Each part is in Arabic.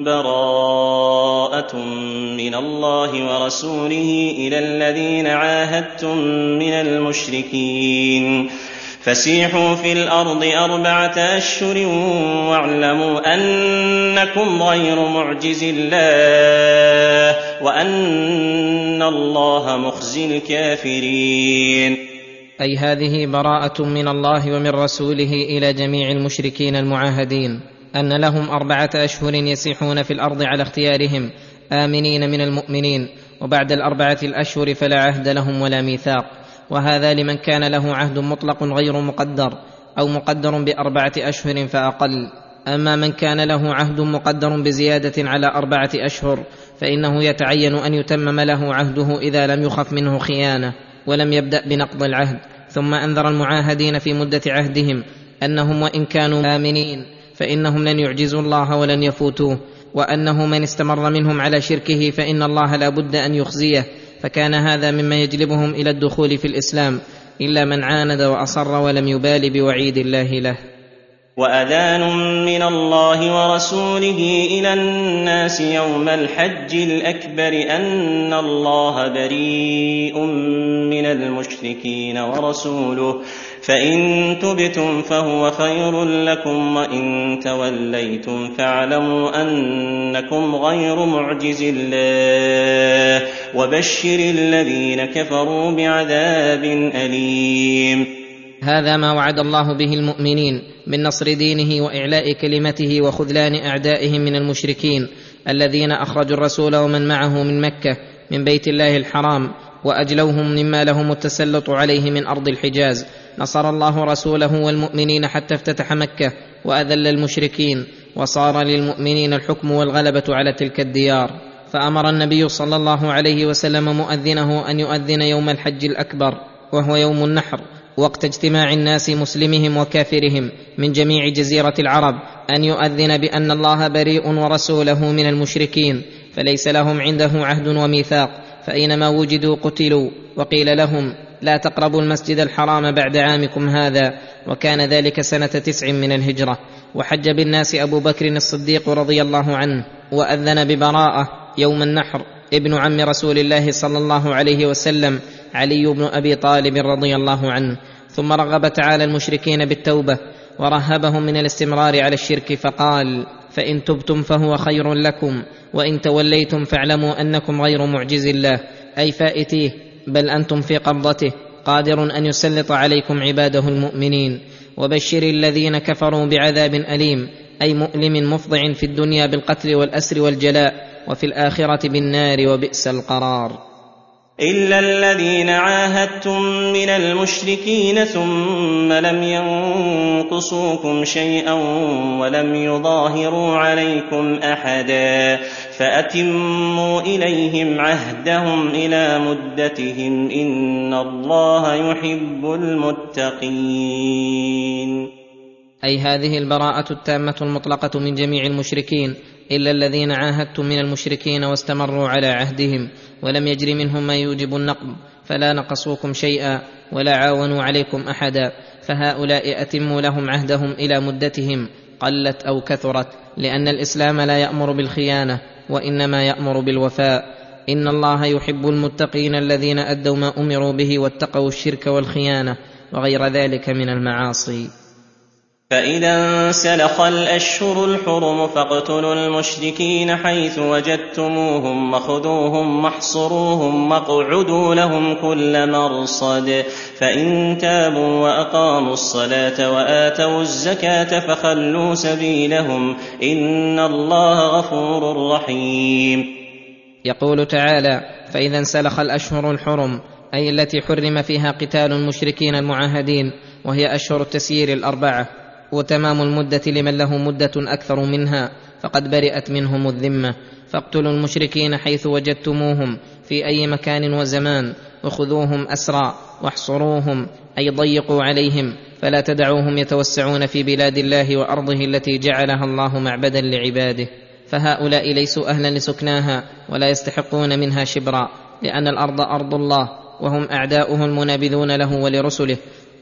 بَرَاءَةٌ مِّنَ اللَّهِ وَرَسُولِهِ إِلَى الَّذِينَ عَاهَدتُّم مِّنَ الْمُشْرِكِينَ. فَسِيحُوا فِي الْأَرْضِ أَرْبَعَةَ أَشْهُرٍ وَاعْلَمُوا أَنَّكُمْ غَيْرُ مُعْجِزِي اللَّهِ وَأَنَّ اللَّهَ مُخْزِي الْكَافِرِينَ. أي هذه براءة من الله ومن رسوله إلى جميع المشركين المعاهدين. أن لهم أربعة أشهر يسيحون في الأرض على اختيارهم آمنين من المؤمنين وبعد الأربعة الأشهر فلا عهد لهم ولا ميثاق. وهذا لمن كان له عهد مطلق غير مقدر أو مقدر بأربعة أشهر فأقل. أما من كان له عهد مقدر بزيادة على أربعة أشهر فإنه يتعين أن يتمم له عهده إذا لم يخف منه خيانة ولم يبدأ بنقض العهد. ثم أنذر المعاهدين في مدة عهدهم أنهم وإن كانوا آمنين. فإنهم لن يعجزوا الله ولن يفوتوه. وأنه من استمر منهم على شركه فإن الله لا بد أن يخزيه. فكان هذا مما يجلبهم إلى الدخول في الإسلام. إلا من عاند وأصر ولم يبال بوعيد الله له. وأذان من الله ورسوله إلى الناس يوم الحج الأكبر أن الله بريء من المشركين ورسوله. فإن تبتم فهو خير لكم وإن توليتم فاعلموا أنكم غير معجز الله وبشر الذين كفروا بعذاب أليم. هذا ما وعد الله به المؤمنين من نصر دينه وإعلاء كلمته وخذلان أعدائهم من المشركين الذين أخرجوا الرسول ومن معه من مكة من بيت الله الحرام وأجلوهم مما لهم التسلط عليه من أرض الحجاز نصر الله رسوله والمؤمنين حتى افتتح مكة وأذل المشركين وصار للمؤمنين الحكم والغلبة على تلك الديار. فأمر النبي صلى الله عليه وسلم مؤذنه أن يؤذن يوم الحج الأكبر وهو يوم النحر وقت اجتماع الناس مسلمهم وكافرهم من جميع جزيرة العرب أن يؤذن بأن الله بريء ورسوله من المشركين فليس لهم عنده عهد وميثاق فأينما وجدوا قتلوا وقيل لهم لا تقربوا المسجد الحرام بعد عامكم هذا وكان ذلك سنة تسع من الهجرة. وحج بالناس أبو بكر الصديق رضي الله عنه وأذن ببراءة يوم النحر ابن عم رسول الله صلى الله عليه وسلم علي بن أبي طالب رضي الله عنه. ثم رغب تعالى المشركين بالتوبة ورهبهم من الاستمرار على الشرك فقال فإن تبتم فهو خير لكم وإن توليتم فاعلموا أنكم غير معجز الله أي فائتيه بل أنتم في قبضته. قادر أن يسلط عليكم عباده المؤمنين. وبشر الذين كفروا بعذاب أليم. أي مؤلم مفضع في الدنيا بالقتل والأسر والجلاء. وفي الآخرة بالنار وبئس القرار. إلا الذين عاهدتم من المشركين ثم لم ينقصوكم شيئا ولم يظاهروا عليكم أحدا فأتموا إليهم عهدهم إلى مدتهم إن الله يحب المتقين. أي هذه البراءة التامة المطلقة من جميع المشركين إلا الذين عاهدتم من المشركين واستمروا على عهدهم ولم يجر منهم ما يوجب النقض فلا نقصوكم شيئا ولا عاونوا عليكم أحدا فهؤلاء اتموا لهم عهدهم إلى مدتهم قلت أو كثرت لأن الإسلام لا يأمر بالخيانة وإنما يأمر بالوفاء. إن الله يحب المتقين الذين أدوا ما أمروا به واتقوا الشرك والخيانة وغير ذلك من المعاصي. فإذا انسلخ الأشهر الحرم فاقتلوا المشركين حيث وجدتموهم وخذوهم واحصروهم واقعدوا لهم كل مرصد فإن تابوا وأقاموا الصلاة وآتوا الزكاة فخلوا سبيلهم إن الله غفور رحيم. يقول تعالى فإذا انسلخ الأشهر الحرم أي التي حرم فيها قتال المشركين المعاهدين وهي أشهر التسيير الأربعة. وتمام المدة لمن له مدة أكثر منها فقد برئت منهم الذمة. فاقتلوا المشركين حيث وجدتموهم في أي مكان وزمان وخذوهم اسرى واحصروهم أي ضيقوا عليهم. فلا تدعوهم يتوسعون في بلاد الله وأرضه التي جعلها الله معبدا لعباده. فهؤلاء ليسوا أهلا لسكناها ولا يستحقون منها شبرا لأن الأرض أرض الله وهم أعداؤه المنابذون له ولرسله.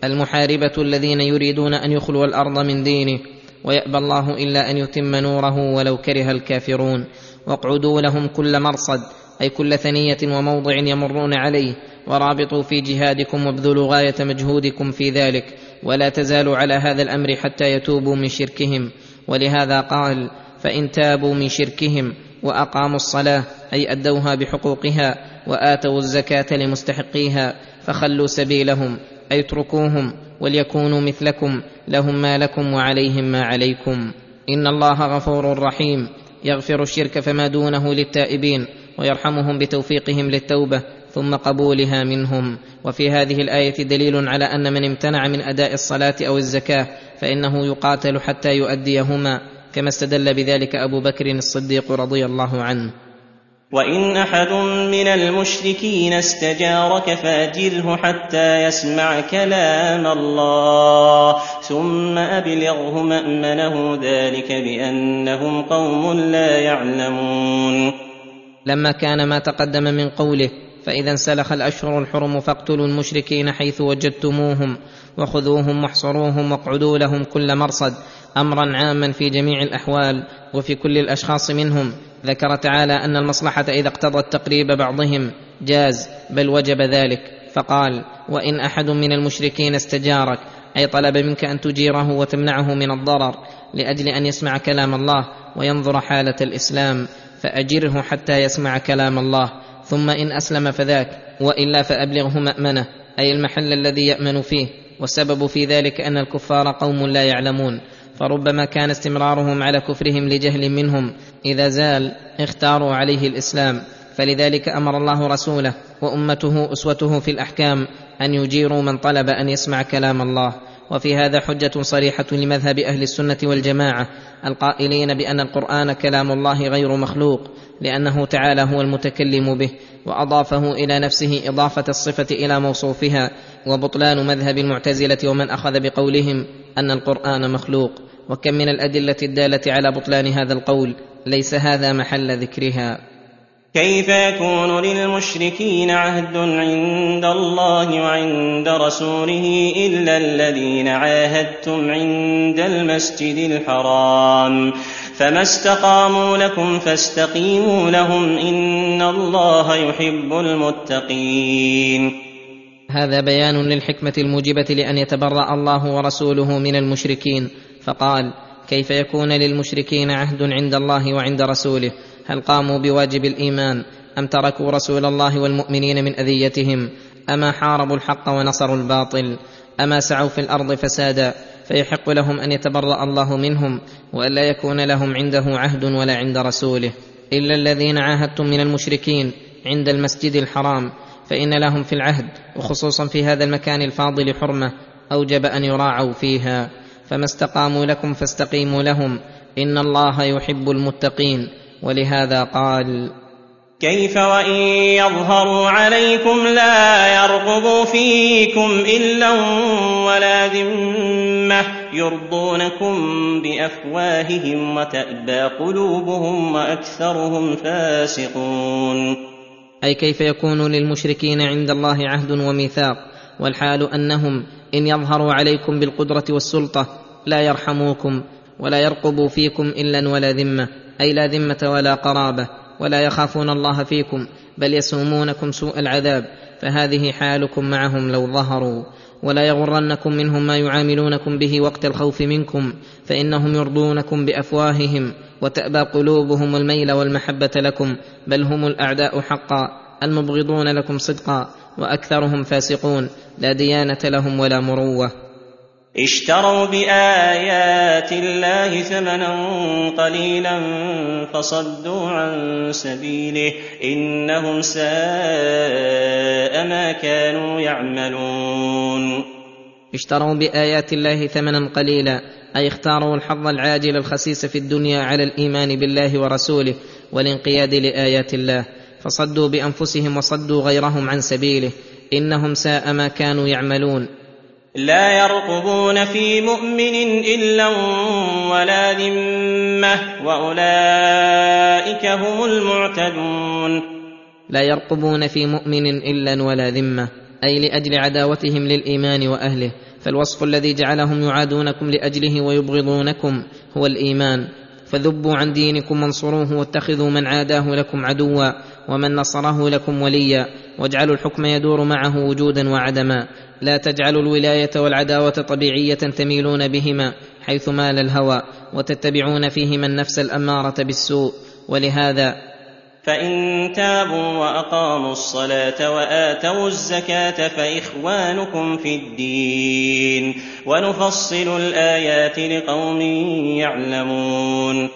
المحاربة الذين يريدون أن يخلوا الأرض من دينه ويأبى الله إلا أن يتم نوره ولو كره الكافرون. واقعدوا لهم كل مرصد أي كل ثنية وموضع يمرون عليه. ورابطوا في جهادكم وابذلوا غاية مجهودكم في ذلك. ولا تزالوا على هذا الأمر حتى يتوبوا من شركهم. ولهذا قال فإن تابوا من شركهم وأقاموا الصلاة أي أدوها بحقوقها وآتوا الزكاة لمستحقيها فخلوا سبيلهم. أي اتركوهم وليكونوا مثلكم لهم ما لكم وعليهم ما عليكم. إن الله غفور رحيم. يغفر الشرك فما دونه للتائبين ويرحمهم بتوفيقهم للتوبة ثم قبولها منهم. وفي هذه الآية دليل على أن من امتنع من أداء الصلاة أو الزكاة فإنه يقاتل حتى يؤديهما كما استدل بذلك أبو بكر الصديق رضي الله عنه. وان احد من المشركين استجارك فاجره حتى يسمع كلام الله ثم ابلغه مامنه ذلك بانهم قوم لا يعلمون لما كان ما تقدم من قوله فاذا انسلخ الاشهر الحرم فاقتلوا المشركين حيث وجدتموهم وخذوهم واحصروهم واقعدوا لهم كل مرصد امرا عاما في جميع الاحوال وفي كل الاشخاص منهم ذكر تعالى أن المصلحة إذا اقتضت تقريب بعضهم جاز بل وجب ذلك. فقال وإن أحد من المشركين استجارك أي طلب منك أن تجيره وتمنعه من الضرر لأجل أن يسمع كلام الله وينظر حالة الإسلام فأجره حتى يسمع كلام الله ثم إن أسلم فذاك وإلا فأبلغه مأمنة أي المحل الذي يأمن فيه. والسبب في ذلك أن الكفار قوم لا يعلمون فربما كان استمرارهم على كفرهم لجهل منهم إذا زال اختاروا عليه الإسلام. فلذلك أمر الله رسوله وأمته أسوته في الأحكام أن يجيروا من طلب أن يسمع كلام الله. وفي هذا حجة صريحة لمذهب أهل السنة والجماعة القائلين بأن القرآن كلام الله غير مخلوق لأنه تعالى هو المتكلم به وأضافه إلى نفسه إضافة الصفة إلى موصوفها وبطلان مذهب المعتزلة ومن أخذ بقولهم أن القرآن مخلوق. وكم من الأدلة الدالة على بطلان هذا القول ليس هذا محل ذكرها. كيف يكون للمشركين عهد عند الله وعند رسوله إلا الذين عاهدتم عند المسجد الحرام؟ فما استقاموا لكم فاستقيموا لهم إن الله يحب المتقين. هذا بيان للحكمة الموجبة لأن يتبرأ الله ورسوله من المشركين. فقال كيف يكون للمشركين عهد عند الله وعند رسوله؟ هل قاموا بواجب الإيمان؟ أم تركوا رسول الله والمؤمنين من أذيتهم؟ أما حاربوا الحق ونصروا الباطل؟ أما سعوا في الأرض فسادا؟ فيحق لهم أن يتبرأ الله منهم والا يكون لهم عنده عهد ولا عند رسوله. إلا الذين عاهدتم من المشركين عند المسجد الحرام فإن لهم في العهد وخصوصا في هذا المكان الفاضل حرمة أوجب أن يراعوا فيها. فما استقاموا لكم فاستقيموا لهم. إن الله يحب المتقين. ولهذا قال كيف وإن يظهروا عليكم لا يرقبوا فيكم إلا ولا ذمة يرضونكم بأفواههم وتأبى قلوبهم وأكثرهم فاسقون. أي كيف يكون للمشركين عند الله عهد وميثاق؟ والحال أنهم إن يظهروا عليكم بالقدرة والسلطة لا يرحموكم ولا يرقبوا فيكم إلا ولا ذمة أي لا ذمة ولا قرابة ولا يخافون الله فيكم بل يسومونكم سوء العذاب فهذه حالكم معهم لو ظهروا. ولا يغرنكم منهم ما يعاملونكم به وقت الخوف منكم فإنهم يرضونكم بأفواههم وتأبى قلوبهم الميل والمحبة لكم بل هم الأعداء حقا المبغضون لكم صدقا وأكثرهم فاسقون لا ديانة لهم ولا مروة. اشتروا بآيات الله ثمنا قليلا فصدوا عن سبيله إنهم ساء ما كانوا يعملون. اشتروا بآيات الله ثمنا قليلا أي اختاروا الحظ العاجل الخسيس في الدنيا على الإيمان بالله ورسوله والانقياد لآيات الله فصدوا بأنفسهم وصدوا غيرهم عن سبيله إنهم ساء ما كانوا يعملون. لا يرقبون في مؤمن إلا ولا ذمة وأولئك هم المعتدون. لا يرقبون في مؤمن إلا ولا ذمة أي لأجل عداوتهم للإيمان وأهله فالوصف الذي جعلهم يعادونكم لأجله ويبغضونكم هو الإيمان. فذبوا عن دينكم وانصروه واتخذوا من عاداه لكم عدوا ومن نصره لكم وليا واجعلوا الحكم يدور معه وجودا وعدما. لا تجعلوا الولاية والعداوة طبيعية تميلون بهما حيث مال الهوى وتتبعون فيهما النفس الأمارة بالسوء. ولهذا فإن تابوا وأقاموا الصلاة وآتوا الزكاة فإخوانكم في الدين ونفصل الآيات لقوم يعلمون.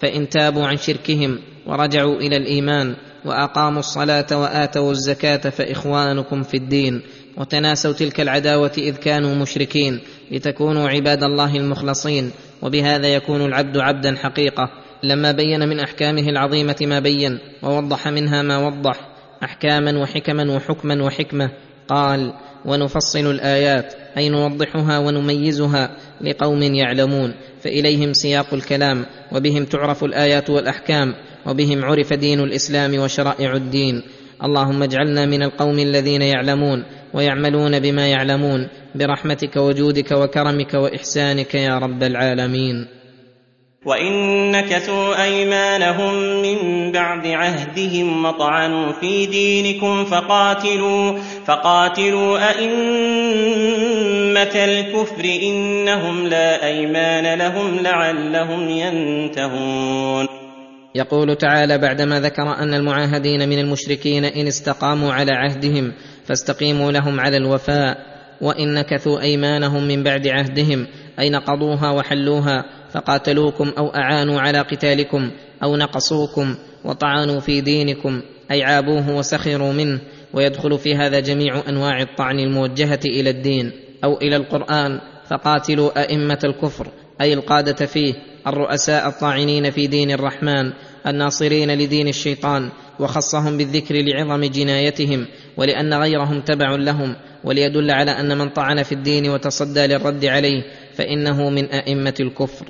فإن تابوا عن شركهم ورجعوا إلى الإيمان وأقاموا الصلاة وآتوا الزكاة فإخوانكم في الدين وتناسوا تلك العداوة إذ كانوا مشركين لتكونوا عباد الله المخلصين وبهذا يكون العبد عبدا حقيقة لما بين من أحكامه العظيمة ما بين ووضح منها ما وضح أحكاما وحكما وحكما وحكمة قال ونفصل الآيات أي نوضحها ونميزها لقوم يعلمون فإليهم سياق الكلام وبهم تعرف الآيات والأحكام وبهم عرف دين الإسلام وشرائع الدين. اللهم اجعلنا من القوم الذين يعلمون ويعملون بما يعلمون. برحمتك وجودك وكرمك وإحسانك يا رب العالمين. وان نكثوا أيمانهم من بعد عهدهم وطعنوا في دينكم فقاتلوا فقاتلوا أئمة الكفر إنهم لا أيمان لهم لعلهم ينتهون. يقول تعالى بعدما ذكر أن المعاهدين من المشركين إن استقاموا على عهدهم فاستقيموا لهم على الوفاء وإن نكثوا أيمانهم من بعد عهدهم أي نقضوها وحلوها فقاتلوكم أو أعانوا على قتالكم أو نقصوكم وطعنوا في دينكم أي عابوه وسخروا منه ويدخل في هذا جميع أنواع الطعن الموجهة إلى الدين أو إلى القرآن فقاتلوا أئمة الكفر أي القادة فيه الرؤساء الطاعنين في دين الرحمن الناصرين لدين الشيطان وخصهم بالذكر لعظم جنايتهم ولأن غيرهم تبع لهم وليدل على أن من طعن في الدين وتصدى للرد عليه فإنه من أئمة الكفر.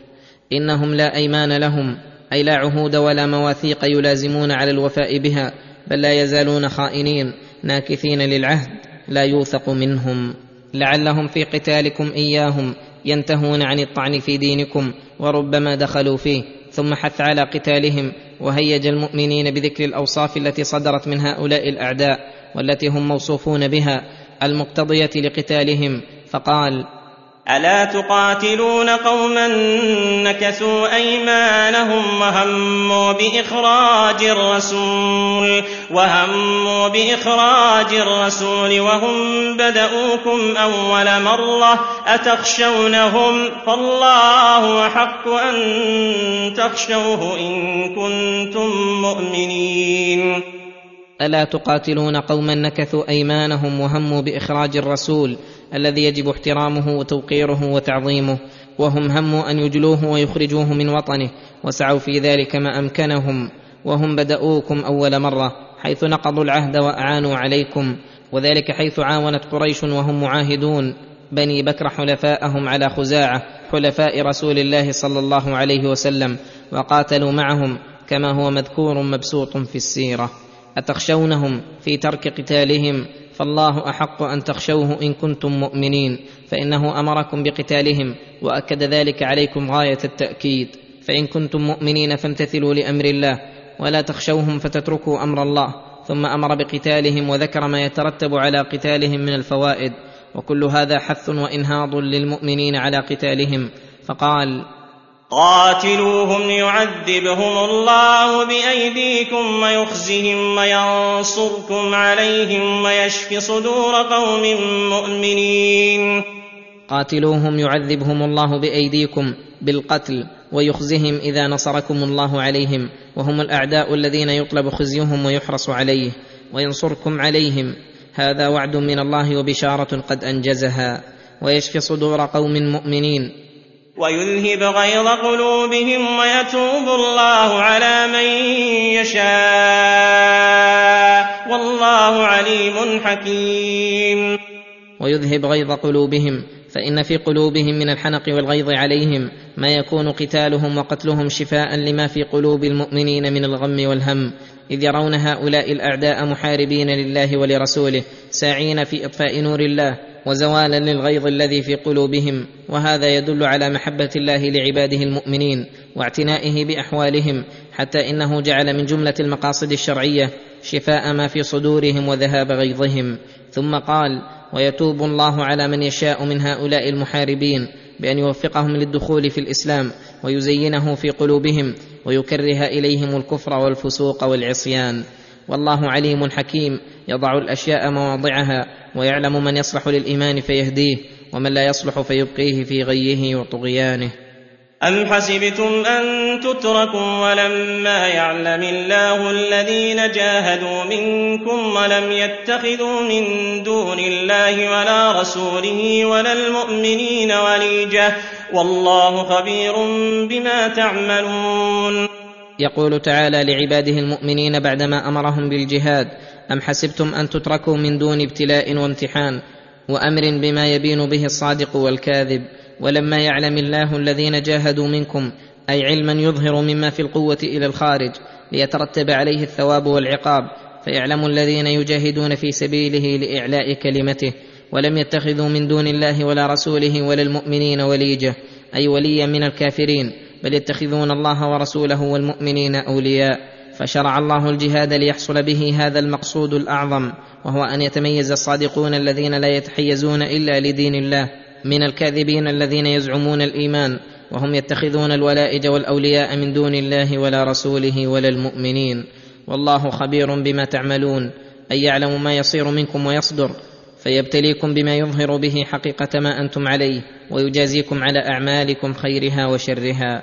إنهم لا أيمان لهم أي لا عهود ولا مواثيق يلازمون على الوفاء بها بل لا يزالون خائنين ناكثين للعهد لا يوثق منهم. لعلهم في قتالكم إياهم ينتهون عن الطعن في دينكم وربما دخلوا فيه ثم حث على قتالهم وهيج المؤمنين بذكر الأوصاف التي صدرت من هؤلاء الأعداء والتي هم موصوفون بها المقتضية لقتالهم فقال ألا تقاتلون قوما نكثوا أيمانهم وهموا بإخراج الرسول وهموا بإخراج الرسول وهم بدؤوكم أول مرة أتخشونهم؟ فالله أحق أن تخشوه إن كنتم مؤمنين. ألا تقاتلون قوما نكثوا أيمانهم وهموا بإخراج الرسول؟ الذي يجب احترامه وتوقيره وتعظيمه وهم هموا أن يجلوه ويخرجوه من وطنه وسعوا في ذلك ما أمكنهم وهم بداوكم أول مرة حيث نقضوا العهد وأعانوا عليكم وذلك حيث عاونت قريش وهم معاهدون بني بكر حلفاءهم على خزاعة حلفاء رسول الله صلى الله عليه وسلم وقاتلوا معهم كما هو مذكور مبسوط في السيرة. أتخشونهم في ترك قتالهم؟ فالله أحق أن تخشوه إن كنتم مؤمنين فإنه أمركم بقتالهم وأكد ذلك عليكم غاية التأكيد. فإن كنتم مؤمنين فامتثلوا لأمر الله ولا تخشوهم فتتركوا أمر الله ثم أمر بقتالهم وذكر ما يترتب على قتالهم من الفوائد. وكل هذا حث وإنهاض للمؤمنين على قتالهم. فقال قاتلوهم يعذبهم الله بأيديكم ويخزهم وينصركم عليهم ويشف صدور قوم مؤمنين. قاتلوهم يعذبهم الله بأيديكم بالقتل ويخزهم إذا نصركم الله عليهم وهم الأعداء الذين يطلب خزيهم ويحرص عليه وينصركم عليهم. هذا وعد من الله وبشارة قد أنجزها ويشفي صدور قوم مؤمنين. ويذهب غيظ قلوبهم ويتوب الله على من يشاء. والله عليم حكيم. ويذهب غيظ قلوبهم فإن في قلوبهم من الحنق والغيظ عليهم ما يكون قتالهم وقتلهم شفاء لما في قلوب المؤمنين من الغم والهم إذ يرون هؤلاء الأعداء محاربين لله ولرسوله ساعين في إطفاء نور الله وزوالا للغيظ الذي في قلوبهم وهذا يدل على محبة الله لعباده المؤمنين واعتنائه بأحوالهم حتى إنه جعل من جملة المقاصد الشرعية شفاء ما في صدورهم وذهاب غيظهم. ثم قال ويتوب الله على من يشاء من هؤلاء المحاربين بأن يوفقهم للدخول في الإسلام ويزينه في قلوبهم ويكره إليهم الكفر والفسوق والعصيان. والله عليم حكيم يضع الأشياء مواضعها ويعلم من يصلح للإيمان فيهديه ومن لا يصلح فيبقيه في غيه وطغيانه. أم حسبتم أن تتركوا ولما يعلم الله الذين جاهدوا منكم ولم يتخذوا من دون الله ولا رسوله ولا المؤمنين وليجة والله خبير بما تعملون. يقول تعالى لعباده المؤمنين بعدما أمرهم بالجهاد أم حسبتم أن تتركوا من دون ابتلاء وامتحان وأمر بما يبين به الصادق والكاذب ولما يعلم الله الذين جاهدوا منكم أي علما يظهر مما في القوة إلى الخارج ليترتب عليه الثواب والعقاب فيعلم الذين يجاهدون في سبيله لإعلاء كلمته ولم يتخذوا من دون الله ولا رسوله ولا المؤمنين وليجة أي وليا من الكافرين بل يتخذون الله ورسوله والمؤمنين أولياء. فشرع الله الجهاد ليحصل به هذا المقصود الأعظم وهو أن يتميز الصادقون الذين لا يتحيزون إلا لدين الله من الكاذبين الذين يزعمون الإيمان وهم يتخذون الولائج والأولياء من دون الله ولا رسوله ولا المؤمنين. والله خبير بما تعملون اي يعلم ما يصير منكم ويصدر فيبتليكم بما يظهر به حقيقة ما أنتم عليه ويجازيكم على أعمالكم خيرها وشرها.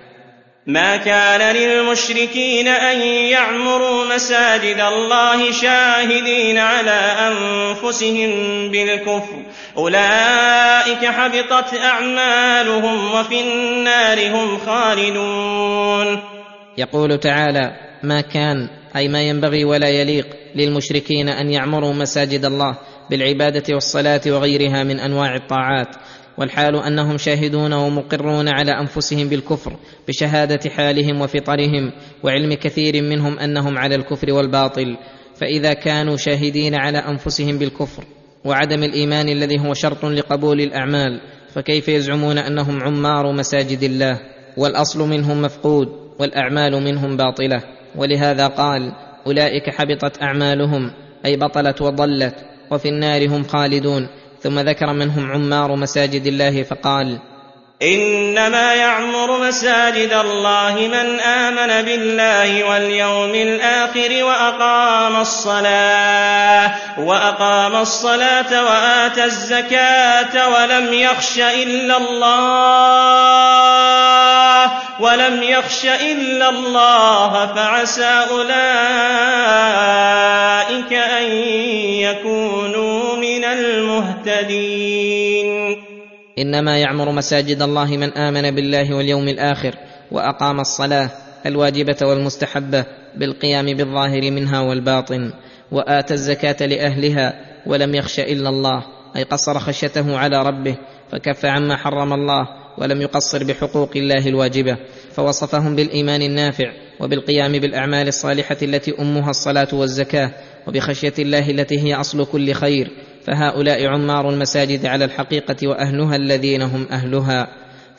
ما كان للمشركين أن يعمروا مساجد الله شاهدين على أنفسهم بالكفر. أولئك حبطت أعمالهم وفي النار هم خالدون. يقول تعالى ما كان أي ما ينبغي ولا يليق للمشركين أن يعمروا مساجد الله بالعبادة والصلاة وغيرها من أنواع الطاعات. والحال أنهم شاهدون ومقرون على أنفسهم بالكفر بشهادة حالهم وفطرهم وعلم كثير منهم أنهم على الكفر والباطل فإذا كانوا شاهدين على أنفسهم بالكفر وعدم الإيمان الذي هو شرط لقبول الأعمال فكيف يزعمون أنهم عمار مساجد الله؟ والأصل منهم مفقود والأعمال منهم باطلة ولهذا قال أولئك حبطت أعمالهم أي بطلت وضلت وفي النار هم خالدون ثم ذكر من هم عمار مساجد الله فقال إنما يعمر مساجد الله من آمن بالله واليوم الآخر وأقام الصلاة وأقام الصلاة وآتى الزكاة ولم يخش إلا الله ولم يخش إلا الله فعسى أولئك أن يكونوا من المهتدين. إنما يعمر مساجد الله من آمن بالله واليوم الآخر وأقام الصلاة الواجبة والمستحبة بالقيام بالظاهر منها والباطن وآتى الزكاة لأهلها ولم يخش إلا الله أي قصر خشيته على ربه فكف عما حرم الله ولم يقصر بحقوق الله الواجبة فوصفهم بالإيمان النافع وبالقيام بالأعمال الصالحة التي أمها الصلاة والزكاة وبخشية الله التي هي أصل كل خير فهؤلاء عمار المساجد على الحقيقة وأهلها الذين هم أهلها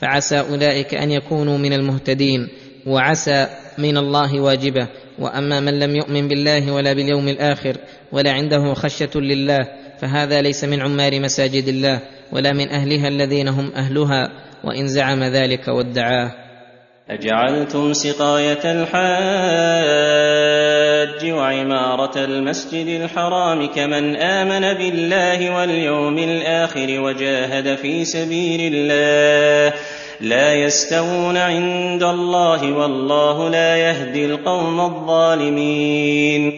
فعسى أولئك أن يكونوا من المهتدين وعسى من الله واجبة. وأما من لم يؤمن بالله ولا باليوم الآخر ولا عنده خشية لله فهذا ليس من عمار مساجد الله ولا من أهلها الذين هم أهلها وإن زعم ذلك وادعاه. أجعلتم سقاية الحاج وعماره المسجد الحرام كمن آمن بالله واليوم الآخر وجاهد في سبيل الله. لا يستوون عند الله والله لا يهدي القوم الظالمين.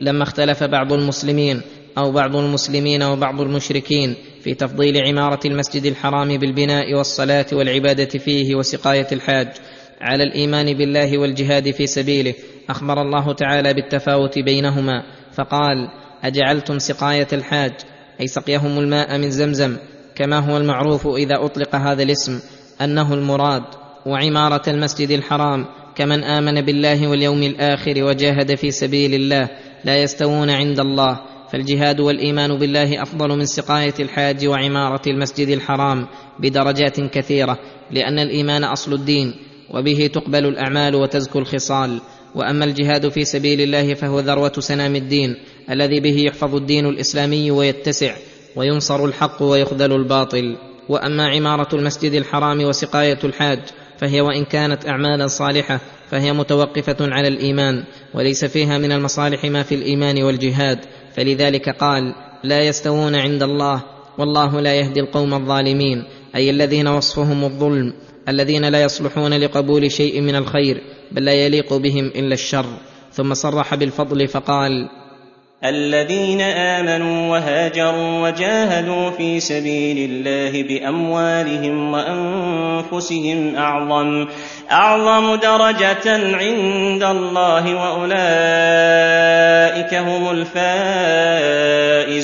لما اختلف بعض المسلمين أو بعض المسلمين وبعض المشركين في تفضيل عمارة المسجد الحرام بالبناء والصلاة والعبادة فيه وسقاية الحاج على الإيمان بالله والجهاد في سبيله أخبر الله تعالى بالتفاوت بينهما فقال أجعلتم سقاية الحاج أي سقيهم الماء من زمزم كما هو المعروف إذا أطلق هذا الاسم أنه المراد وعمارة المسجد الحرام كمن آمن بالله واليوم الآخر وجاهد في سبيل الله لا يستوون عند الله فالجهاد والإيمان بالله أفضل من سقاية الحاج وعمارة المسجد الحرام بدرجات كثيرة لأن الإيمان أصل الدين وبه تقبل الأعمال وتزكو الخصال. وأما الجهاد في سبيل الله فهو ذروة سنام الدين الذي به يحفظ الدين الإسلامي ويتسع وينصر الحق ويخذل الباطل. وأما عمارة المسجد الحرام وسقاية الحاج فهي وإن كانت أعمالا صالحة فهي متوقفة على الإيمان وليس فيها من المصالح ما في الإيمان والجهاد. فلذلك قال لا يستوون عند الله والله لا يهدي القوم الظالمين أي الذين وصفهم الظلم. الذين لا يصلحون لقبول شيء من الخير بل لا يليق بهم إلا الشر. ثم صرح بالفضل فقال الذين آمنوا وهاجروا وجاهدوا في سبيل الله بأموالهم وأنفسهم أعظم أعظم درجة عند الله وأولئك هم الفائزون.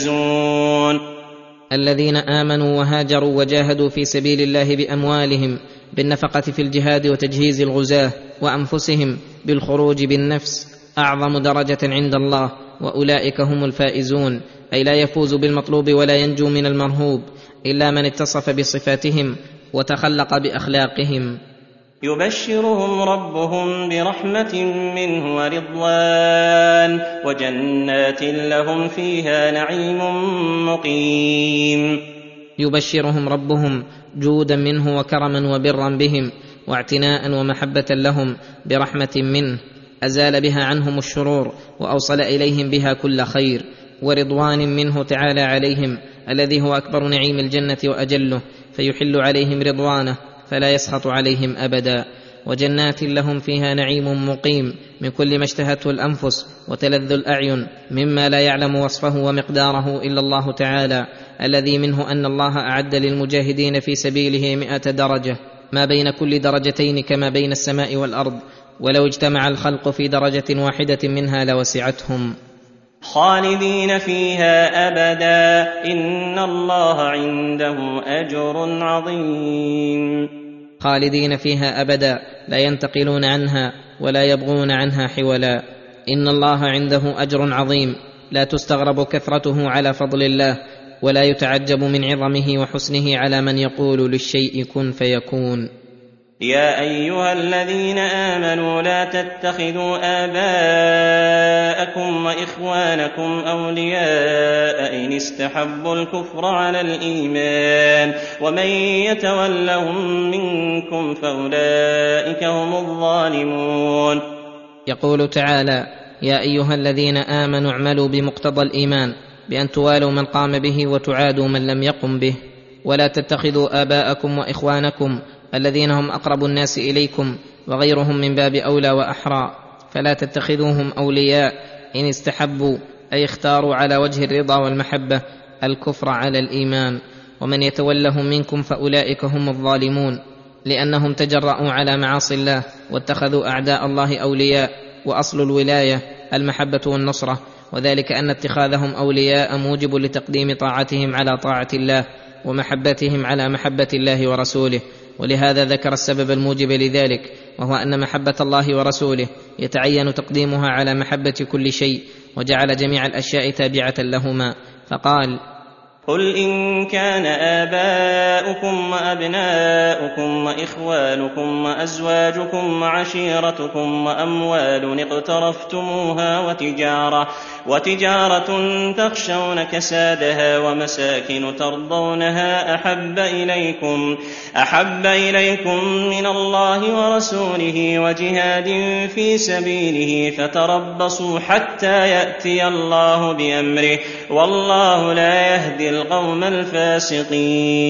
الذين آمنوا وهاجروا وجاهدوا في سبيل الله بأموالهم بالنفقة في الجهاد وتجهيز الغزاة وأنفسهم بالخروج بالنفس أعظم درجة عند الله وأولئك هم الفائزون أي لا يفوز بالمطلوب ولا ينجو من المرهوب إلا من اتصف بصفاتهم وتخلق بأخلاقهم. يبشرهم ربهم برحمة منه ورضوان وجنات لهم فيها نعيم مقيم. يبشرهم ربهم جودا منه وكرما وبرا بهم واعتناء ومحبة لهم برحمة منه. أزال بها عنهم الشرور وأوصل إليهم بها كل خير. ورضوان منه تعالى عليهم الذي هو أكبر نعيم الجنة وأجله. فيحل عليهم رضوانه فلا يسخط عليهم أبدا. وجنات لهم فيها نعيم مقيم من كل ما اشتهته الأنفس وتلذ الأعين مما لا يعلم وصفه ومقداره إلا الله تعالى. الذي منه أن الله أعد للمجاهدين في سبيله مائه درجة ما بين كل درجتين كما بين السماء والأرض ولو اجتمع الخلق في درجة واحدة منها لوسعتهم. خالدين فيها أبدا إن الله عنده أجر عظيم. خالدين فيها أبدا لا ينتقلون عنها ولا يبغون عنها حولا. إن الله عنده أجر عظيم لا تستغرب كثرته على فضل الله ولا يتعجب من عظمه وحسنه على من يقول للشيء كن فيكون. يا أيها الذين آمنوا لا تتخذوا آباءكم وإخوانكم أولياء إن استحبوا الكفر على الإيمان ومن يتولهم منكم فأولئك هم الظالمون. يقول تعالى يا أيها الذين آمنوا اعملوا بمقتضى الإيمان بأن توالوا من قام به وتعادوا من لم يقم به. ولا تتخذوا آباءكم وإخوانكم الذين هم أقرب الناس إليكم وغيرهم من باب أولى وأحرى. فلا تتخذوهم أولياء إن استحبوا أي اختاروا على وجه الرضا والمحبة الكفر على الإيمان. ومن يتولهم منكم فأولئك هم الظالمون لأنهم تجرأوا على معاصي الله واتخذوا أعداء الله أولياء وأصل الولاية المحبة والنصرة. وذلك أن اتخاذهم أولياء موجب لتقديم طاعتهم على طاعة الله ومحبتهم على محبة الله ورسوله ولهذا ذكر السبب الموجب لذلك وهو أن محبة الله ورسوله يتعين تقديمها على محبة كل شيء وجعل جميع الأشياء تابعة لهما. فقال قل إن كان آباؤكم وأبناؤكم وإخوانكم وأزواجكم وعشيرتكم وأموال اقترفتموها وتجارة وتجارة تخشون كسادها ومساكن ترضونها أحب إليكم أحب إليكم من الله ورسوله وجهاد في سبيله فتربصوا حتى يأتي الله بأمره والله لا يهدي القوم الفاسقين.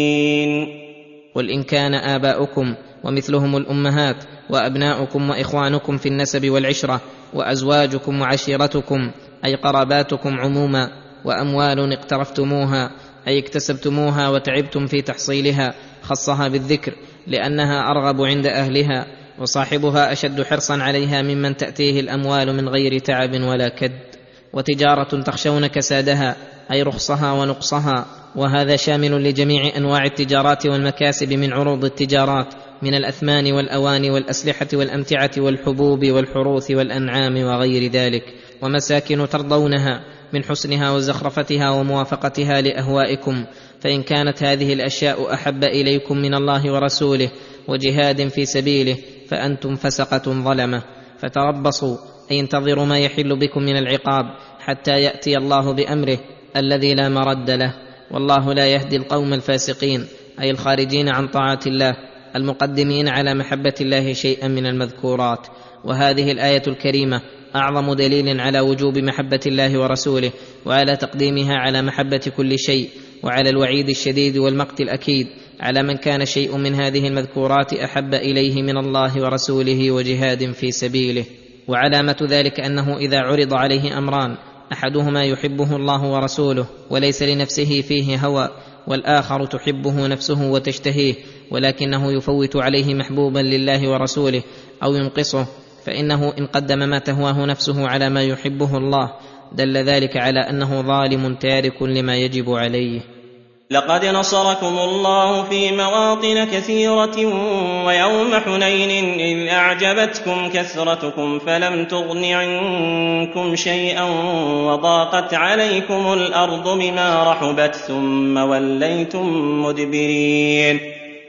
قل إن كان آباؤكم ومثلهم الأمهات وأبناؤكم وإخوانكم في النسب والعشرة وأزواجكم وعشيرتكم أي قراباتكم عموما وأموال اقترفتموها أي اكتسبتموها وتعبتم في تحصيلها خصها بالذكر لأنها أرغب عند أهلها وصاحبها أشد حرصا عليها ممن تأتيه الأموال من غير تعب ولا كد. وتجارة تخشون كسادها أي رخصها ونقصها وهذا شامل لجميع أنواع التجارات والمكاسب من عروض التجارات من الأثمان والاواني والأسلحة والأمتعة والحبوب والحروث والأنعام وغير ذلك. ومساكن ترضونها من حسنها وزخرفتها وموافقتها لأهوائكم فإن كانت هذه الأشياء أحب إليكم من الله ورسوله وجهاد في سبيله فأنتم فسقة ظلمة. فتربصوا أي انتظروا ما يحل بكم من العقاب حتى يأتي الله بأمره الذي لا مرد له. والله لا يهدي القوم الفاسقين أي الخارجين عن طاعة الله المقدمين على محبة الله شيئا من المذكورات. وهذه الآية الكريمة أعظم دليل على وجوب محبة الله ورسوله وعلى تقديمها على محبة كل شيء وعلى الوعيد الشديد والمقت الأكيد على من كان شيء من هذه المذكورات أحب إليه من الله ورسوله وجهاد في سبيله. وعلامة ذلك أنه إذا عرض عليه أمران أحدهما يحبه الله ورسوله وليس لنفسه فيه هوى والآخر تحبه نفسه وتشتهيه ولكنه يفوت عليه محبوبا لله ورسوله أو ينقصه. فإنه إن قدم ما تهواه نفسه على ما يحبه الله دل ذلك على أنه ظالم تارك لما يجب عليه. لقد نصركم الله في مواطن كثيرة ويوم حنين إذ أعجبتكم كثرتكم فلم تغن عنكم شيئا وضاقت عليكم الأرض بما رحبت ثم وليتم مدبرين.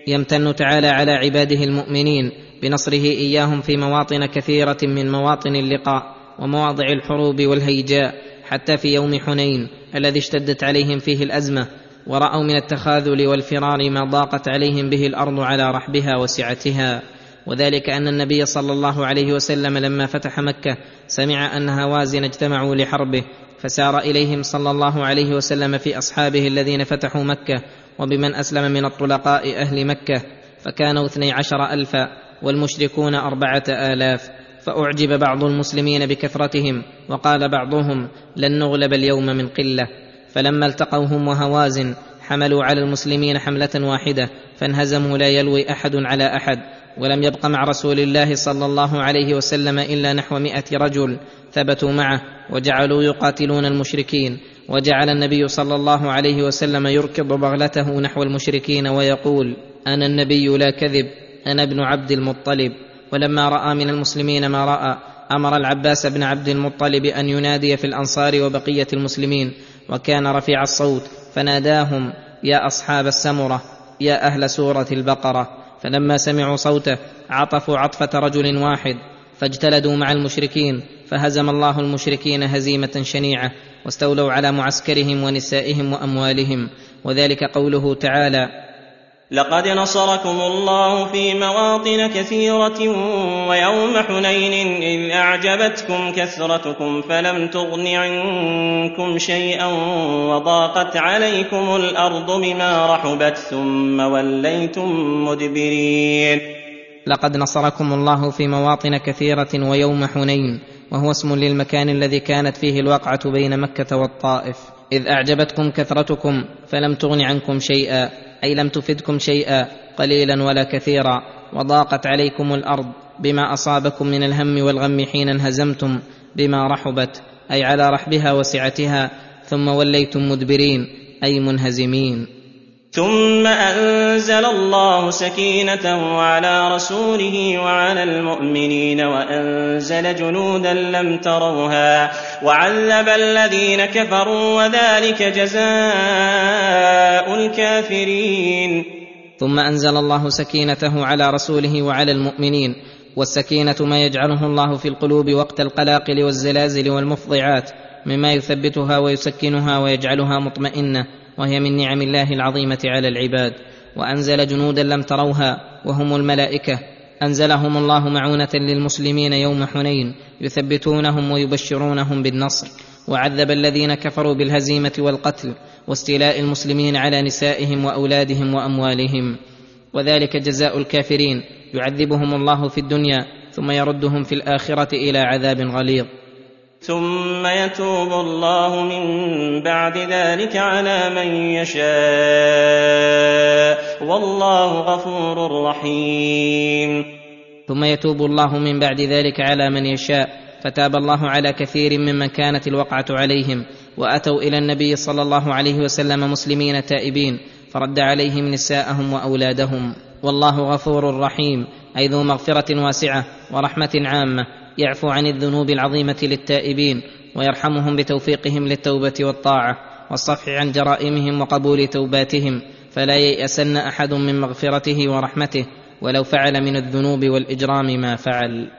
يمتن تعالى على عباده المؤمنين بنصره إياهم في مواطن كثيرة من مواطن اللقاء ومواضع الحروب والهيجاء حتى في يوم حنين الذي اشتدت عليهم فيه الأزمة ورأوا من التخاذل والفرار ما ضاقت عليهم به الأرض على رحبها وسعتها. وذلك أن النبي صلى الله عليه وسلم لما فتح مكة سمع أن هوازن اجتمعوا لحربه فسار إليهم صلى الله عليه وسلم في أصحابه الذين فتحوا مكة وبمن أسلم من الطلقاء أهل مكة فكانوا اثني عشر ألفا والمشركون أربعة آلاف فأعجب بعض المسلمين بكثرتهم وقال بعضهم لن نغلب اليوم من قلة. فلما التقوا هم وهوازن حملوا على المسلمين حملة واحدة فانهزموا لا يلوي أحد على أحد ولم يبق مع رسول الله صلى الله عليه وسلم إلا نحو مائه رجل ثبتوا معه وجعلوا يقاتلون المشركين وجعل النبي صلى الله عليه وسلم يركض بغلته نحو المشركين ويقول أنا النبي لا كذب. أنا ابن عبد المطلب. ولما رأى من المسلمين ما رأى أمر العباس بن عبد المطلب أن ينادي في الأنصار وبقية المسلمين. وكان رفيع الصوت فناداهم يا أصحاب السمرة يا أهل سورة البقرة. فلما سمعوا صوته عطفوا عطفة رجل واحد. فاجتلدوا مع المشركين فهزم الله المشركين هزيمة شنيعة واستولوا على معسكرهم ونسائهم وأموالهم. وذلك قوله تعالى لقد نصركم الله في مواطن كثيرة ويوم حنين إذ أعجبتكم كثرتكم فلم تغن عنكم شيئا وضاقت عليكم الأرض بما رحبت ثم وليتم مدبرين. لقد نصركم الله في مواطن كثيرة ويوم حنين وهو اسم للمكان الذي كانت فيه الواقعة بين مكة والطائف. إذ أعجبتكم كثرتكم فلم تغن عنكم شيئا. أي لم تفدكم شيئا قليلا ولا كثيرا وضاقت عليكم الأرض بما أصابكم من الهم والغم حين انهزمتم بما رحبت أي على رحبها وسعتها ثم وليتم مدبرين أي منهزمين. ثم أنزل الله سكينته على رسوله وعلى المؤمنين وأنزل جنودا لم تروها وعذب الذين كفروا وذلك جزاء الكافرين. ثم أنزل الله سكينته على رسوله وعلى المؤمنين والسكينة ما يجعله الله في القلوب وقت القلاقل والزلازل والمفضعات مما يثبتها ويسكنها ويجعلها مطمئنة. وهي من نعم الله العظيمة على العباد وأنزل جنودا لم تروها وهم الملائكة. أنزلهم الله معونة للمسلمين يوم حنين يثبتونهم ويبشرونهم بالنصر. وعذب الذين كفروا بالهزيمة والقتل واستيلاء المسلمين على نسائهم وأولادهم وأموالهم. وذلك جزاء الكافرين. يعذبهم الله في الدنيا ثم يردهم في الآخرة إلى عذاب غليظ. ثم يتوب الله من بعد ذلك على من يشاء. والله غفور رحيم. ثم يتوب الله من بعد ذلك على من يشاء. فتاب الله على كثير ممن كانت الوقعة عليهم. وأتوا إلى النبي صلى الله عليه وسلم مسلمين تائبين. فرد عليهم نساءهم وأولادهم. والله غفور رحيم. أي ذو مغفرة واسعة ورحمة عامة. يعفو عن الذنوب العظيمة للتائبين ويرحمهم بتوفيقهم للتوبة والطاعة والصفح عن جرائمهم وقبول توباتهم فلا ييأسن أحد من مغفرته ورحمته ولو فعل من الذنوب والإجرام ما فعل.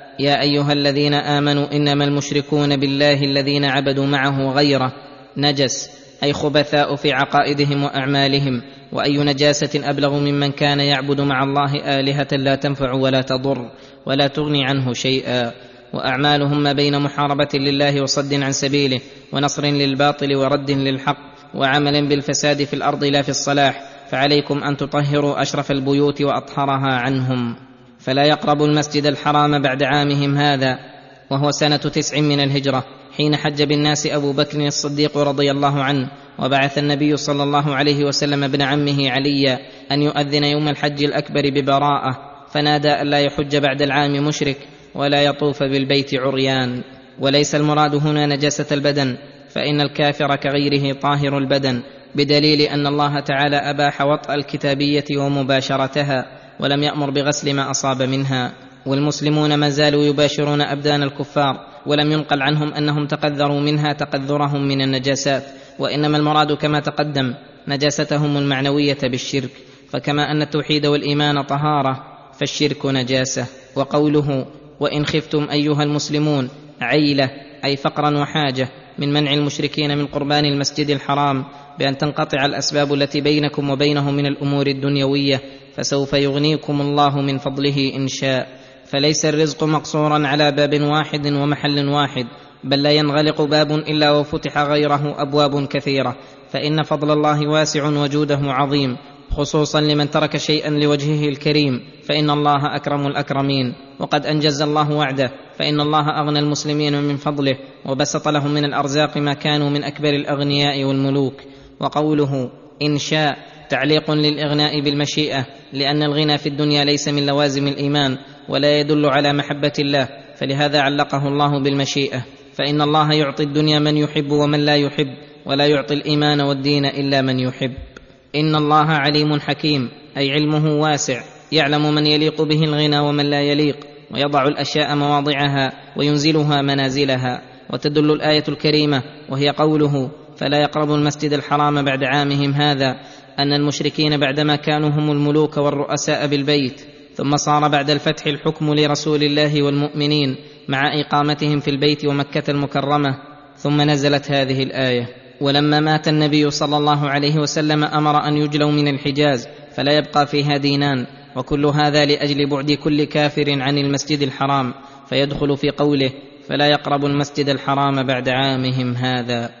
يا أيها الذين آمنوا إنما المشركون بالله الذين عبدوا معه غيره نجس أي خبثاء في عقائدهم وأعمالهم وأي نجاسة أبلغ ممن كان يعبد مع الله آلهة لا تنفع ولا تضر ولا تغني عنه شيئا. وأعمالهم ما بين محاربة لله وصد عن سبيله ونصر للباطل ورد للحق وعمل بالفساد في الأرض لا في الصلاح فعليكم أن تطهروا أشرف البيوت وأطهرها عنهم. فلا يقربوا المسجد الحرام بعد عامهم هذا وهو سنة تسع من الهجرة حين حج بالناس أبو بكر الصديق رضي الله عنه وبعث النبي صلى الله عليه وسلم ابن عمه عليا أن يؤذن يوم الحج الأكبر ببراءة فنادى الا يحج بعد العام مشرك ولا يطوف بالبيت عريان. وليس المراد هنا نجاسة البدن فإن الكافر كغيره طاهر البدن بدليل أن الله تعالى أباح وطأ الكتابية ومباشرتها. ولم يأمر بغسل ما أصاب منها. والمسلمون ما زالوا يباشرون أبدان الكفار ولم ينقل عنهم أنهم تقذروا منها تقذرهم من النجاسات. وإنما المراد كما تقدم نجاستهم المعنوية بالشرك. فكما أن التوحيد والإيمان طهارة فالشرك نجاسة. وقوله وإن خفتم أيها المسلمون عيلة أي فقرا وحاجة من منع المشركين من قربان المسجد الحرام بأن تنقطع الأسباب التي بينكم وبينه من الأمور الدنيوية فسوف يغنيكم الله من فضله إن شاء. فليس الرزق مقصورا على باب واحد ومحل واحد بل لا ينغلق باب إلا وفتح غيره أبواب كثيرة. فإن فضل الله واسع وجوده عظيم خصوصا لمن ترك شيئا لوجهه الكريم. فإن الله أكرم الأكرمين. وقد أنجز الله وعده. فإن الله أغنى المسلمين من فضله وبسط لهم من الأرزاق ما كانوا من أكبر الأغنياء والملوك. وقوله إن شاء تعليق للإغناء بالمشيئة لأن الغنى في الدنيا ليس من لوازم الإيمان ولا يدل على محبة الله فلهذا علقه الله بالمشيئة. فإن الله يعطي الدنيا من يحب ومن لا يحب ولا يعطي الإيمان والدين إلا من يحب. إن الله عليم حكيم أي علمه واسع يعلم من يليق به الغنى ومن لا يليق ويضع الأشياء مواضعها وينزلها منازلها وتدل الآية الكريمة وهي قوله فلا يقربوا المسجد الحرام بعد عامهم هذا أن المشركين بعدما كانوا هم الملوك والرؤساء بالبيت ثم صار بعد الفتح الحكم لرسول الله والمؤمنين مع إقامتهم في البيت ومكة المكرمة ثم نزلت هذه الآية ولما مات النبي صلى الله عليه وسلم أمر أن يجلوا من الحجاز فلا يبقى فيها دينان وكل هذا لأجل بعد كل كافر عن المسجد الحرام فيدخل في قوله فلا يقربوا المسجد الحرام بعد عامهم هذا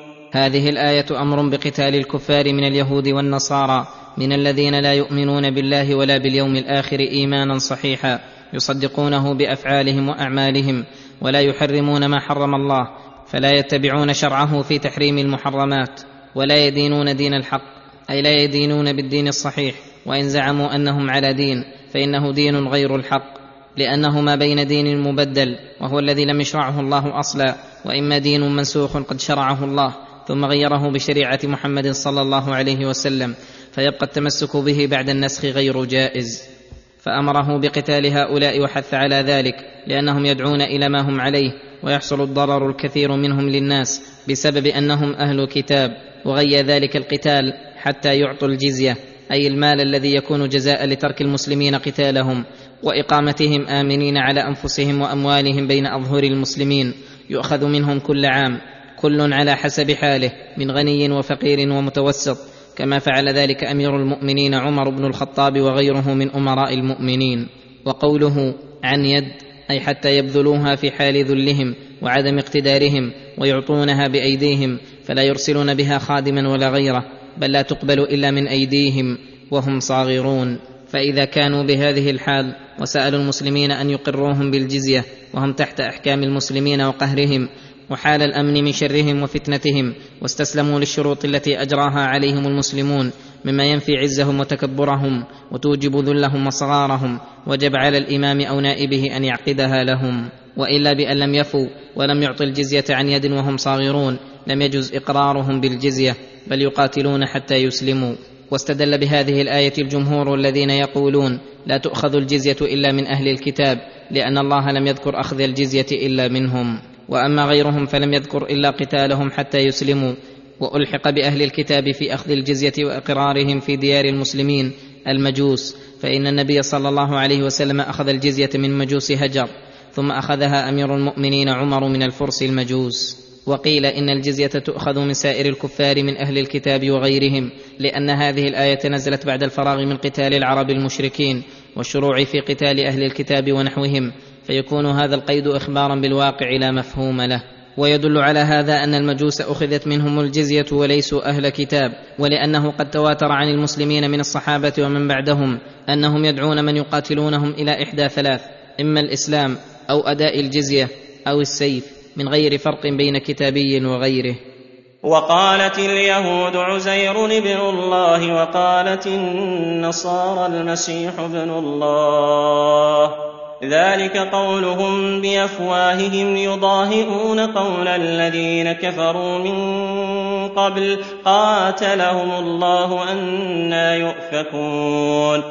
هذه الآية أمر بقتال الكفار من اليهود والنصارى من الذين لا يؤمنون بالله ولا باليوم الآخر إيمانا صحيحا يصدقونه بأفعالهم وأعمالهم ولا يحرمون ما حرم الله فلا يتبعون شرعه في تحريم المحرمات ولا يدينون دين الحق أي لا يدينون بالدين الصحيح وإن زعموا أنهم على دين فإنه دين غير الحق لأنه ما بين دين مبدل وهو الذي لم يشرعه الله أصلا وإما دين منسوخ قد شرعه الله ثم غيره بشريعة محمد صلى الله عليه وسلم فيبقى التمسك به بعد النسخ غير جائز. فأمره بقتال هؤلاء وحث على ذلك لأنهم يدعون إلى ما هم عليه ويحصل الضرر الكثير منهم للناس بسبب أنهم أهل كتاب وغي ذلك القتال حتى يعطوا الجزية أي المال الذي يكون جزاء لترك المسلمين قتالهم وإقامتهم آمنين على أنفسهم وأموالهم بين أظهر المسلمين يؤخذ منهم كل عام. كل على حسب حاله من غني وفقير ومتوسط كما فعل ذلك أمير المؤمنين عمر بن الخطاب وغيره من أمراء المؤمنين. وقوله عن يد أي حتى يبذلوها في حال ذلهم وعدم اقتدارهم ويعطونها بأيديهم فلا يرسلون بها خادما ولا غيره بل لا تقبل إلا من أيديهم وهم صاغرون. فإذا كانوا بهذه الحال وسألوا المسلمين أن يقروهم بالجزية وهم تحت أحكام المسلمين وقهرهم وحال الأمن من شرهم وفتنتهم واستسلموا للشروط التي أجراها عليهم المسلمون مما ينفي عزهم وتكبرهم وتوجب ذلهم وصغارهم وجب على الإمام أو نائبه أن يعقدها لهم وإلا بأن لم يفوا ولم يعط الجزية عن يد وهم صاغرون لم يجز إقرارهم بالجزية بل يقاتلون حتى يسلموا واستدل بهذه الآية الجمهور الذين يقولون لا تؤخذ الجزية إلا من أهل الكتاب لأن الله لم يذكر أخذ الجزية إلا منهم وأما غيرهم فلم يذكر إلا قتالهم حتى يسلموا وألحق بأهل الكتاب في أخذ الجزية وإقرارهم في ديار المسلمين المجوس فإن النبي صلى الله عليه وسلم أخذ الجزية من مجوس هجر ثم أخذها أمير المؤمنين عمر من الفرس المجوس. وقيل إن الجزية تؤخذ من سائر الكفار من أهل الكتاب وغيرهم لأن هذه الآية نزلت بعد الفراغ من قتال العرب المشركين والشروع في قتال أهل الكتاب ونحوهم. فيكون هذا القيد إخبارا بالواقع لا مفهوم له. ويدل على هذا أن المجوس أخذت منهم الجزية وليسوا أهل كتاب ولأنه قد تواتر عن المسلمين من الصحابة ومن بعدهم أنهم يدعون من يقاتلونهم إلى إحدى ثلاث إما الإسلام أو أداء الجزية أو السيف من غير فرق بين كتابي وغيره. وقالت اليهود عزير ابن الله وقالت النصارى المسيح ابن الله. ذلك قولهم بأفواههم يضاهئون قول الذين كفروا من قبل قاتلهم الله أنا يؤفكون.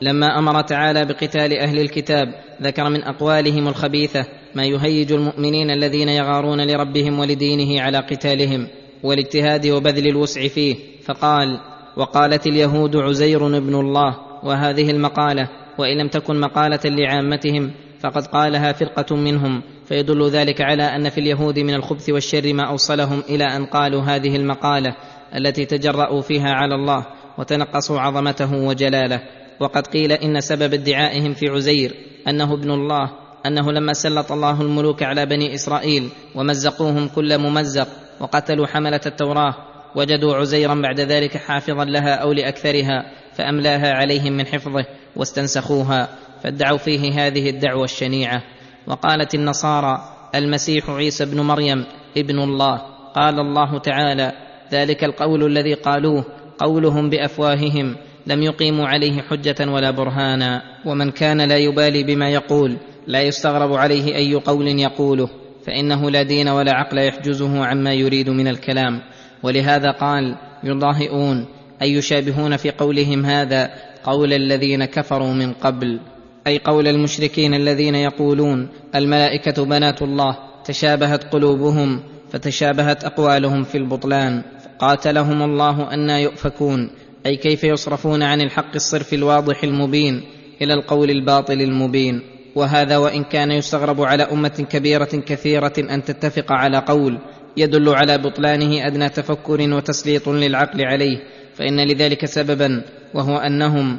لما أمر تعالى بقتال أهل الكتاب ذكر من أقوالهم الخبيثة ما يهيج المؤمنين الذين يغارون لربهم ولدينه على قتالهم والاجتهاد وبذل الوسع فيه فقال وقالت اليهود عزير ابن الله وهذه المقالة وإن لم تكن مقالة لعامتهم فقد قالها فرقة منهم. فيدل ذلك على أن في اليهود من الخبث والشر ما أوصلهم إلى أن قالوا هذه المقالة التي تجرأوا فيها على الله وتنقصوا عظمته وجلاله. وقد قيل إن سبب ادعائهم في عزير أنه ابن الله أنه لما سلط الله الملوك على بني إسرائيل ومزقوهم كل ممزق وقتلوا حملة التوراة وجدوا عزيرا بعد ذلك حافظا لها أو لأكثرها فأملاها عليهم من حفظه. واستنسخوها فادعوا فيه هذه الدعوة الشنيعة. وقالت النصارى المسيح عيسى ابن مريم ابن الله. قال الله تعالى ذلك القول الذي قالوه قولهم بأفواههم لم يقيموا عليه حجة ولا برهانا. ومن كان لا يبالي بما يقول لا يستغرب عليه أي قول يقوله. فإنه لا دين ولا عقل يحجزه عما يريد من الكلام. ولهذا قال يضاهئون أي يشابهون في قولهم هذا قول الذين كفروا من قبل أي قول المشركين الذين يقولون الملائكة بنات الله تشابهت قلوبهم فتشابهت أقوالهم في البطلان قاتلهم الله أنا يؤفكون أي كيف يصرفون عن الحق الصرف الواضح المبين إلى القول الباطل المبين. وهذا وإن كان يستغرب على أمة كبيرة كثيرة أن تتفق على قول يدل على بطلانه أدنى تفكر وتسليط للعقل عليه فإن لذلك سببا وهو أنهم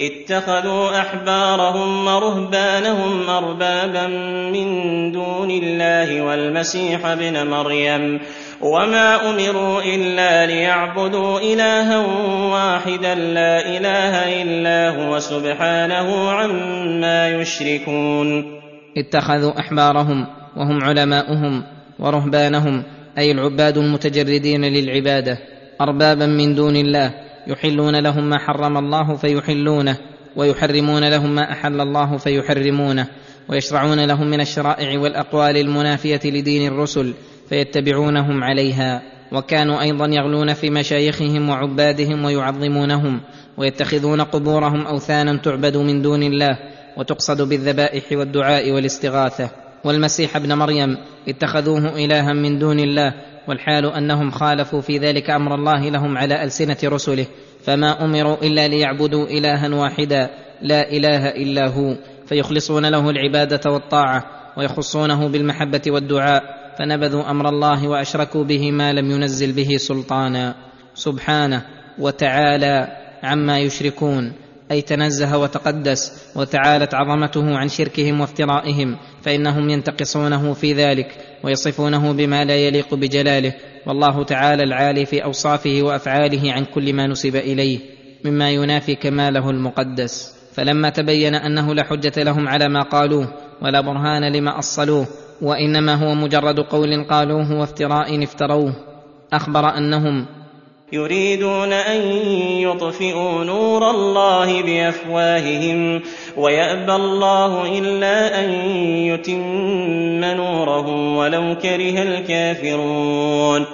اتخذوا أحبارهم ورهبانهم أربابا من دون الله والمسيح ابن مريم وما أمروا إلا ليعبدوا إلها واحدا لا إله إلا هو سبحانه عما يشركون. اتخذوا أحبارهم وهم علماؤهم ورهبانهم أي العباد المتجردين للعبادة أربابا من دون الله يحلون لهم ما حرم الله فيحلونه ويحرمون لهم ما أحل الله فيحرمونه ويشرعون لهم من الشرائع والأقوال المنافية لدين الرسل فيتبعونهم عليها وكانوا أيضا يغلون في مشايخهم وعبادهم ويعظمونهم ويتخذون قبورهم اوثانا تعبد من دون الله وتقصد بالذبائح والدعاء والاستغاثة. والمسيح ابن مريم اتخذوه الها من دون الله والحال أنهم خالفوا في ذلك أمر الله لهم على ألسنة رسله فما أمروا إلا ليعبدوا إلها واحدا لا إله إلا هو فيخلصون له العبادة والطاعة ويخصونه بالمحبة والدعاء فنبذوا أمر الله وأشركوا به ما لم ينزل به سلطانا. سبحانه وتعالى عما يشركون. أي تنزه وتقدس وتعالت عظمته عن شركهم وافترائهم فإنهم ينتقصونه في ذلك ويصفونه بما لا يليق بجلاله والله تعالى العالي في أوصافه وأفعاله عن كل ما نسب إليه مما ينافي كماله المقدس. فلما تبين أنه لا حجة لهم على ما قالوه ولا برهان لما أصلوه وإنما هو مجرد قول قالوه وافتراء افتروه أخبر أنهم يريدون أن يطفئوا نور الله بأفواههم ويأبى الله إلا أن يتم نوره ولو كره الكافرون.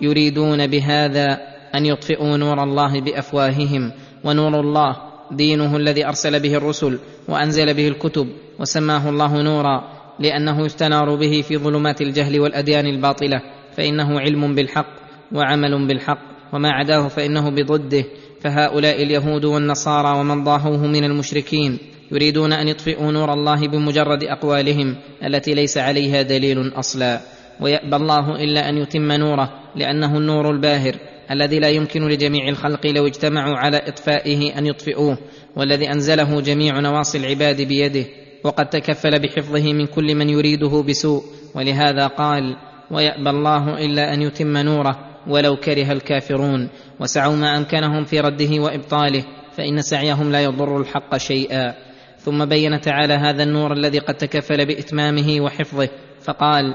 يريدون بهذا أن يطفئوا نور الله بأفواههم ونور الله دينه الذي أرسل به الرسل وأنزل به الكتب وسماه الله نورا لأنه يستنار به في ظلمات الجهل والأديان الباطلة فإنه علم بالحق وعمل بالحق. وما عداه فإنه بضده. فهؤلاء اليهود والنصارى ومن ضاهوه من المشركين يريدون أن يطفئوا نور الله بمجرد أقوالهم التي ليس عليها دليل أصلا. ويأبى الله إلا أن يتم نوره لأنه النور الباهر الذي لا يمكن لجميع الخلق لو اجتمعوا على إطفائه أن يطفئوه والذي أنزله جميع نواصي العباد بيده وقد تكفل بحفظه من كل من يريده بسوء. ولهذا قال ويأبى الله إلا أن يتم نوره ولو كره الكافرون وسعوا ما أمكنهم في رده وإبطاله فإن سعيهم لا يضر الحق شيئا. ثم بين تعالى هذا النور الذي قد تكفل بإتمامه وحفظه فقال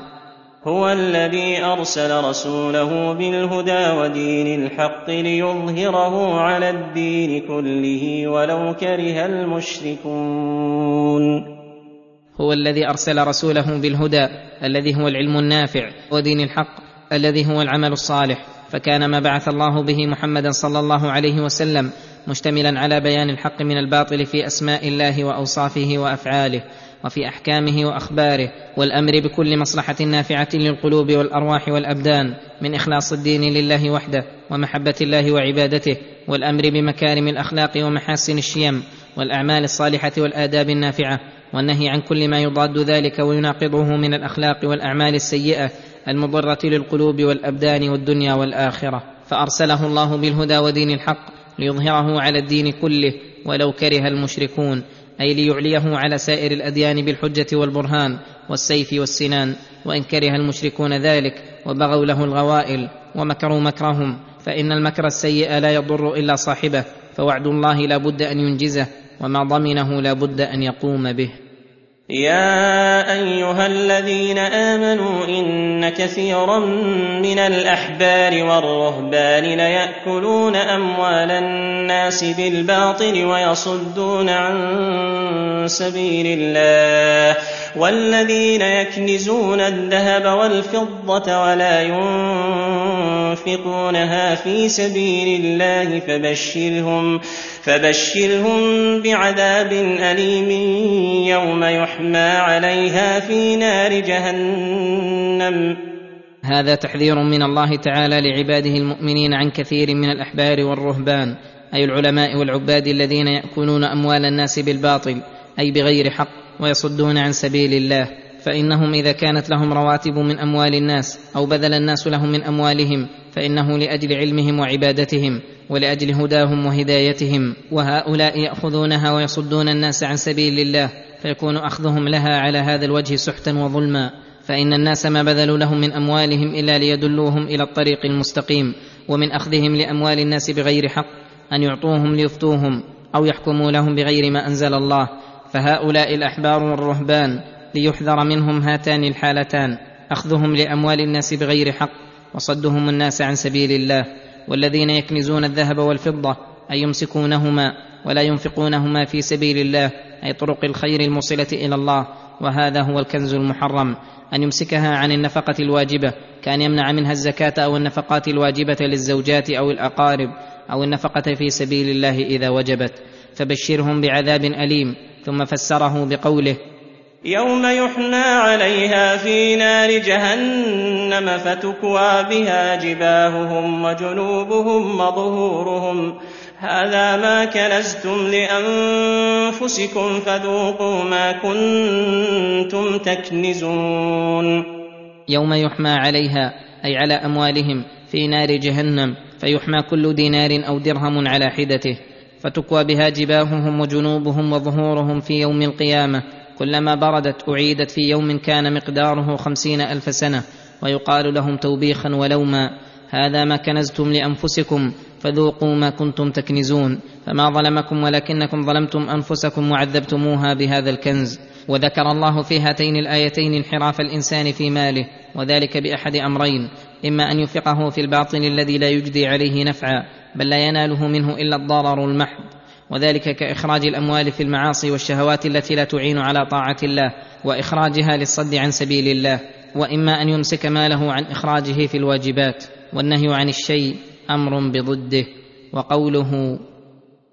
هو الذي أرسل رسوله بالهدى ودين الحق ليظهره على الدين كله ولو كره المشركون. هو الذي أرسل رسوله بالهدى الذي هو العلم النافع ودين الحق. الذي هو العمل الصالح فكان ما بعث الله به محمدا صلى الله عليه وسلم مشتملا على بيان الحق من الباطل في أسماء الله وأوصافه وأفعاله وفي أحكامه وأخباره والأمر بكل مصلحة نافعة للقلوب والأرواح والأبدان من إخلاص الدين لله وحده ومحبة الله وعبادته والأمر بمكارم الأخلاق ومحاسن الشيم والأعمال الصالحة والآداب النافعة والنهي عن كل ما يضاد ذلك ويناقضه من الأخلاق والأعمال السيئة المضرة للقلوب والأبدان والدنيا والآخرة. فأرسله الله بالهدى ودين الحق ليظهره على الدين كله ولو كره المشركون أي ليعليه على سائر الأديان بالحجة والبرهان والسيف والسنان وإن كره المشركون ذلك وبغوا له الغوائل ومكروا مكرهم فإن المكر السيء لا يضر إلا صاحبه فوعد الله لا بد أن ينجزه وما ضمنه لا بد أن يقوم به. يا أيها الذين آمنوا إن كثيرا من الأحبار والرهبان ليأكلون أموال الناس بالباطل ويصدون عن سبيل الله والذين يكنزون الذهب والفضة ولا ينفقونها في سبيل الله فبشرهم فبشرهم بعذاب أليم يوم يحمى عليها في نار جهنم. هذا تحذير من الله تعالى لعباده المؤمنين عن كثير من الأحبار والرهبان أي العلماء والعباد الذين يأكلون أموال الناس بالباطل أي بغير حق ويصدون عن سبيل الله. فإنهم إذا كانت لهم رواتب من أموال الناس أو بذل الناس لهم من أموالهم فإنه لأجل علمهم وعبادتهم ولأجل هداهم وهدايتهم. وهؤلاء يأخذونها ويصدون الناس عن سبيل الله فيكون أخذهم لها على هذا الوجه سحتا وظلما. فإن الناس ما بذلوا لهم من أموالهم إلا ليدلوهم إلى الطريق المستقيم ومن أخذهم لأموال الناس بغير حق أن يعطوهم ليفتوهم أو يحكموا لهم بغير ما أنزل الله. فهؤلاء الأحبار والرهبان ليحذر منهم هاتان الحالتان. أخذهم لأموال الناس بغير حق وصدهم الناس عن سبيل الله. والذين يكنزون الذهب والفضة اي يمسكونهما ولا ينفقونهما في سبيل الله أي طرق الخير الموصلة إلى الله. وهذا هو الكنز المحرم أن يمسكها عن النفقة الواجبة كأن يمنع منها الزكاة أو النفقات الواجبة للزوجات أو الأقارب أو النفقة في سبيل الله إذا وجبت. فبشرهم بعذاب أليم ثم فسره بقوله يوم يحنى عليها في نار جهنم فتكوى بها جباههم وجنوبهم وظهورهم. هذا ما كنزتم لأنفسكم فذوقوا ما كنتم تكنزون. يوم يحمى عليها أي على أموالهم في نار جهنم فيحمى كل دينار أو درهم على حدته فتكوى بها جباههم وجنوبهم وظهورهم في يوم القيامة. كلما بردت أعيدت في يوم كان مقداره خمسين ألف سنة ويقال لهم توبيخا ولوما هذا ما كنزتم لأنفسكم فذوقوا ما كنتم تكنزون فما ظلمكم ولكنكم ظلمتم أنفسكم وعذبتموها بهذا الكنز. وذكر الله في هاتين الآيتين انحراف الإنسان في ماله وذلك بأحد أمرين إما أن ينفقه في الباطل الذي لا يجدي عليه نفعا بل لا يناله منه إلا الضرر المحض. وذلك كإخراج الأموال في المعاصي والشهوات التي لا تعين على طاعة الله وإخراجها للصد عن سبيل الله وإما أن يمسك ماله عن إخراجه في الواجبات والنهي عن الشيء أمر بضده وقوله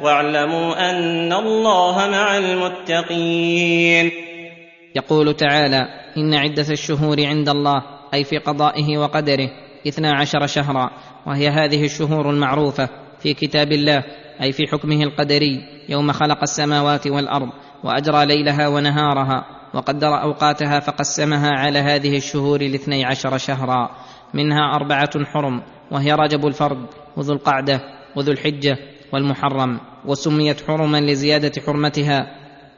واعلموا أن الله مع المتقين. يقول تعالى إن عدة الشهور عند الله أي في قضائه وقدره اثنا عشر شهرا وهي هذه الشهور المعروفة في كتاب الله أي في حكمه القدري يوم خلق السماوات والأرض وأجرى ليلها ونهارها وقدر أوقاتها فقسمها على هذه الشهور الاثني عشر شهرا منها أربعة حرم وهي رجب الفرد وذو القعدة وذو الحجة والمحرم وسميت حرما لزيادة حرمتها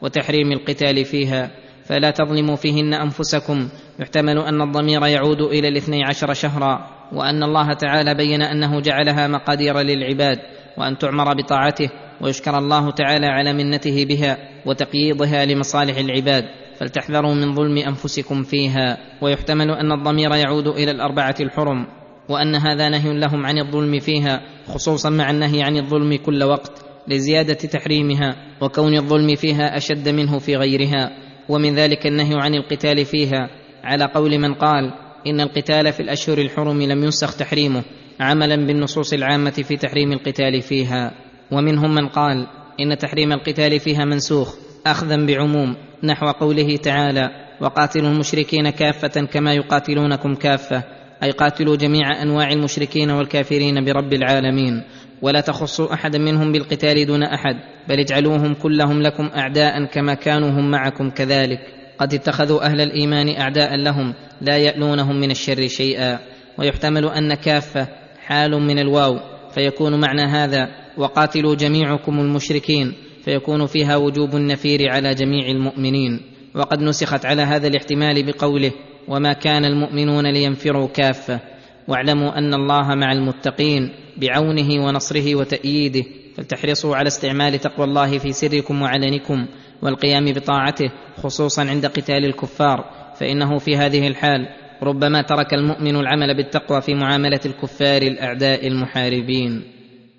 وتحريم القتال فيها فلا تظلموا فيهن أنفسكم. يحتمل أن الضمير يعود إلى الاثني عشر شهرا وأن الله تعالى بين أنه جعلها مقادير للعباد وأن تعمر بطاعته ويشكر الله تعالى على منته بها وتقييضها لمصالح العباد. فلتحذروا من ظلم أنفسكم فيها. ويحتمل أن الضمير يعود إلى الأربعة الحرم. وأن هذا نهي لهم عن الظلم فيها خصوصا مع النهي عن الظلم كل وقت لزيادة تحريمها وكون الظلم فيها أشد منه في غيرها. ومن ذلك النهي عن القتال فيها. على قول من قال إن القتال في الأشهر الحرم لم ينسخ تحريمه عملا بالنصوص العامة في تحريم القتال فيها. ومنهم من قال إن تحريم القتال فيها منسوخ اخذا بعموم نحو قوله تعالى وقاتلوا المشركين كافة كما يقاتلونكم كافة. أي قاتلوا جميع أنواع المشركين والكافرين برب العالمين. ولا تخصوا احدا منهم بالقتال دون أحد بل اجعلوهم كلهم لكم أعداء كما كانوا هم معكم كذلك. قد اتخذوا أهل الإيمان أعداء لهم لا يألونهم من الشر شيئا. ويحتمل أن كافة حال من الواو فيكون معنى هذا وقاتلوا جميعكم المشركين فيكون فيها وجوب النفير على جميع المؤمنين. وقد نسخت على هذا الاحتمال بقوله وما كان المؤمنون لينفروا كافة. واعلموا أن الله مع المتقين بعونه ونصره وتأييده. فلتحرصوا على استعمال تقوى الله في سركم وعلنكم والقيام بطاعته خصوصا عند قتال الكفار. فإنه في هذه الحال ربما ترك المؤمن العمل بالتقوى في معاملة الكفار الأعداء المحاربين.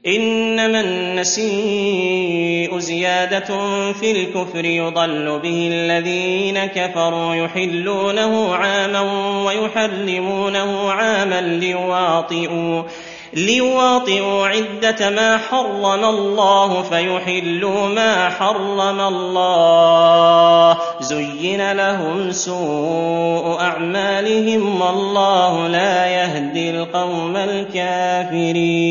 إنما النسيء زيادة في الكفر يضل به الذين كفروا يحلونه عاما ويحرمونه عاما ليواطئوا ليواطئوا عدة ما حرم الله فيحلوا ما حرم الله. زين لهم سوء أعمالهم والله لا يهدي القوم الكافرين.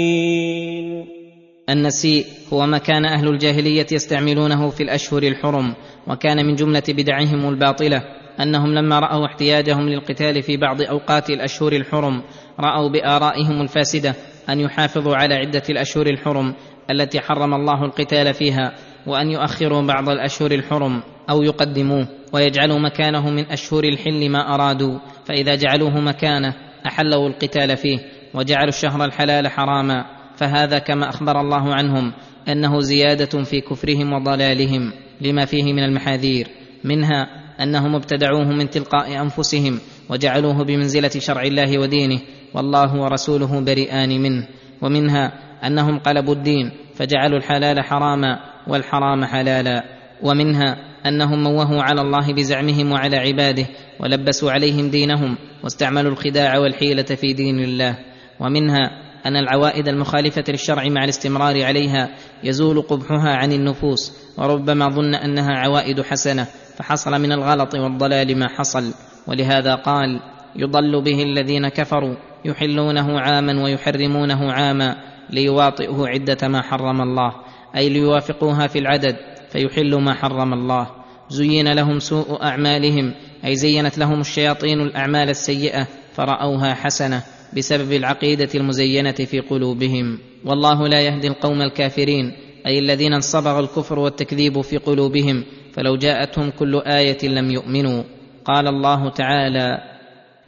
النسيء هو ما كان أهل الجاهلية يستعملونه في الأشهر الحرم وكان من جملة بدعهم الباطلة أنهم لما رأوا احتياجهم للقتال في بعض أوقات الأشهر الحرم رأوا بآرائهم الفاسدة أن يحافظوا على عدة الأشهر الحرم التي حرم الله القتال فيها وأن يؤخروا بعض الأشهر الحرم أو يقدموه ويجعلوا مكانه من أشهر الحل ما أرادوا فإذا جعلوه مكانه أحلوا القتال فيه وجعلوا الشهر الحلال حراما. فهذا كما أخبر الله عنهم أنه زيادة في كفرهم وضلالهم لما فيه من المحاذير منها أنهم ابتدعوه من تلقاء أنفسهم وجعلوه بمنزلة شرع الله ودينه والله ورسوله بريئان منه ومنها أنهم قلبوا الدين فجعلوا الحلال حراما والحرام حلالا ومنها أنهم موهوا على الله بزعمهم وعلى عباده ولبسوا عليهم دينهم واستعملوا الخداع والحيلة في دين الله ومنها أن العوائد المخالفة للشرع مع الاستمرار عليها يزول قبحها عن النفوس وربما ظن أنها عوائد حسنة فحصل من الغلط والضلال ما حصل. ولهذا قال يضل به الذين كفروا يحلونه عاما ويحرمونه عاما ليواطئوا عدة ما حرم الله أي ليوافقوها في العدد فيحلوا ما حرم الله. زين لهم سوء أعمالهم أي زينت لهم الشياطين الأعمال السيئة فرأوها حسنة. بسبب العقيدة المزينة في قلوبهم. والله لا يهدي القوم الكافرين أي الذين انصبغ الكفر والتكذيب في قلوبهم فلو جاءتهم كل آية لم يؤمنوا. قال الله تعالى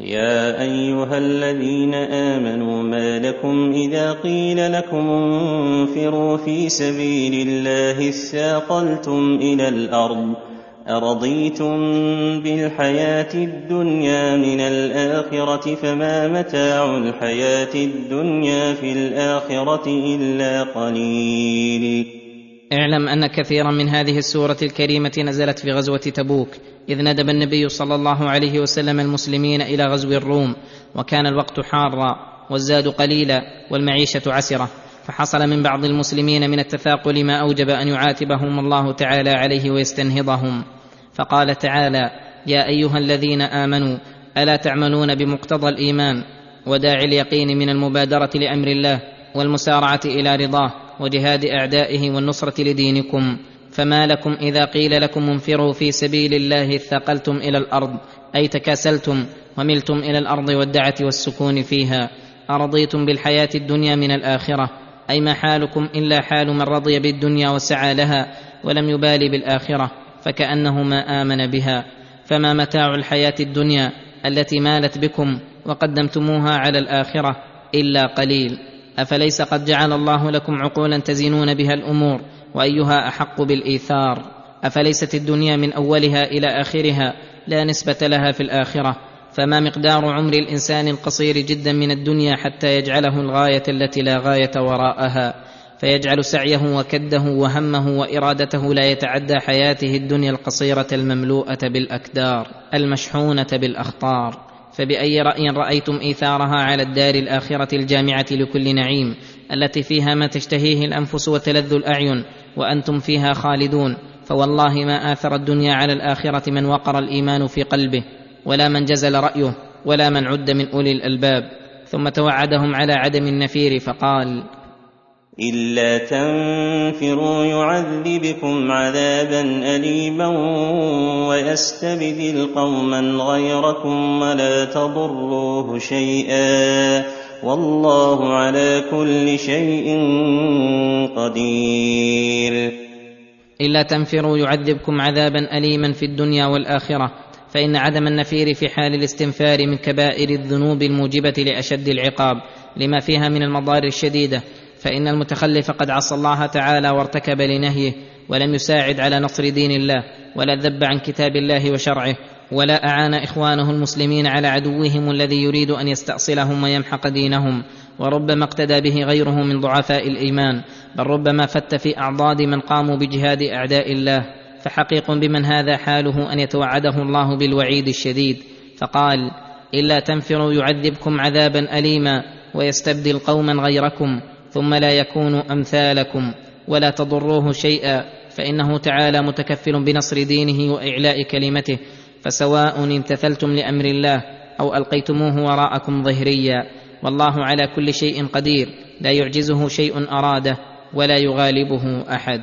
يا أيها الذين آمنوا ما لكم إذا قيل لكم انفروا في سبيل الله اثاقلتم إلى الأرض أرضيتم بالحياة الدنيا من الآخرة فما متاع الحياة الدنيا في الآخرة إلا قليل. اعلم أن كثيرا من هذه السورة الكريمة نزلت في غزوة تبوك، إذ ندب النبي صلى الله عليه وسلم المسلمين إلى غزو الروم، وكان الوقت حارا والزاد قليلا والمعيشة عسرة، فحصل من بعض المسلمين من التثاقل ما أوجب أن يعاتبهم الله تعالى عليه ويستنهضهم فقال تعالى يا أيها الذين آمنوا ألا تعملون بمقتضى الإيمان وداعي اليقين من المبادرة لأمر الله والمسارعة إلى رضاه وجهاد أعدائه والنصرة لدينكم. فما لكم إذا قيل لكم انفروا في سبيل الله اثقلتم إلى الأرض أي تكاسلتم وملتم إلى الأرض والدعة والسكون فيها. أرضيتم بالحياة الدنيا من الآخرة أي ما حالكم إلا حال من رضي بالدنيا وسعى لها ولم يبالي بالآخرة. فكأنه ما آمن بها. فما متاع الحياة الدنيا التي مالت بكم وقدمتموها على الآخرة إلا قليل. أفليس قد جعل الله لكم عقولا تزنون بها الأمور وأيها أحق بالإيثار؟ أفليست الدنيا من أولها إلى آخرها لا نسبة لها في الآخرة؟ فما مقدار عمر الإنسان القصير جدا من الدنيا حتى يجعله الغاية التي لا غاية وراءها؟ فيجعل سعيه وكده وهمه وإرادته لا يتعدى حياته الدنيا القصيرة المملوءة بالأكدار المشحونة بالأخطار. فبأي رأي رأيتم إيثارها على الدار الآخرة الجامعة لكل نعيم التي فيها ما تشتهيه الأنفس وتلذ الأعين وأنتم فيها خالدون. فوالله ما آثر الدنيا على الآخرة من وقر الإيمان في قلبه ولا من جزل رأيه ولا من عد من أولي الألباب. ثم توعدهم على عدم النفير فقال إلا تنفروا يعذبكم عذابا أليما ويستبدل قوما غيركم ولا تضروه شيئا والله على كل شيء قدير. إلا تنفروا يعذبكم عذابا أليما في الدنيا والآخرة فإن عدم النفير في حال الاستنفار من كبائر الذنوب الموجبة لأشد العقاب لما فيها من المضار الشديده فإن المتخلف قد عصى الله تعالى وارتكب لنهيه ولم يساعد على نصر دين الله ولا ذب عن كتاب الله وشرعه ولا أعان إخوانه المسلمين على عدوهم الذي يريد أن يستأصلهم ويمحق دينهم وربما اقتدى به غيره من ضعفاء الإيمان بل ربما فت في أعضاد من قاموا بجهاد أعداء الله. فحقيق بمن هذا حاله أن يتوعده الله بالوعيد الشديد. فقال إلا تنفروا يعذبكم عذابا اليما ويستبدل قوما غيركم. ثم لا يكونوا أمثالكم ولا تضروه شيئا فإنه تعالى متكفل بنصر دينه وإعلاء كلمته فسواء امتثلتم لأمر الله أو ألقيتموه وراءكم ظهريا والله على كل شيء قدير لا يعجزه شيء أراده ولا يغالبه أحد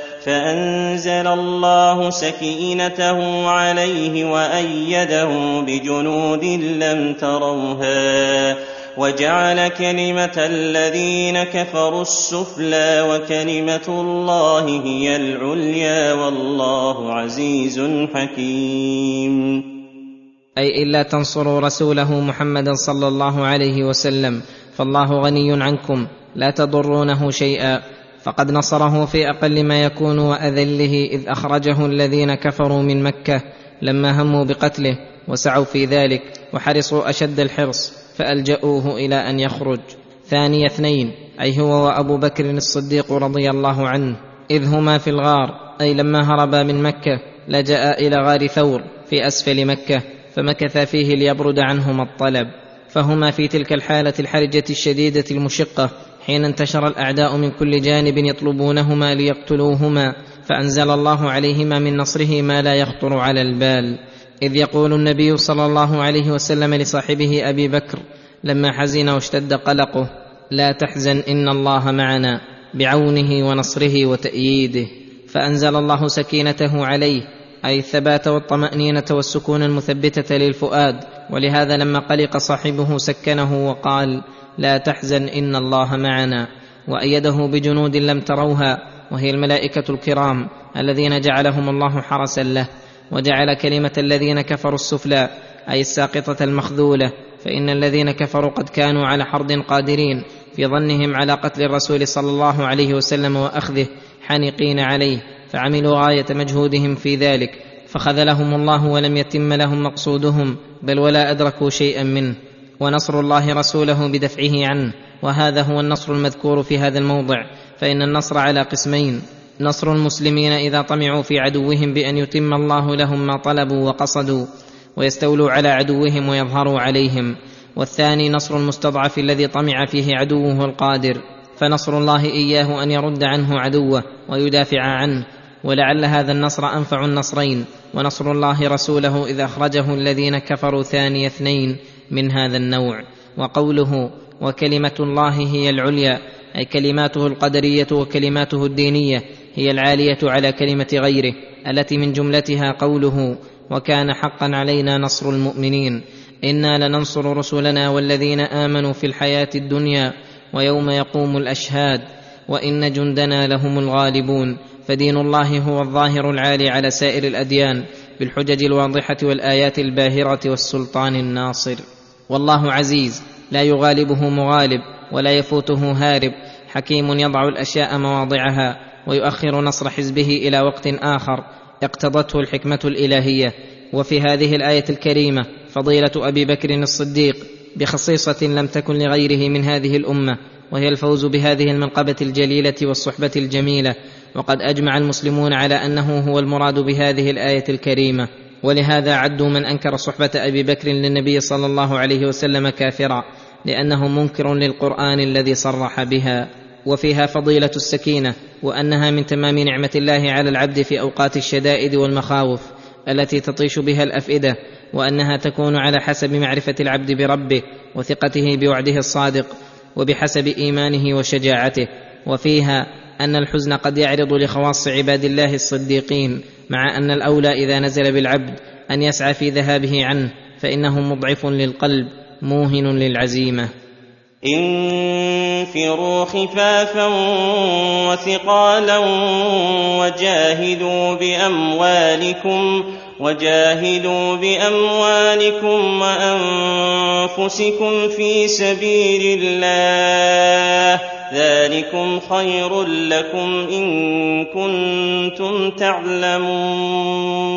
فأنزل الله سكينته عليه وأيده بجنود لم تروها وجعل كلمة الذين كفروا السفلى وكلمة الله هي العليا والله عزيز حكيم. أي إلا تنصروا رسوله محمدا صلى الله عليه وسلم فالله غني عنكم لا تضرونه شيئا. فقد نصره في أقل ما يكون وأذله إذ أخرجه الذين كفروا من مكة لما هموا بقتله وسعوا في ذلك وحرصوا أشد الحرص فالجاوه إلى أن يخرج. ثاني اثنين أي هو وأبو بكر الصديق رضي الله عنه إذ هما في الغار أي لما هربا من مكة لجأ إلى غار ثور في أسفل مكة فمكث فيه ليبرد عنهما الطلب. فهما في تلك الحالة الحرجة الشديدة المشقة حين انتشر الأعداء من كل جانب يطلبونهما ليقتلوهما فأنزل الله عليهما من نصره ما لا يخطر على البال. إذ يقول النبي صلى الله عليه وسلم لصاحبه أبي بكر لما حزن واشتد قلقه لا تحزن إن الله معنا بعونه ونصره وتأييده. فأنزل الله سكينته عليه أي الثبات والطمأنينة والسكون المثبتة للفؤاد. ولهذا لما قلق صاحبه سكنه وقال لا تحزن إن الله معنا. وأيده بجنود لم تروها وهي الملائكة الكرام الذين جعلهم الله حرسا له. وجعل كلمة الذين كفروا السفلى أي الساقطة المخذولة. فإن الذين كفروا قد كانوا على حرد قادرين في ظنهم على قتل الرسول صلى الله عليه وسلم وأخذه حانقين عليه فعملوا غاية مجهودهم في ذلك. فخذلهم الله ولم يتم لهم مقصودهم بل ولا أدركوا شيئا منه. ونصر الله رسوله بدفعه عنه. وهذا هو النصر المذكور في هذا الموضع. فإن النصر على قسمين. نصر المسلمين إذا طمعوا في عدوهم بأن يتم الله لهم ما طلبوا وقصدوا ويستولوا على عدوهم ويظهروا عليهم. والثاني نصر المستضعف الذي طمع فيه عدوه القادر. فنصر الله إياه أن يرد عنه عدوه ويدافع عنه. ولعل هذا النصر أنفع النصرين. ونصر الله رسوله إذا أخرجه الذين كفروا ثاني اثنين. من هذا النوع وقوله وكلمة الله هي العليا أي كلماته القدرية وكلماته الدينية هي العالية على كلمة غيره التي من جملتها قوله وكان حقا علينا نصر المؤمنين إنا لننصر رسلنا والذين آمنوا في الحياة الدنيا ويوم يقوم الأشهاد وإن جندنا لهم الغالبون فدين الله هو الظاهر العالي على سائر الأديان بالحجج الواضحة والآيات الباهرة والسلطان الناصر. والله عزيز لا يغالبه مغالب ولا يفوته هارب. حكيم يضع الأشياء مواضعها ويؤخر نصر حزبه إلى وقت آخر. اقتضته الحكمة الإلهية. وفي هذه الآية الكريمة فضيلة أبي بكر الصديق بخصيصة لم تكن لغيره من هذه الأمة وهي الفوز بهذه المنقبة الجليلة والصحبة الجميلة. وقد أجمع المسلمون على أنه هو المراد بهذه الآية الكريمة. ولهذا عدوا من أنكر صحبة أبي بكر للنبي صلى الله عليه وسلم كافرا لأنه منكر للقرآن الذي صرح بها وفيها فضيلة السكينة وأنها من تمام نعمة الله على العبد في أوقات الشدائد والمخاوف التي تطيش بها الأفئدة وأنها تكون على حسب معرفة العبد بربه وثقته بوعده الصادق وبحسب إيمانه وشجاعته وفيها أن الحزن قد يعرض لخواص عباد الله الصديقين مع أن الأولى إذا نزل بالعبد أن يسعى في ذهابه عنه فإنه مضعف للقلب موهن للعزيمة. انفروا خفافا وثقالا وجاهدوا بأموالكم وجاهدوا بأموالكم وأنفسكم في سبيل الله. ذلكم خير لكم إن كنتم تعلمون.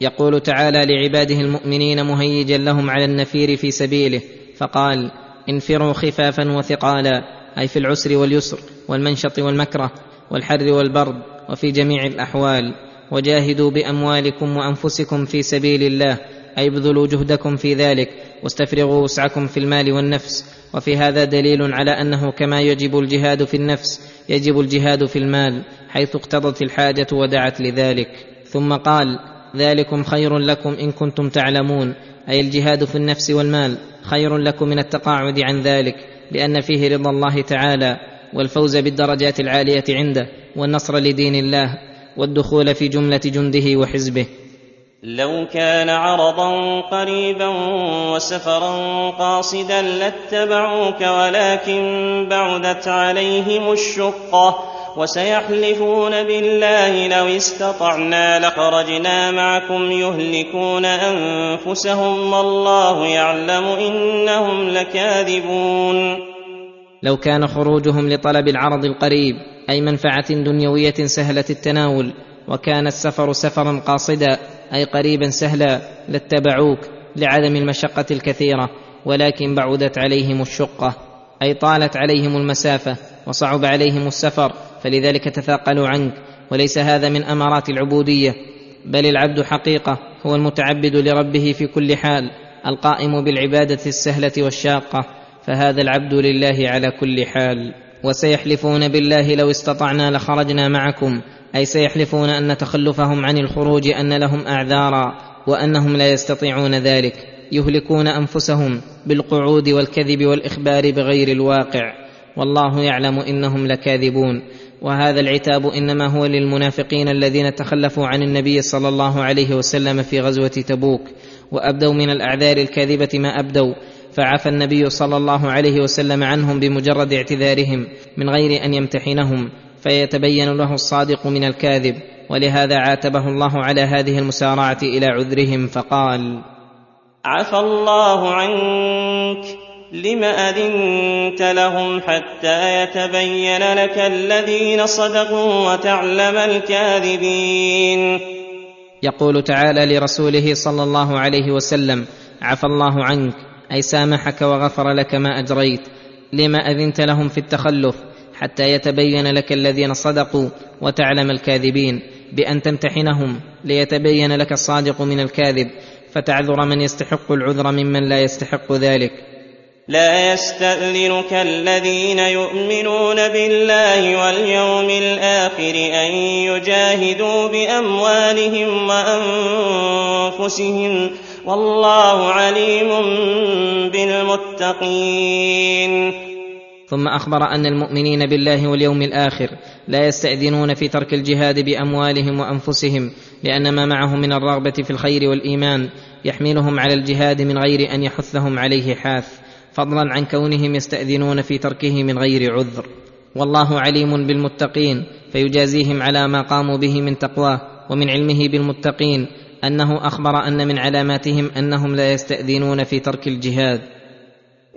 يقول تعالى لعباده المؤمنين مهيجا لهم على النفير في سبيله فقال انفروا خفافا وثقالا أي في العسر واليسر والمنشط والمكره والحر والبرد وفي جميع الأحوال وجاهدوا بأموالكم وأنفسكم في سبيل الله أي ابذلوا جهدكم في ذلك واستفرغوا وسعكم في المال والنفس وفي هذا دليل على أنه كما يجب الجهاد في النفس يجب الجهاد في المال حيث اقتضت الحاجة ودعت لذلك. ثم قال ذلكم خير لكم إن كنتم تعلمون أي الجهاد في النفس والمال خير لكم من التقاعد عن ذلك لأن فيه رضا الله تعالى والفوز بالدرجات العالية عنده والنصر لدين الله والدخول في جملة جنده وحزبه. لو كان عرضا قريبا وسفرا قاصدا لاتبعوك ولكن بعدت عليهم الشقة وسيحلفون بالله لو استطعنا لخرجنا معكم يهلكون أنفسهم والله يعلم إنهم لكاذبون. لو كان خروجهم لطلب العرض القريب أي منفعة دنيوية سهلة التناول وكان السفر سفرا قاصدا أي قريبا سهلا لاتبعوك لعدم المشقة الكثيرة ولكن بعدت عليهم الشقة. أي طالت عليهم المسافة وصعب عليهم السفر فلذلك تثاقلوا عنك. وليس هذا من أمارات العبودية بل العبد حقيقة هو المتعبد لربه في كل حال القائم بالعبادة السهلة والشاقة. فهذا العبد لله على كل حال. وسيحلفون بالله لو استطعنا لخرجنا معكم. أي سيحلفون أن تخلفهم عن الخروج أن لهم أعذارا وأنهم لا يستطيعون ذلك يهلكون أنفسهم بالقعود والكذب والإخبار بغير الواقع. والله يعلم إنهم لكاذبون. وهذا العتاب إنما هو للمنافقين الذين تخلفوا عن النبي صلى الله عليه وسلم في غزوة تبوك وأبدوا من الأعذار الكاذبة ما أبدوا. فعفى النبي صلى الله عليه وسلم عنهم بمجرد اعتذارهم من غير أن يمتحنهم. فيتبين له الصادق من الكاذب ولهذا عاتبه الله على هذه المسارعة إلى عذرهم فقال عفى الله عنك لم أذنت لهم حتى يتبين لك الذين صدقوا وتعلم الكاذبين. يقول تعالى لرسوله صلى الله عليه وسلم عفى الله عنك أي سامحك وغفر لك ما أجريت لما أذنت لهم في التخلف حتى يتبين لك الذين صدقوا وتعلم الكاذبين بأن تمتحنهم ليتبين لك الصادق من الكاذب فتعذر من يستحق العذر ممن لا يستحق ذلك. لا يستأذنك الذين يؤمنون بالله واليوم الآخر أن يجاهدوا بأموالهم وأنفسهم والله عليم بالمتقين. ثم أخبر أن المؤمنين بالله واليوم الآخر لا يستأذنون في ترك الجهاد بأموالهم وأنفسهم لأن ما معهم من الرغبة في الخير والإيمان يحملهم على الجهاد من غير أن يحثهم عليه حاث. فضلا عن كونهم يستأذنون في تركه من غير عذر. والله عليم بالمتقين فيجازيهم على ما قاموا به من تقواه ومن علمه بالمتقين أنه أخبر أن من علاماتهم أنهم لا يستأذنون في ترك الجهاد.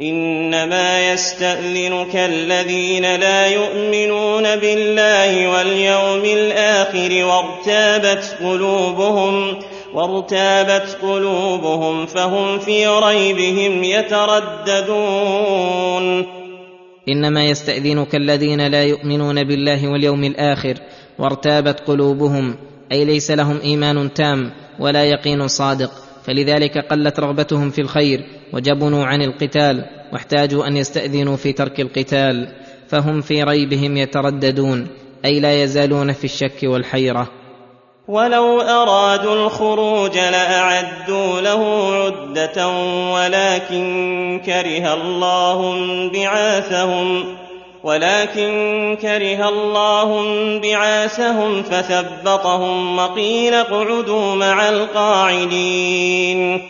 إنما يستأذنك الذين لا يؤمنون بالله واليوم الآخر وارتابت قلوبهم وارتابت قلوبهم فهم في ريبهم يترددون. إنما يستأذنك الذين لا يؤمنون بالله واليوم الآخر وارتابت قلوبهم أي ليس لهم إيمان تام ولا يقين صادق. فلذلك قلت رغبتهم في الخير وجبنوا عن القتال واحتاجوا أن يستأذنوا في ترك القتال فهم في ريبهم يترددون أي لا يزالون في الشك والحيرة. ولو أرادوا الخروج لأعدوا له عدة ولكن كره الله بعاثهم ولكن كره الله بعاثهم فثبطهم وقيل اقعدوا مع القاعدين.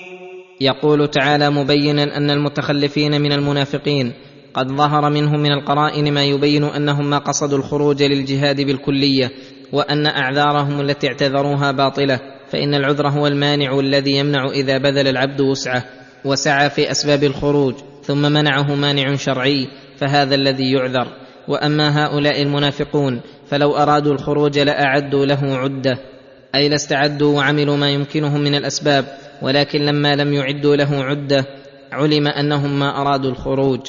يقول تعالى مبينا أن المتخلفين من المنافقين قد ظهر منهم من القرائن ما يبين أنهم ما قصدوا الخروج للجهاد بالكلية وأن أعذارهم التي اعتذروها باطلة فإن العذر هو المانع الذي يمنع إذا بذل العبد وسعه وسعى في أسباب الخروج ثم منعه مانع شرعي فهذا الذي يعذر. وأما هؤلاء المنافقون فلو أرادوا الخروج لأعدوا له عدة. أي لاستعدوا وعملوا ما يمكنهم من الأسباب ولكن لما لم يعدوا له عدة علم أنهم ما أرادوا الخروج.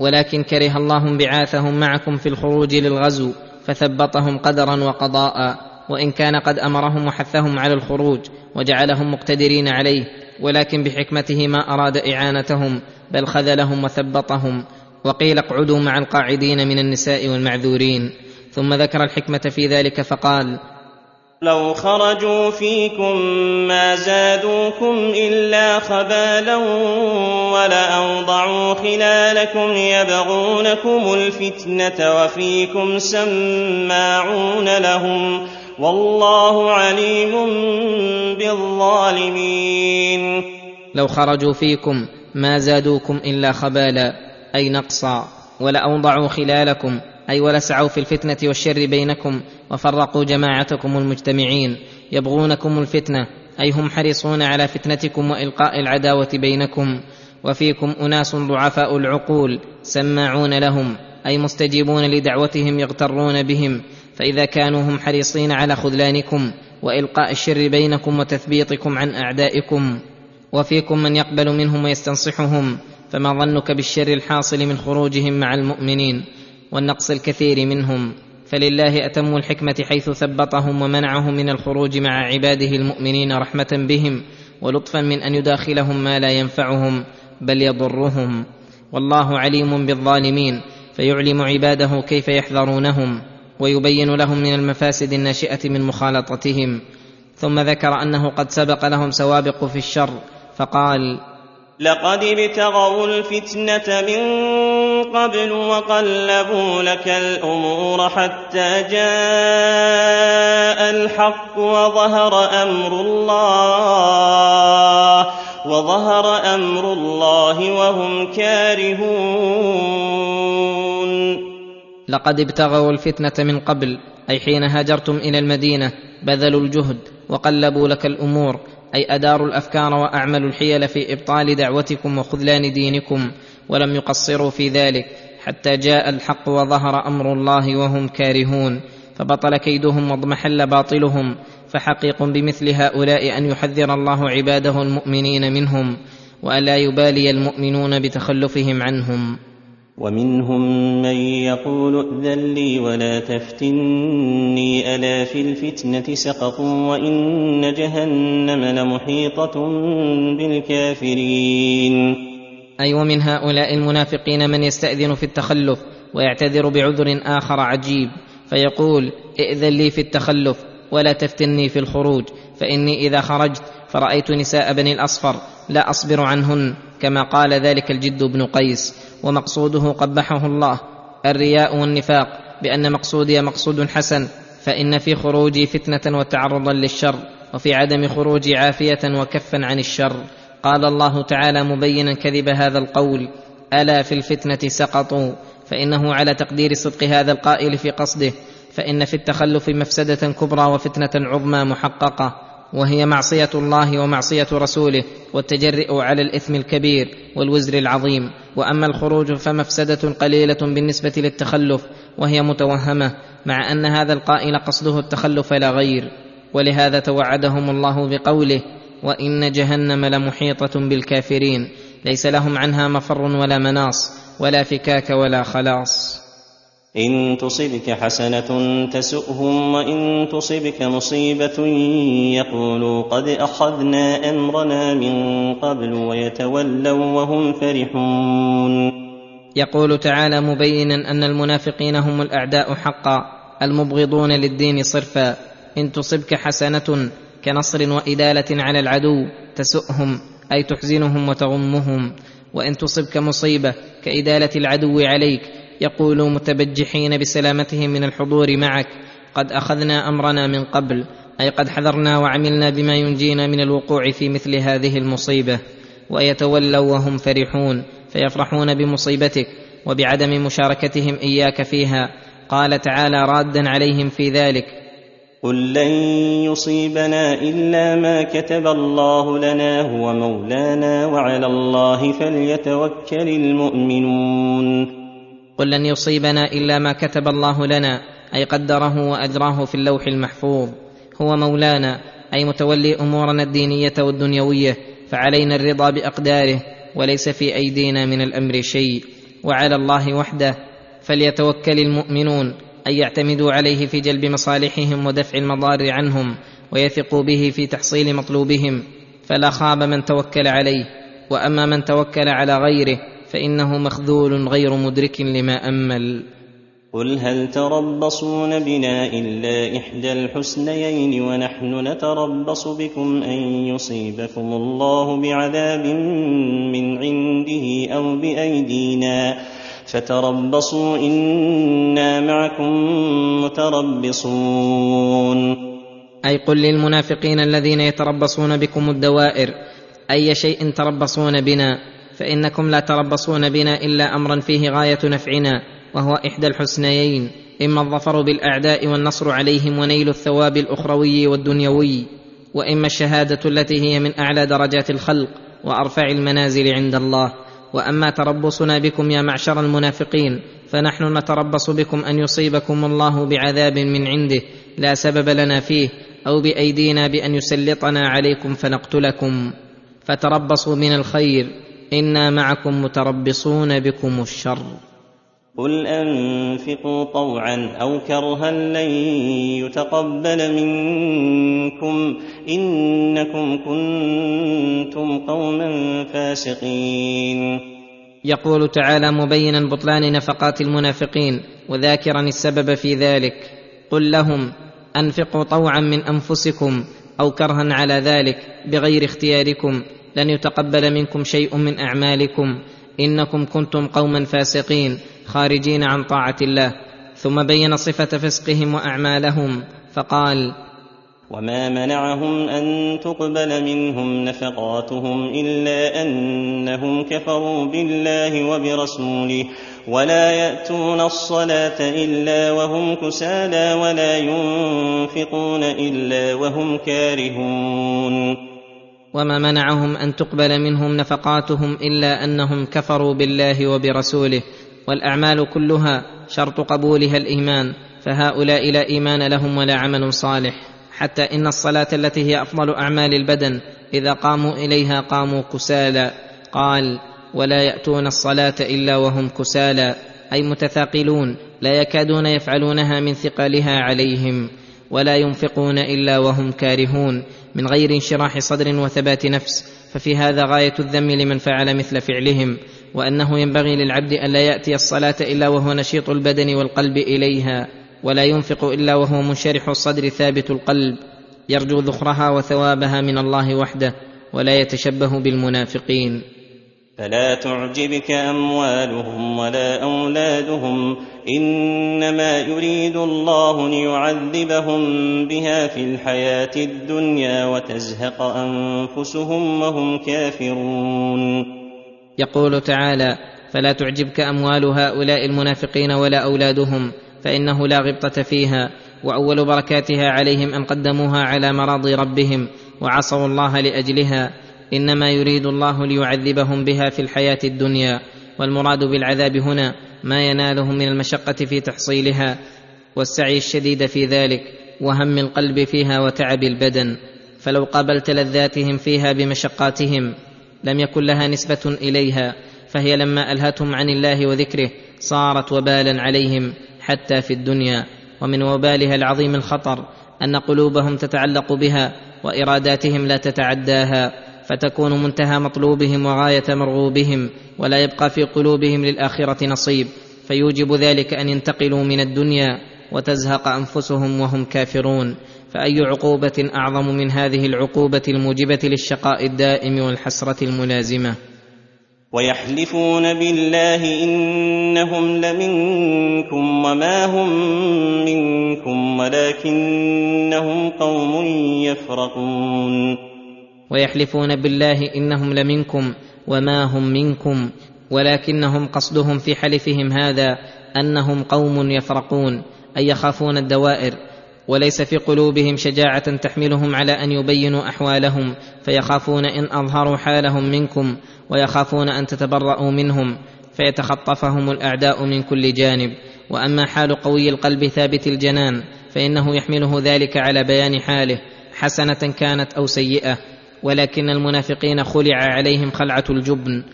ولكن كره الله انبعاثهم معكم في الخروج للغزو فثبطهم قدرا وقضاء. وإن كان قد أمرهم وحثهم على الخروج وجعلهم مقتدرين عليه ولكن بحكمته ما أراد إعانتهم بل خذلهم وثبطهم. وقيل اقعدوا مع القاعدين من النساء والمعذورين ثم ذكر الحكمة في ذلك فقال لو خرجوا فيكم ما زادوكم إلا خبالا ولاوضعوا خلالكم يبغونكم الفتنة وفيكم سماعون لهم والله عليم بالظالمين. لو خرجوا فيكم ما زادوكم إلا خبالا أي نقصا ولاوضعوا خلالكم أي ولسعوا في الفتنة والشر بينكم وفرقوا جماعتكم المجتمعين يبغونكم الفتنة أي هم حريصون على فتنتكم وإلقاء العداوة بينكم. وفيكم أناس ضعفاء العقول سماعون لهم أي مستجيبون لدعوتهم يغترون بهم. فإذا كانوا هم حريصين على خذلانكم وإلقاء الشر بينكم وتثبيطكم عن أعدائكم. وفيكم من يقبل منهم ويستنصحهم. فما ظنك بالشر الحاصل من خروجهم مع المؤمنين والنقص الكثير منهم فلله أتم الحكمة حيث ثبطهم ومنعهم من الخروج مع عباده المؤمنين رحمة بهم ولطفا من أن يداخلهم ما لا ينفعهم بل يضرهم والله عليم بالظالمين فيعلم عباده كيف يحذرونهم ويبين لهم من المفاسد الناشئة من مخالطتهم ثم ذكر أنه قد سبق لهم سوابق في الشر فقال لقد ابتغوا الفتنة من قبل وقلبوا لك الأمور حتى جاء الحق وظهر أمر الله وظهر أمر الله وهم كارهون. لقد ابتغوا الفتنة من قبل أي حين هاجرتم إلى المدينة بذلوا الجهد وقلبوا لك الأمور. أي أداروا الأفكار وأعملوا الحيل في إبطال دعوتكم وخذلان دينكم ولم يقصروا في ذلك حتى جاء الحق وظهر أمر الله وهم كارهون. فبطل كيدهم واضمحل باطلهم فحقيق بمثل هؤلاء أن يحذر الله عباده المؤمنين منهم وألا يبالي المؤمنون بتخلفهم عنهم. ومنهم من يقول ائذن لي ولا تفتني ألا في الفتنة سقطوا وإن جهنم لمحيطة بالكافرين. أي ومن هؤلاء المنافقين من يستأذن في التخلف ويعتذر بعذر آخر عجيب فيقول ائذن لي في التخلف ولا تفتني في الخروج فإني إذا خرجت فرأيت نساء بني الأصفر لا أصبر عنهن كما قال ذلك الجد بن قيس ومقصوده قبحه الله. الرياء والنفاق بأن مقصودي مقصود حسن فإن في خروجي فتنة وتعرضا للشر وفي عدم خروجي عافية وكفا عن الشر. قال الله تعالى مبينا كذب هذا القول ألا في الفتنة سقطوا فإنه على تقدير صدق هذا القائل في قصده فإن في التخلف مفسدة كبرى وفتنة عظمى محققة. وهي معصية الله ومعصية رسوله والتجرئ على الإثم الكبير والوزر العظيم. وأما الخروج فمفسدة قليلة بالنسبة للتخلف وهي متوهمة مع أن هذا القائل قصده التخلف لا غير. ولهذا توعدهم الله بقوله وإن جهنم لمحيطة بالكافرين. ليس لهم عنها مفر ولا مناص ولا فكاك ولا خلاص. إن تصبك حسنة تسؤهم وإن تصبك مصيبة يقولوا قد أخذنا أمرنا من قبل ويتولوا وهم فرحون. يقول تعالى مبينا أن المنافقين هم الأعداء حقا المبغضون للدين صرفا. إن تصبك حسنة كنصر وإدالة على العدو تسؤهم أي تحزنهم وتغمهم. وإن تصبك مصيبة كإدالة العدو عليك يقولوا متبجحين بسلامتهم من الحضور معك. قد أخذنا أمرنا من قبل أي قد حذرنا وعملنا بما ينجينا من الوقوع في مثل هذه المصيبة. ويتولوا وهم فرحون فيفرحون بمصيبتك وبعدم مشاركتهم إياك فيها. قال تعالى رادا عليهم في ذلك قل لن يصيبنا إلا ما كتب الله لنا هو مولانا وعلى الله فليتوكل المؤمنون. قل لن يصيبنا إلا ما كتب الله لنا أي قدره وأجراه في اللوح المحفوظ. هو مولانا أي متولي أمورنا الدينية والدنيوية فعلينا الرضا بأقداره وليس في أيدينا من الأمر شيء. وعلى الله وحده فليتوكل المؤمنون أن يعتمدوا عليه في جلب مصالحهم ودفع المضار عنهم ويثقوا به في تحصيل مطلوبهم. فلا خاب من توكل عليه وأما من توكل على غيره فإنه مخذول غير مدرك لما أمل. قل هل تربصون بنا إلا إحدى الحسنيين ونحن نتربص بكم أن يصيبكم الله بعذاب من عنده أو بأيدينا فتربصوا إنا معكم متربصون. أي قل للمنافقين الذين يتربصون بكم الدوائر أي شيء تربصون بنا. فإنكم لا تربصون بنا إلا أمرا فيه غاية نفعنا وهو إحدى الحسنيين. إما الظفر بالأعداء والنصر عليهم ونيل الثواب الأخروي والدنيوي وإما الشهادة التي هي من أعلى درجات الخلق وأرفع المنازل عند الله. وأما تربصنا بكم يا معشر المنافقين فنحن نتربص بكم أن يصيبكم الله بعذاب من عنده لا سبب لنا فيه أو بأيدينا بأن يسلطنا عليكم فنقتلكم. فتربصوا من الخير. إنا معكم متربصون بكم الشر. قل أنفقوا طوعا أو كرها لن يتقبل منكم إنكم كنتم قوما فاسقين. يقول تعالى مبينا بطلان نفقات المنافقين وذاكرا السبب في ذلك. قل لهم أنفقوا طوعا من أنفسكم أو كرها على ذلك بغير اختياركم. لن يتقبل منكم شيء من أعمالكم. إنكم كنتم قوما فاسقين خارجين عن طاعة الله. ثم بين صفة فسقهم وأعمالهم فقال وما منعهم ان تقبل منهم نفقاتهم الا انهم كفروا بالله وبرسوله. ولا ياتون الصلاه الا وهم كسالى ولا ينفقون الا وهم كارهون. وما منعهم أن تقبل منهم نفقاتهم إلا أنهم كفروا بالله وبرسوله والأعمال كلها شرط قبولها الإيمان فهؤلاء لا إيمان لهم ولا عمل صالح. حتى إن الصلاة التي هي أفضل أعمال البدن إذا قاموا إليها قاموا كسالى قال ولا يأتون الصلاة إلا وهم كسالى أي متثاقلون لا يكادون يفعلونها من ثقلها عليهم ولا ينفقون إلا وهم كارهون. من غير انشراح صدر وثبات نفس ففي هذا غاية الذم لمن فعل مثل فعلهم وأنه ينبغي للعبد الا يأتي الصلاة إلا وهو نشيط البدن والقلب إليها ولا ينفق إلا وهو منشرح الصدر ثابت القلب يرجو ذخرها وثوابها من الله وحده ولا يتشبه بالمنافقين. فلا تعجبك أموالهم ولا أولادهم إنما يريد الله ليعذبهم بها في الحياة الدنيا وتزهق أنفسهم وهم كافرون. يقول تعالى فلا تعجبك أموال هؤلاء المنافقين ولا أولادهم فإنه لا غبطة فيها وأول بركاتها عليهم أن قدموها على مراضي ربهم وعصوا الله لأجلها إنما يريد الله ليعذبهم بها في الحياة الدنيا والمراد بالعذاب هنا ما ينالهم من المشقة في تحصيلها والسعي الشديد في ذلك وهم القلب فيها وتعب البدن. فلو قابلت لذاتهم فيها بمشقاتهم لم يكن لها نسبة إليها فهي لما ألهتهم عن الله وذكره صارت وبالا عليهم حتى في الدنيا. ومن وبالها العظيم الخطر أن قلوبهم تتعلق بها وإراداتهم لا تتعداها. فتكون منتهى مطلوبهم وغاية مرغوبهم ولا يبقى في قلوبهم للآخرة نصيب فيوجب ذلك أن ينتقلوا من الدنيا وتزهق أنفسهم وهم كافرون. فأي عقوبة أعظم من هذه العقوبة الموجبة للشقاء الدائم والحسرة الملازمة؟ ويحلفون بالله إنهم لمنكم وما هم منكم ولكنهم قوم يفرقون. ويحلفون بالله إنهم لمنكم وما هم منكم ولكنهم قصدهم في حلفهم هذا أنهم قوم يفرقون أي يخافون الدوائر وليس في قلوبهم شجاعة تحملهم على أن يبينوا أحوالهم فيخافون إن أظهروا حالهم منكم ويخافون أن تتبرأوا منهم فيتخطفهم الأعداء من كل جانب. وأما حال قوي القلب ثابت الجنان فإنه يحمله ذلك على بيان حاله حسنة كانت أو سيئة. ولكن المنافقين خلع عليهم خلعة الجبن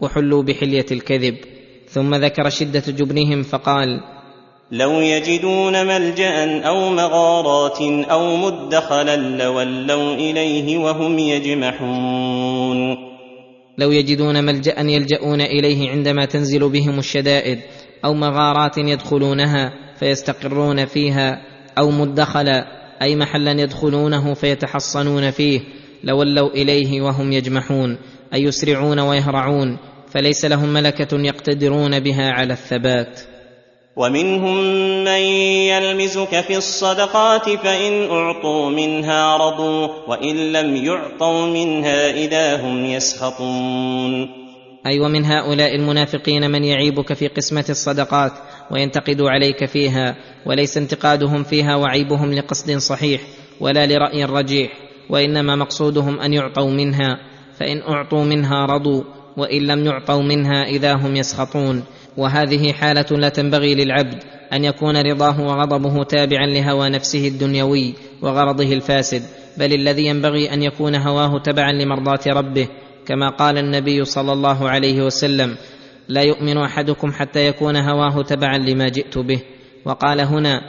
وحلوا بحلية الكذب. ثم ذكر شدة جبنهم فقال لو يجدون ملجأ أو مغارات أو مدخلا لولوا إليه وهم يجمحون. لو يجدون ملجأ يلجؤون إليه عندما تنزل بهم الشدائد أو مغارات يدخلونها فيستقرون فيها أو مدخلا أي محلا يدخلونه فيتحصنون فيه لولوا إليه وهم يجمحون اي يسرعون ويهرعون فليس لهم ملكة يقتدرون بها على الثبات. ومنهم من يلمزك في الصدقات فإن أعطوا منها رضوا وإن لم يعطوا منها إذا هم يسخطون. أي ومن هؤلاء المنافقين من يعيبك في قسمة الصدقات وينتقد عليك فيها وليس انتقادهم فيها وعيبهم لقصد صحيح ولا لرأي رجيح. وإنما مقصودهم أن يعطوا منها فإن أعطوا منها رضوا وإن لم يعطوا منها إذا هم يسخطون. وهذه حالة لا تنبغي للعبد أن يكون رضاه وغضبه تابعا لهوى نفسه الدنيوي وغرضه الفاسد بل الذي ينبغي أن يكون هواه تبعا لمرضاة ربه كما قال النبي صلى الله عليه وسلم لا يؤمن أحدكم حتى يكون هواه تبعا لما جئت به وقال هنا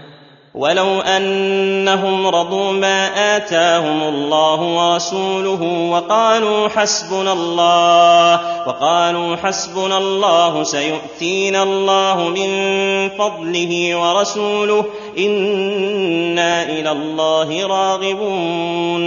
ولو انهم رضوا ما اتاهم الله ورسوله وقالوا حسبنا الله وقالوا حسبنا الله سيؤتينا الله من فضله ورسوله أنا إلى الله راغبون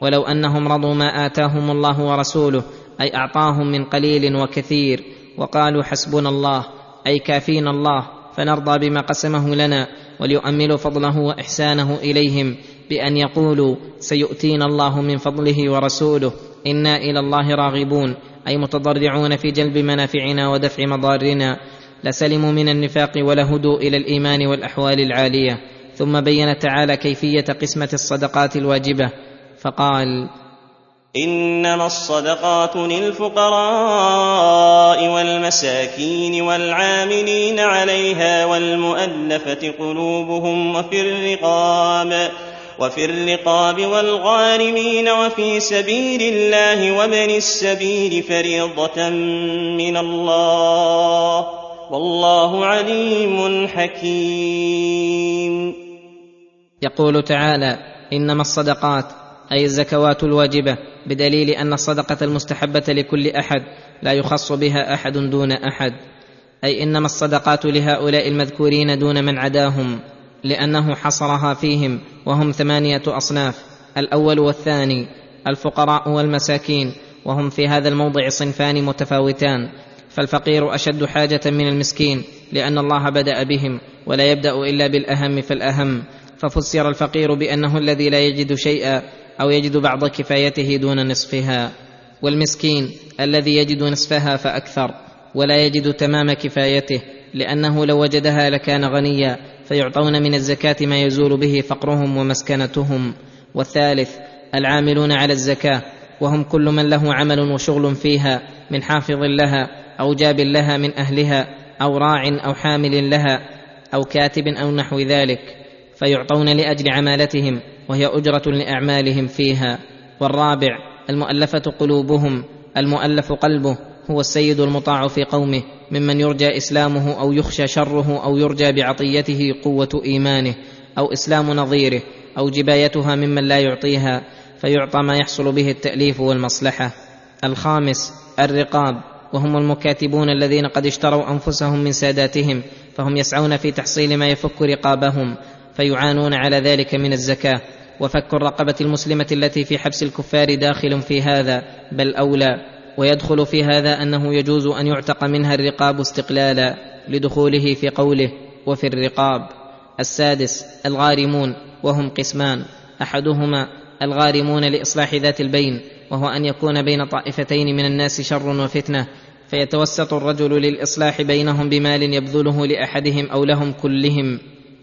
ولو انهم رضوا ما اتاهم الله ورسوله أي أعطاهم من قليل وكثير وقالوا حسبنا الله أي كافينا الله فنرضى بما قسمه لنا. وليؤملوا فضله وإحسانه إليهم بأن يقولوا سيؤتينا الله من فضله ورسوله إنا إلى الله راغبون أي متضرعون في جلب منافعنا ودفع مضارنا لسلموا من النفاق ولهدوا إلى الإيمان والأحوال العالية. ثم بين تعالى كيفية قسمة الصدقات الواجبة فقال إنما الصدقات للفقراء والمساكين والعاملين عليها والمؤلفة قلوبهم وفي الرقاب وفي الرقاب والغارمين وفي سبيل الله وابن السبيل فريضة من الله. والله عليم حكيم. يقول تعالى إنما الصدقات أي الزكوات الواجبة بدليل أن الصدقة المستحبة لكل أحد لا يخص بها أحد دون أحد أي إنما الصدقات لهؤلاء المذكورين دون من عداهم لأنه حصرها فيهم وهم ثمانية أصناف الأول والثاني الفقراء والمساكين وهم في هذا الموضع صنفان متفاوتان فالفقير أشد حاجة من المسكين لأن الله بدأ بهم ولا يبدأ إلا بالأهم فالأهم ففسر الفقير بأنه الذي لا يجد شيئا أو يجد بعض كفايته دون نصفها والمسكين الذي يجد نصفها فأكثر ولا يجد تمام كفايته لأنه لو وجدها لكان غنيا فيعطون من الزكاة ما يزول به فقرهم ومسكنتهم. والثالث العاملون على الزكاة وهم كل من له عمل وشغل فيها من حافظ لها أو جاب لها من أهلها أو راع أو حامل لها أو كاتب أو نحو ذلك فيعطون لأجل عمالتهم. وهي أجرة لأعمالهم فيها والرابع المؤلفة قلوبهم المؤلف قلبه هو السيد المطاع في قومه ممن يرجى إسلامه أو يخشى شره أو يرجى بعطيته قوة إيمانه أو إسلام نظيره أو جبايتها ممن لا يعطيها فيعطى ما يحصل به التأليف والمصلحة. الخامس الرقاب وهم المكاتبون الذين قد اشتروا أنفسهم من ساداتهم فهم يسعون في تحصيل ما يفك رقابهم. فيعانون على ذلك من الزكاة. وفك الرقبة المسلمة التي في حبس الكفار داخل في هذا بل أولى. ويدخل في هذا أنه يجوز أن يعتق منها الرقاب استقلالا لدخوله في قوله وفي الرقاب. السادس الغارمون وهم قسمان. أحدهما الغارمون لإصلاح ذات البين وهو أن يكون بين طائفتين من الناس شر وفتنة. فيتوسط الرجل للإصلاح بينهم بمال يبذله لأحدهم أو لهم كلهم.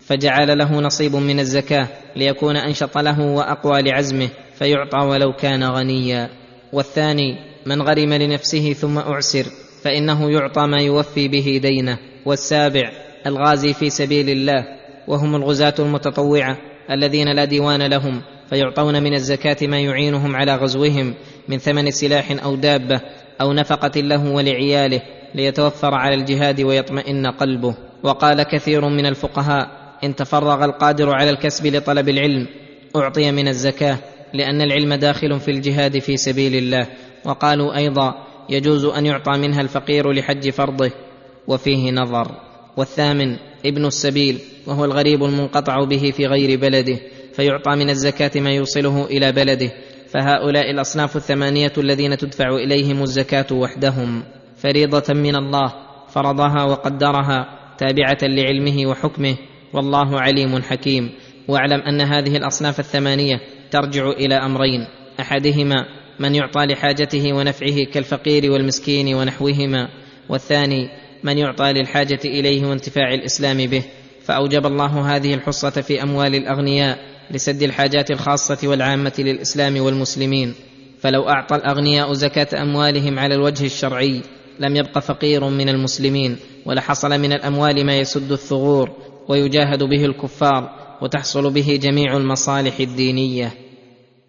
فجعل له نصيب من الزكاة ليكون أنشط له وأقوى لعزمه فيعطى ولو كان غنيا. والثاني من غرم لنفسه ثم أعسر فإنه يعطى ما يوفي به دينه. والسابع الغازي في سبيل الله وهم الغزاة المتطوعة الذين لا ديوان لهم فيعطون من الزكاة ما يعينهم على غزوهم من ثمن سلاح أو دابة أو نفقة له ولعياله ليتوفر على الجهاد ويطمئن قلبه. وقال كثير من الفقهاء إن تفرغ القادر على الكسب لطلب العلم أعطي من الزكاة لأن العلم داخل في الجهاد في سبيل الله. وقالوا أيضا يجوز أن يعطى منها الفقير لحج فرضه. وفيه نظر. والثامن ابن السبيل وهو الغريب المنقطع به في غير بلده فيعطى من الزكاة ما يوصله إلى بلده. فهؤلاء الأصناف الثمانية الذين تدفع إليهم الزكاة وحدهم. فريضة من الله فرضها وقدرها تابعة لعلمه وحكمه. والله عليم حكيم. واعلم أن هذه الأصناف الثمانية ترجع إلى أمرين. أحدهما من يعطى لحاجته ونفعه كالفقير والمسكين ونحوهما. والثاني من يعطى للحاجة إليه وانتفاع الإسلام به. فأوجب الله هذه الحصة في أموال الأغنياء لسد الحاجات الخاصة والعامة للإسلام والمسلمين. فلو أعطى الأغنياء زكاة أموالهم على الوجه الشرعي لم يبق فقير من المسلمين ولحصل من الأموال ما يسد الثغور. ويجاهد به الكفار وتحصل به جميع المصالح الدينية.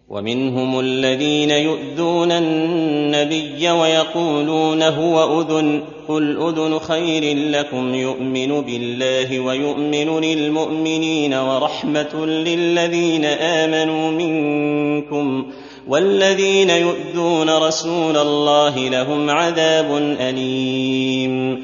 ومنهم الذين يؤذون النبي ويقولون هو أذن قل أذن خير لكم يؤمن بالله ويؤمن للمؤمنين ورحمة للذين آمنوا منكم. والذين يؤذون رسول الله لهم عذاب أليم.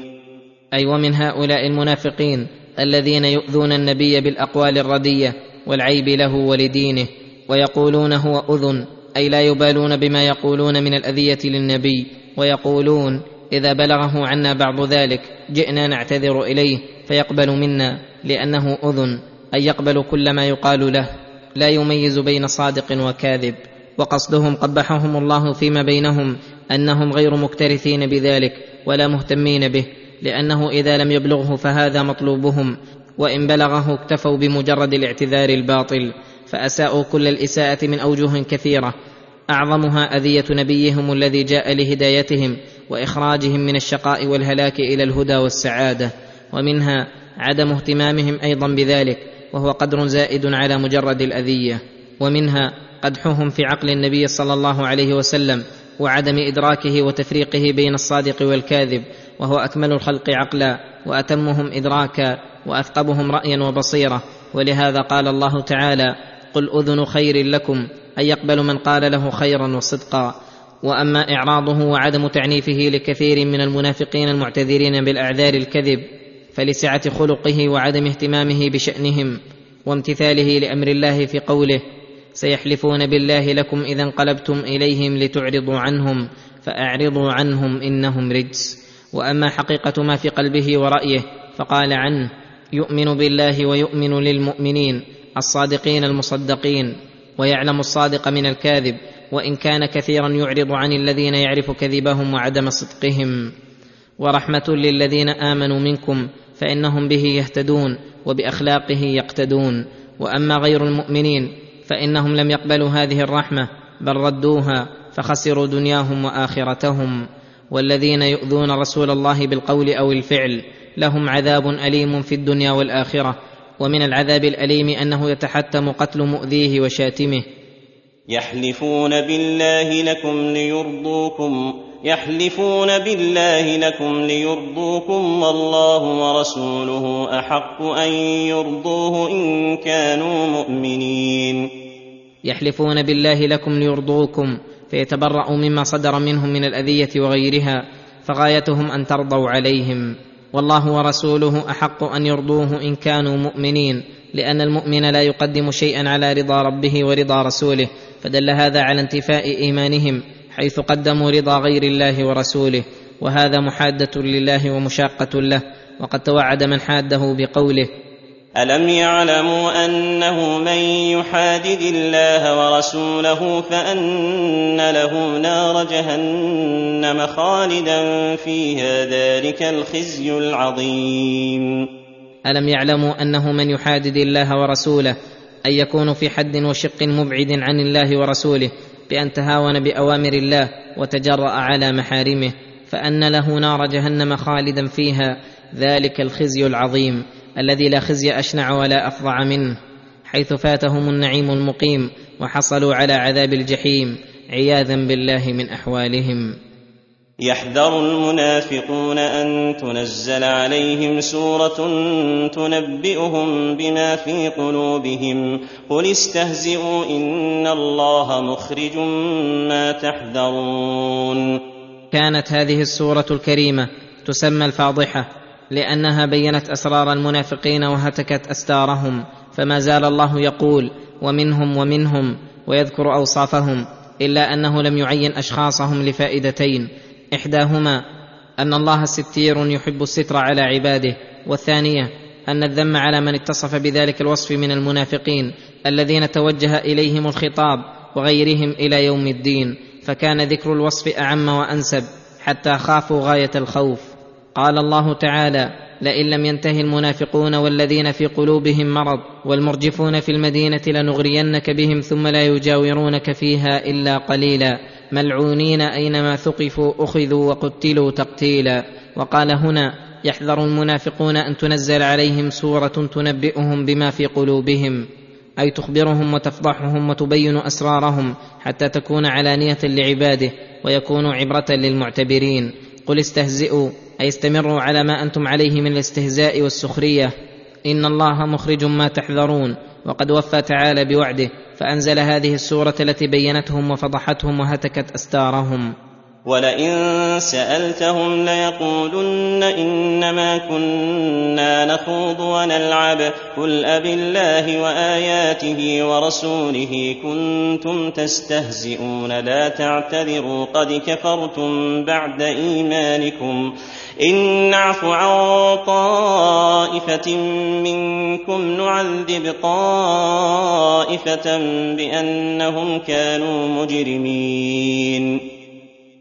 أي ومن هؤلاء المنافقين الذين يؤذون النبي بالأقوال الردية والعيب له ولدينه ويقولون هو أذن أي لا يبالون بما يقولون من الأذية للنبي ويقولون إذا بلغه عنا بعض ذلك جئنا نعتذر إليه فيقبل منا لأنه أذن أي يقبل كل ما يقال له لا يميز بين صادق وكاذب. وقصدهم قبحهم الله فيما بينهم أنهم غير مكترثين بذلك ولا مهتمين به. لأنه إذا لم يبلغه فهذا مطلوبهم وإن بلغه اكتفوا بمجرد الاعتذار الباطل فأساءوا كل الإساءة من اوجه كثيرة. أعظمها أذية نبيهم الذي جاء لهدايتهم وإخراجهم من الشقاء والهلاك إلى الهدى والسعادة. ومنها عدم اهتمامهم أيضا بذلك وهو قدر زائد على مجرد الأذية. ومنها قدحهم في عقل النبي صلى الله عليه وسلم وعدم إدراكه وتفريقه بين الصادق والكاذب وهو أكمل الخلق عقلا وأتمهم إدراكا وأثقبهم رأيا وبصيرة. ولهذا قال الله تعالى قل أذن خير لكم أن يقبل من قال له خيرا وصدقا. وأما إعراضه وعدم تعنيفه لكثير من المنافقين المعتذرين بالأعذار الكذب فلسعة خلقه وعدم اهتمامه بشأنهم وامتثاله لأمر الله في قوله سيحلفون بالله لكم إذا انقلبتم إليهم لتعرضوا عنهم فأعرضوا عنهم إنهم رجس. وأما حقيقة ما في قلبه ورأيه فقال عنه يؤمن بالله ويؤمن للمؤمنين الصادقين المصدقين ويعلم الصادق من الكاذب وإن كان كثيرا يعرض عن الذين يعرف كذبهم وعدم صدقهم. ورحمة للذين آمنوا منكم فإنهم به يهتدون وبأخلاقه يقتدون. وأما غير المؤمنين فإنهم لم يقبلوا هذه الرحمة بل ردوها فخسروا دنياهم وآخرتهم. والذين يؤذون رسول الله بالقول أو الفعل لهم عذاب أليم في الدنيا والآخرة ومن العذاب الأليم أنه يتحتم قتل مؤذيه وشاتمه. يحلفون بالله لكم ليرضوكم يحلفون بالله لكم ليرضوكم والله ورسوله أحق أن يرضوه إن كانوا مؤمنين. يحلفون بالله لكم ليرضوكم فيتبرأوا مما صدر منهم من الأذية وغيرها فغايتهم أن ترضوا عليهم. والله ورسوله أحق أن يرضوه إن كانوا مؤمنين لأن المؤمن لا يقدم شيئا على رضا ربه ورضا رسوله فدل هذا على انتفاء إيمانهم حيث قدموا رضا غير الله ورسوله وهذا محادة لله ومشاقة له وقد توعد من حاده بقوله الم يعلموا انه من يحادد الله ورسوله فان له نار جهنم خالدا فيها ذلك الخزي العظيم الم يعلموا انه من يحادد الله ورسوله ان يكون في حد وشق مبعد عن الله ورسوله بان تهاون باوامر الله وتجرا على محارمه فان له نار جهنم خالدا فيها ذلك الخزي العظيم الذي لا خزي أشنع ولا أفظع منه حيث فاتهم النعيم المقيم وحصلوا على عذاب الجحيم عياذا بالله من أحوالهم. يحذر المنافقون أن تنزل عليهم سورة تنبئهم بما في قلوبهم. قل استهزئوا إن الله مخرج ما تحذرون. كانت هذه السورة الكريمة تسمى الفاضحة لأنها بينت أسرار المنافقين وهتكت أستارهم فما زال الله يقول ومنهم ومنهم ويذكر أوصافهم إلا أنه لم يعين أشخاصهم لفائدتين إحداهما أن الله ستير يحب الستر على عباده والثانية أن الذم على من اتصف بذلك الوصف من المنافقين الذين توجه إليهم الخطاب وغيرهم إلى يوم الدين فكان ذكر الوصف أعم وأنسب حتى خافوا غاية الخوف. قال الله تعالى لئن لم ينته المنافقون والذين في قلوبهم مرض والمرجفون في المدينة لنغرينك بهم ثم لا يجاورونك فيها إلا قليلا ملعونين أينما ثقفوا أخذوا وقتلوا تقتيلا وقال هنا يحذر المنافقون أن تنزل عليهم سورة تنبئهم بما في قلوبهم أي تخبرهم وتفضحهم وتبين أسرارهم حتى تكون علانية لعباده ويكونوا عبرة للمعتبرين قل استهزئوا أي استمروا على ما أنتم عليه من الاستهزاء والسخرية. إن الله مخرج ما تحذرون وقد وفى تعالى بوعده فأنزل هذه السورة التي بينتهم وفضحتهم وهتكت أستارهم. ولئن سألتهم ليقولن إنما كنا نخوض ونلعب. قل أبالله وآياته ورسوله كنتم تستهزئون. لا تعتذروا قد كفرتم بعد إيمانكم. إن نعف عن طائفة منكم نعذب طائفة بأنهم كانوا مجرمين.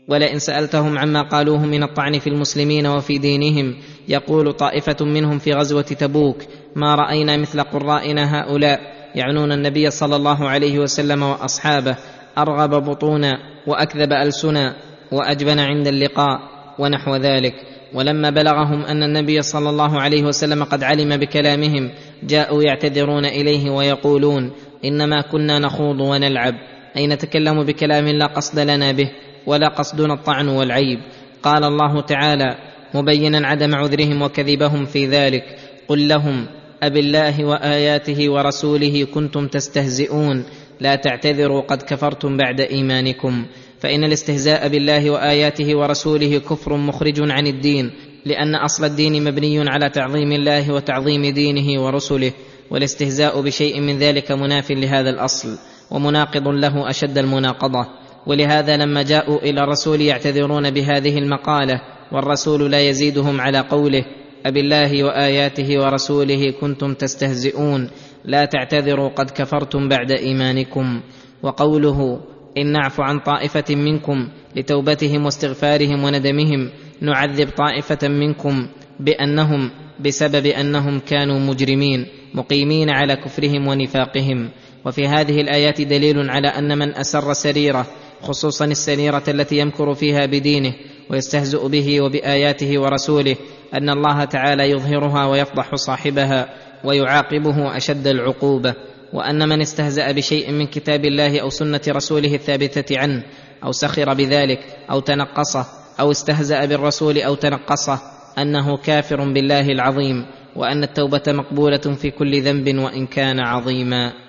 ولئن سألتهم عما قالوه من الطعن في المسلمين وفي دينهم يقول طائفة منهم في غزوة تبوك ما رأينا مثل قرائنا هؤلاء؟ يعنون النبي صلى الله عليه وسلم وأصحابه أرغب بطونا وأكذب ألسنا وأجبن عند اللقاء ونحو ذلك. ولما بلغهم أن النبي صلى الله عليه وسلم قد علم بكلامهم جاءوا يعتذرون إليه ويقولون إنما كنا نخوض ونلعب أي نتكلم بكلام لا قصد لنا به؟ ولا قصدنا الطعن والعيب. قال الله تعالى مبينا عدم عذرهم وكذبهم في ذلك. قل لهم أبالله وآياته ورسوله كنتم تستهزئون. لا تعتذروا قد كفرتم بعد إيمانكم. فإن الاستهزاء بالله وآياته ورسوله كفر مخرج عن الدين لأن أصل الدين مبني على تعظيم الله وتعظيم دينه ورسله والاستهزاء بشيء من ذلك مناف لهذا الأصل ومناقض له أشد المناقضة. ولهذا لما جاءوا إلى الرسول يعتذرون بهذه المقالة والرسول لا يزيدهم على قوله أبالله وآياته ورسوله كنتم تستهزئون لا تعتذروا قد كفرتم بعد إيمانكم. وقوله إن نعف عن طائفة منكم لتوبتهم واستغفارهم وندمهم نعذب طائفة منكم بأنهم بسبب أنهم كانوا مجرمين مقيمين على كفرهم ونفاقهم. وفي هذه الآيات دليل على أن من أسر سريرة خصوصا السريره التي يمكر فيها بدينه ويستهزئ به وبآياته ورسوله أن الله تعالى يظهرها ويفضح صاحبها ويعاقبه أشد العقوبة وأن من استهزأ بشيء من كتاب الله أو سنة رسوله الثابتة عنه أو سخر بذلك أو تنقصه أو استهزأ بالرسول أو تنقصه أنه كافر بالله العظيم وأن التوبة مقبولة في كل ذنب وإن كان عظيما.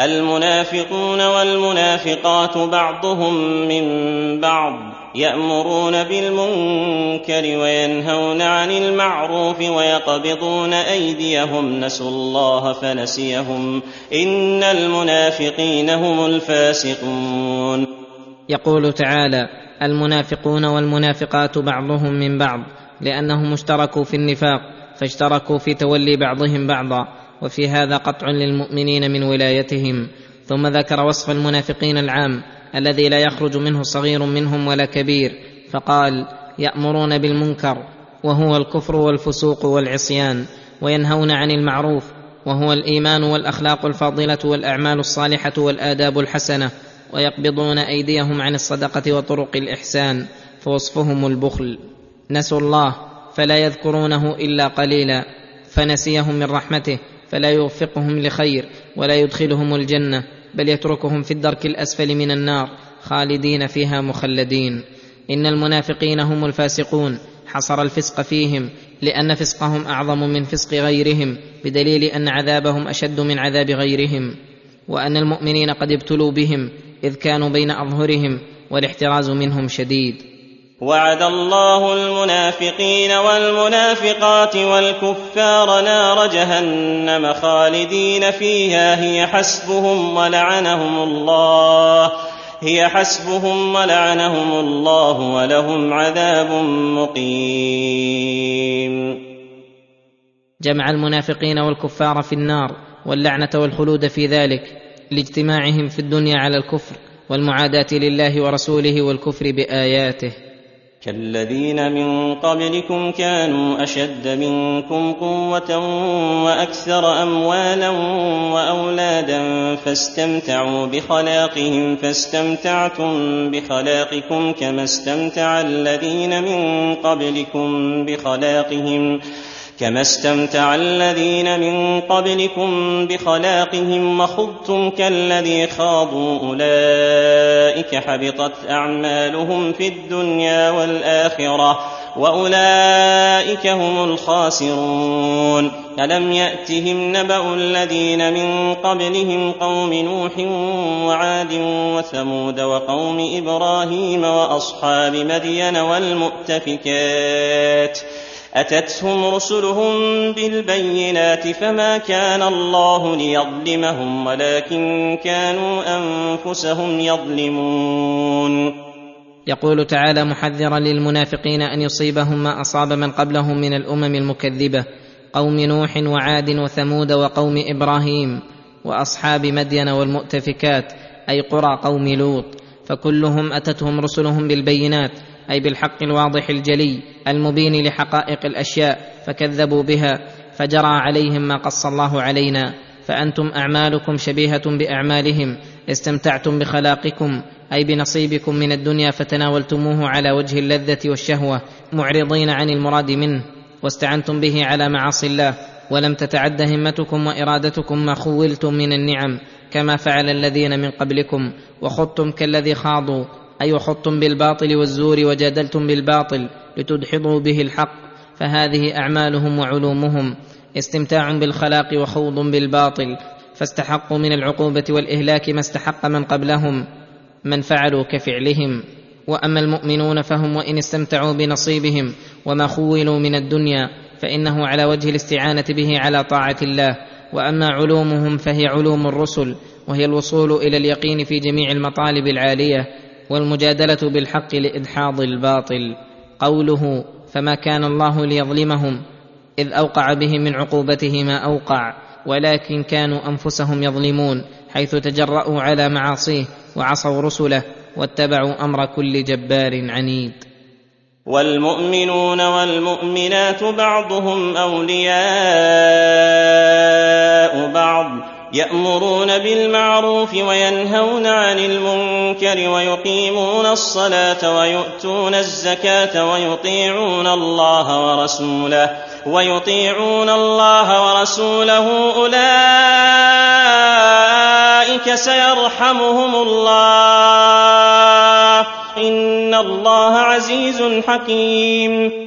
المنافقون والمنافقات بعضهم من بعض يأمرون بالمنكر وينهون عن المعروف ويقبضون أيديهم. نسوا الله فنسيهم. إن المنافقين هم الفاسقون. يقول تعالى المنافقون والمنافقات بعضهم من بعض لأنهم اشتركوا في النفاق فاشتركوا في تولي بعضهم بعضا. وفي هذا قطع للمؤمنين من ولايتهم. ثم ذكر وصف المنافقين العام الذي لا يخرج منه صغير منهم ولا كبير فقال يأمرون بالمنكر وهو الكفر والفسوق والعصيان وينهون عن المعروف وهو الإيمان والأخلاق الفاضلة والأعمال الصالحة والآداب الحسنة ويقبضون أيديهم عن الصدقة وطرق الإحسان فوصفهم البخل. نسوا الله فلا يذكرونه إلا قليلا فنسيهم من رحمته فلا يوفقهم لخير ولا يدخلهم الجنة بل يتركهم في الدرك الأسفل من النار خالدين فيها مخلدين. إن المنافقين هم الفاسقون حصر الفسق فيهم لأن فسقهم أعظم من فسق غيرهم بدليل أن عذابهم أشد من عذاب غيرهم. وأن المؤمنين قد ابتلوا بهم إذ كانوا بين أظهرهم والاحتراز منهم شديد. وعد الله المنافقين والمنافقات والكفار نار جهنم خالدين فيها. هي حسبهم ولعنهم الله. هي حسبهم ولعنهم الله ولهم عذاب مقيم. جمع المنافقين والكفار في النار واللعنة والخلود في ذلك لاجتماعهم في الدنيا على الكفر والمعاداة لله ورسوله والكفر بآياته. كالذين من قبلكم كانوا أشد منكم قوة وأكثر أموالا وأولادا فاستمتعوا بخلاقهم فاستمتعتم بخلاقكم كما استمتع الذين من قبلكم بخلاقهم كما استمتع الذين من قبلكم بخلاقهم وخضتم كالذي خاضوا اولئك حبطت اعمالهم في الدنيا والاخره واولئك هم الخاسرون الم ياتهم نبا الذين من قبلهم قوم نوح وعاد وثمود وقوم إبراهيم واصحاب مدين والمؤتفكات أتتهم رسلهم بالبينات فما كان الله ليظلمهم ولكن كانوا أنفسهم يظلمون. يقول تعالى محذرا للمنافقين أن يصيبهم ما أصاب من قبلهم من الأمم المكذبة قوم نوح وعاد وثمود وقوم إبراهيم وأصحاب مدين والمؤتفكات أي قرى قوم لوط فكلهم أتتهم رسلهم بالبينات أي بالحق الواضح الجلي المبين لحقائق الأشياء فكذبوا بها فجرى عليهم ما قص الله علينا. فأنتم أعمالكم شبيهة بأعمالهم استمتعتم بخلاقكم أي بنصيبكم من الدنيا فتناولتموه على وجه اللذة والشهوة معرضين عن المراد منه واستعنتم به على معاصي الله. ولم تتعد همتكم وإرادتكم ما خولتم من النعم كما فعل الذين من قبلكم وخضتم كالذي خاضوا أي وخضتم بالباطل والزور وجادلتم بالباطل لتدحضوا به الحق فهذه أعمالهم وعلومهم. استمتاع بالخلاق وخوض بالباطل فاستحقوا من العقوبة والإهلاك ما استحق من قبلهم من فعلوا كفعلهم. وأما المؤمنون فهم وإن استمتعوا بنصيبهم وما خولوا من الدنيا فإنه على وجه الاستعانة به على طاعة الله. وأما علومهم فهي علوم الرسل وهي الوصول إلى اليقين في جميع المطالب العالية. والمجادلة بالحق لإدحاض الباطل. قوله فما كان الله ليظلمهم إذ أوقع بهم من عقوبته ما أوقع ولكن كانوا أنفسهم يظلمون حيث تجرأوا على معاصيه وعصوا رسله واتبعوا أمر كل جبار عنيد. والمؤمنون والمؤمنات بعضهم أولياء بعض يأمرون بالمعروف وينهون عن المنكر ويقيمون الصلاة ويؤتون الزكاة ويطيعون الله ورسوله ويطيعون الله ورسوله أولئك سيرحمهم الله. إن الله عزيز حكيم.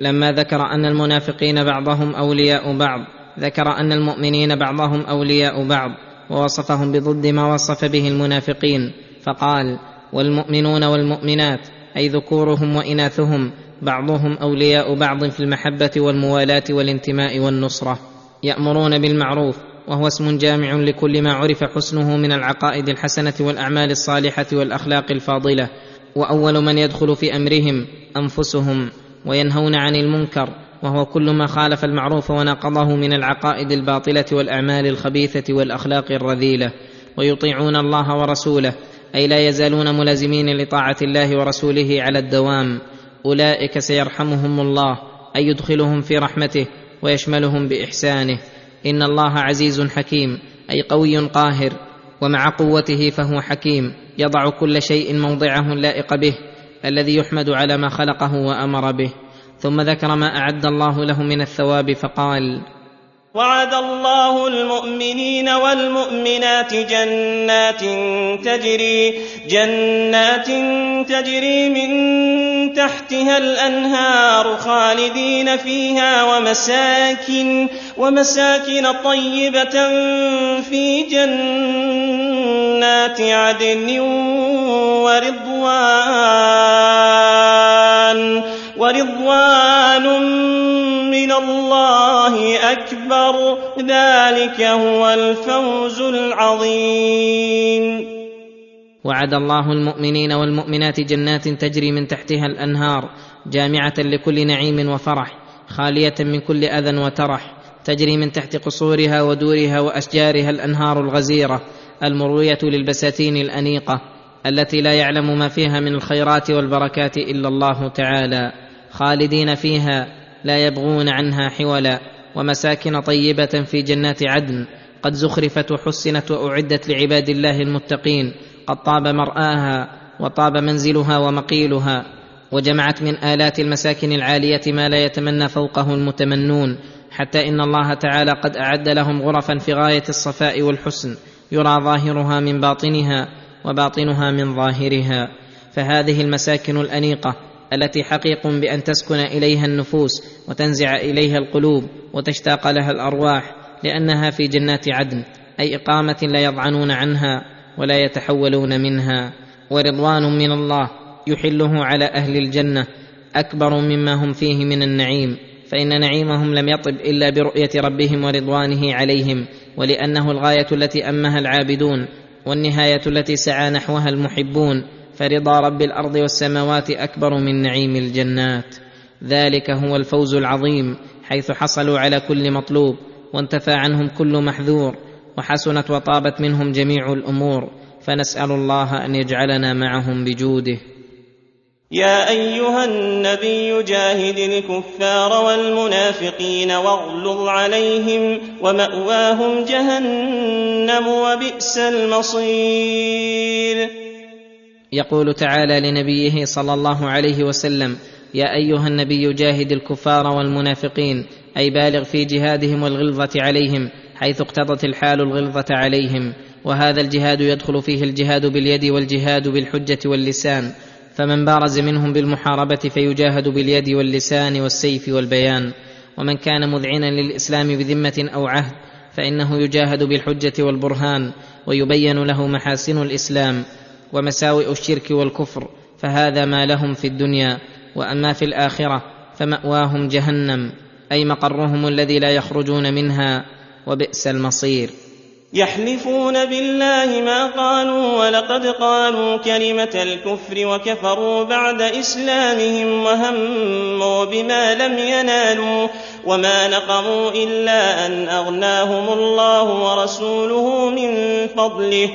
لما ذكر أن المنافقين بعضهم أولياء بعض ذكر أن المؤمنين بعضهم أولياء بعض ووصفهم بضد ما وصف به المنافقين فقال والمؤمنون والمؤمنات أي ذكورهم وإناثهم بعضهم أولياء بعض في المحبة والموالاة والانتماء والنصرة يأمرون بالمعروف وهو اسم جامع لكل ما عرف حسنه من العقائد الحسنة والأعمال الصالحة والأخلاق الفاضلة وأول من يدخل في أمرهم أنفسهم وينهون عن المنكر وهو كل ما خالف المعروف وناقضه من العقائد الباطلة والأعمال الخبيثة والأخلاق الرذيلة ويطيعون الله ورسوله أي لا يزالون ملازمين لطاعة الله ورسوله على الدوام. أولئك سيرحمهم الله أي يدخلهم في رحمته ويشملهم بإحسانه. إن الله عزيز حكيم أي قوي قاهر ومع قوته فهو حكيم. يضع كل شيء موضعه اللائق به الذي يحمد على ما خلقه وأمر به. ثم ذكر ما أعد الله له من الثواب فقال وعد الله المؤمنين والمؤمنات جنات تجري جنات تجري من تحتها الأنهار خالدين فيها ومساكن ومساكن طيبة في جنات عدن ورضوان. ورضوان من الله أكبر. ذلك هو الفوز العظيم. وعد الله المؤمنين والمؤمنات جنات تجري من تحتها الأنهار جامعة لكل نعيم وفرح خالية من كل أذى وترح تجري من تحت قصورها ودورها وأشجارها الأنهار الغزيرة المروية للبساتين الأنيقة التي لا يعلم ما فيها من الخيرات والبركات إلا الله تعالى. خالدين فيها لا يبغون عنها حولا. ومساكن طيبة في جنات عدن. قد زخرفت وحسنت وأعدت لعباد الله المتقين. قد طاب مرآها وطاب منزلها ومقيلها. وجمعت من آلات المساكن العالية ما لا يتمنى فوقه المتمنون. حتى إن الله تعالى قد أعد لهم غرفا في غاية الصفاء والحسن. يرى ظاهرها من باطنها وباطنها من ظاهرها. فهذه المساكن الأنيقة التي حقيق بأن تسكن إليها النفوس وتنزع إليها القلوب وتشتاق لها الأرواح لأنها في جنات عدن أي إقامة لا يضعنون عنها ولا يتحولون منها. ورضوان من الله يحله على أهل الجنة أكبر مما هم فيه من النعيم. فإن نعيمهم لم يطب إلا برؤية ربهم ورضوانه عليهم ولأنه الغاية التي أمها العابدون والنهاية التي سعى نحوها المحبون. فرضا رب الأرض والسماوات أكبر من نعيم الجنات. ذلك هو الفوز العظيم حيث حصلوا على كل مطلوب وانتفى عنهم كل محذور وحسنت وطابت منهم جميع الأمور. فنسأل الله أن يجعلنا معهم بجوده. يا أيها النبي جاهد الكفار والمنافقين واغلظ عليهم ومأواهم جهنم وبئس المصير. يقول تعالى لنبيه صلى الله عليه وسلم يا أيها النبي جاهد الكفار والمنافقين أي بالغ في جهادهم والغلظة عليهم حيث اقتضت الحال الغلظة عليهم. وهذا الجهاد يدخل فيه الجهاد باليد والجهاد بالحجة واللسان. فمن بارز منهم بالمحاربة فيجاهد باليد واللسان والسيف والبيان. ومن كان مذعنا للإسلام بذمة أو عهد فإنه يجاهد بالحجة والبرهان ويبين له محاسن الإسلام. ومساوئ الشرك والكفر فهذا ما لهم في الدنيا وأما في الآخرة فمأواهم جهنم أي مقرهم الذي لا يخرجون منها وبئس المصير. يحلفون بالله ما قالوا ولقد قالوا كلمة الكفر وكفروا بعد إسلامهم وهموا بما لم ينالوا وما نقموا إلا أن أغناهم الله ورسوله من فضله.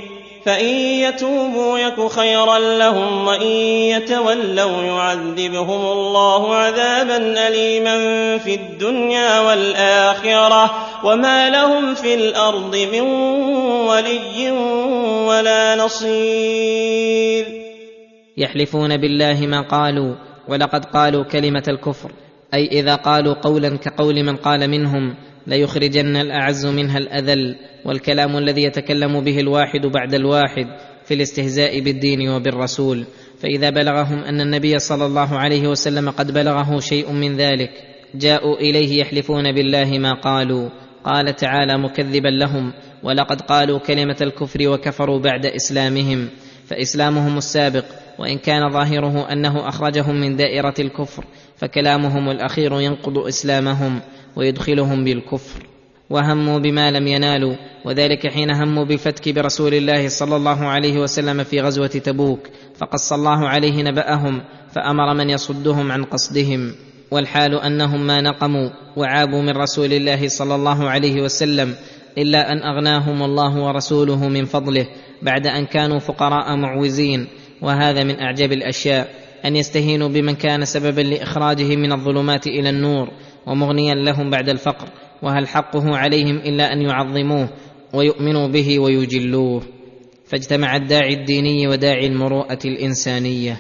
فإن يتوبوا يك خيرا لهم وإن يتولوا يعذبهم الله عذابا أليما في الدنيا والآخرة وما لهم في الأرض من ولي ولا نصير يحلفون بالله ما قالوا ولقد قالوا كلمة الكفر أي إذا قالوا قولا كقول من قال منهم ليخرجن الأعز منها الأذل والكلام الذي يتكلم به الواحد بعد الواحد في الاستهزاء بالدين وبالرسول. فإذا بلغهم أن النبي صلى الله عليه وسلم قد بلغه شيء من ذلك جاءوا إليه يحلفون بالله ما قالوا. قال تعالى مكذبا لهم ولقد قالوا كلمة الكفر وكفروا بعد إسلامهم. فإسلامهم السابق وإن كان ظاهره أنه أخرجهم من دائرة الكفر فكلامهم الأخير ينقض إسلامهم. ويدخلهم بالكفر وهموا بما لم ينالوا وذلك حين هموا بالفتك برسول الله صلى الله عليه وسلم في غزوة تبوك فقص الله عليه نبأهم فأمر من يصدهم عن قصدهم. والحال أنهم ما نقموا وعابوا من رسول الله صلى الله عليه وسلم إلا أن أغناهم الله ورسوله من فضله بعد أن كانوا فقراء معوزين. وهذا من أعجب الأشياء أن يستهينوا بمن كان سببا لاخراجهم من الظلمات إلى النور ومغنيا لهم بعد الفقر وهل حقه عليهم إلا أن يعظموه ويؤمنوا به ويجلوه. فاجتمع الداعي الديني وداعي المروءة الإنسانية.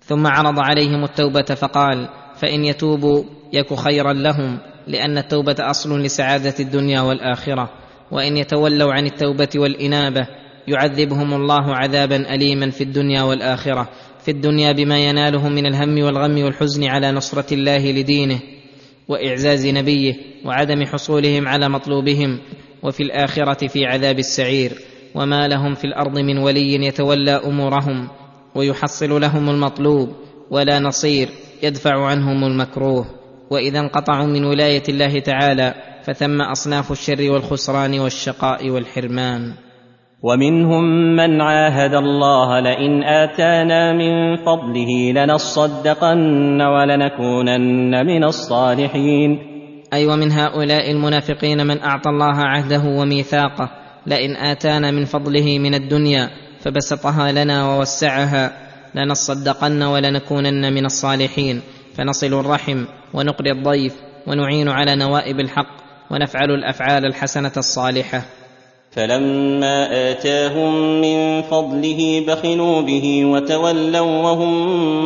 ثم عرض عليهم التوبة فقال فإن يتوبوا يك خيرا لهم لأن التوبة أصل لسعادة الدنيا والآخرة. وإن يتولوا عن التوبة والإنابة يعذبهم الله عذابا اليما في الدنيا والآخرة. في الدنيا بما ينالهم من الهم والغم والحزن على نصرة الله لدينه. وإعزاز نبيه وعدم حصولهم على مطلوبهم وفي الآخرة في عذاب السعير وما لهم في الأرض من ولي يتولى أمورهم ويحصل لهم المطلوب ولا نصير يدفع عنهم المكروه. وإذا انقطعوا من ولاية الله تعالى فثم أصناف الشر والخسران والشقاء والحرمان. ومنهم من عاهد الله لئن آتانا من فضله لنصدقن ولنكونن من الصالحين. أي ومن هؤلاء المنافقين من أعطى الله عهده وميثاقه لئن آتانا من فضله من الدنيا فبسطها لنا ووسعها لنصدقن ولنكونن من الصالحين. فنصل الرحم ونقري الضيف ونعين على نوائب الحق ونفعل الأفعال الحسنة الصالحة. فلما آتاهم من فضله بخلوا به وتولوا وهم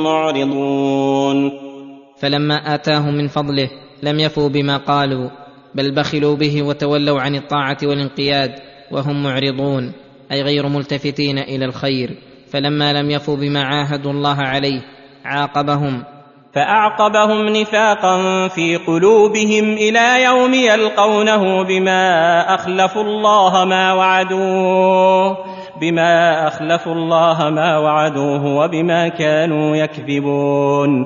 معرضون. فلما آتاهم من فضله لم يفوا بما قالوا بل بخلوا به وتولوا عن الطاعة والانقياد وهم معرضون أي غير ملتفتين إلى الخير. فلما لم يفوا بما عاهدوا الله عليه عاقبهم فأعقبهم نفاقا في قلوبهم إلى يوم يلقونه بما أخلفوا الله ما وعدوه بما أخلفوا الله ما وعدوه وبما كانوا يكذبون.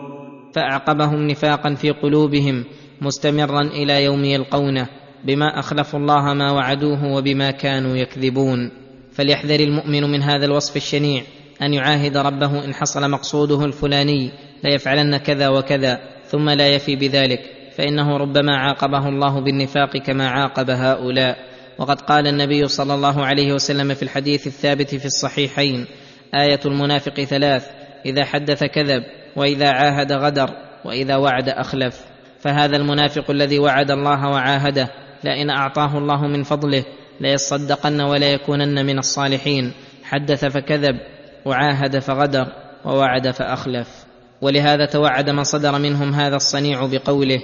فأعقبهم نفاقا في قلوبهم مستمرا إلى يوم يلقونه بما أخلفوا الله ما وعدوه وبما كانوا يكذبون. فليحذر المؤمن من هذا الوصف الشنيع أن يعاهد ربه إن حصل مقصوده الفلاني ليفعلن كذا وكذا ثم لا يفي بذلك فإنه ربما عاقبه الله بالنفاق كما عاقب هؤلاء. وقد قال النبي صلى الله عليه وسلم في الحديث الثابت في الصحيحين آية المنافق ثلاث إذا حدث كذب وإذا عاهد غدر وإذا وعد أخلف. فهذا المنافق الذي وعد الله وعاهده لئن أعطاه الله من فضله ليصدقن ولا يكونن من الصالحين. حدث فكذب وعاهد فغدر ووعد فأخلف. ولهذا توعد من صدر منهم هذا الصنيع بقوله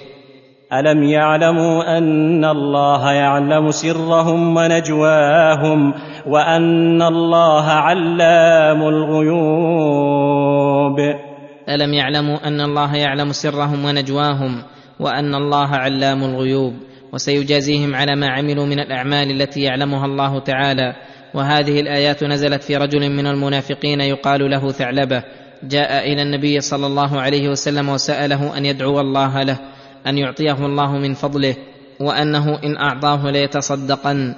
ألم يعلموا أن الله يعلم سرهم ونجواهم وأن الله علام الغيوب؟ ألم يعلموا أن الله يعلم سرهم ونجواهم وأن الله علام الغيوب؟ وسيجازيهم على ما عملوا من الأعمال التي يعلمها الله تعالى. وهذه الآيات نزلت في رجل من المنافقين يقال له ثعلبة. جاء إلى النبي صلى الله عليه وسلم وسأله أن يدعو الله له أن يعطيه الله من فضله وأنه إن أعطاه ليتصدقن.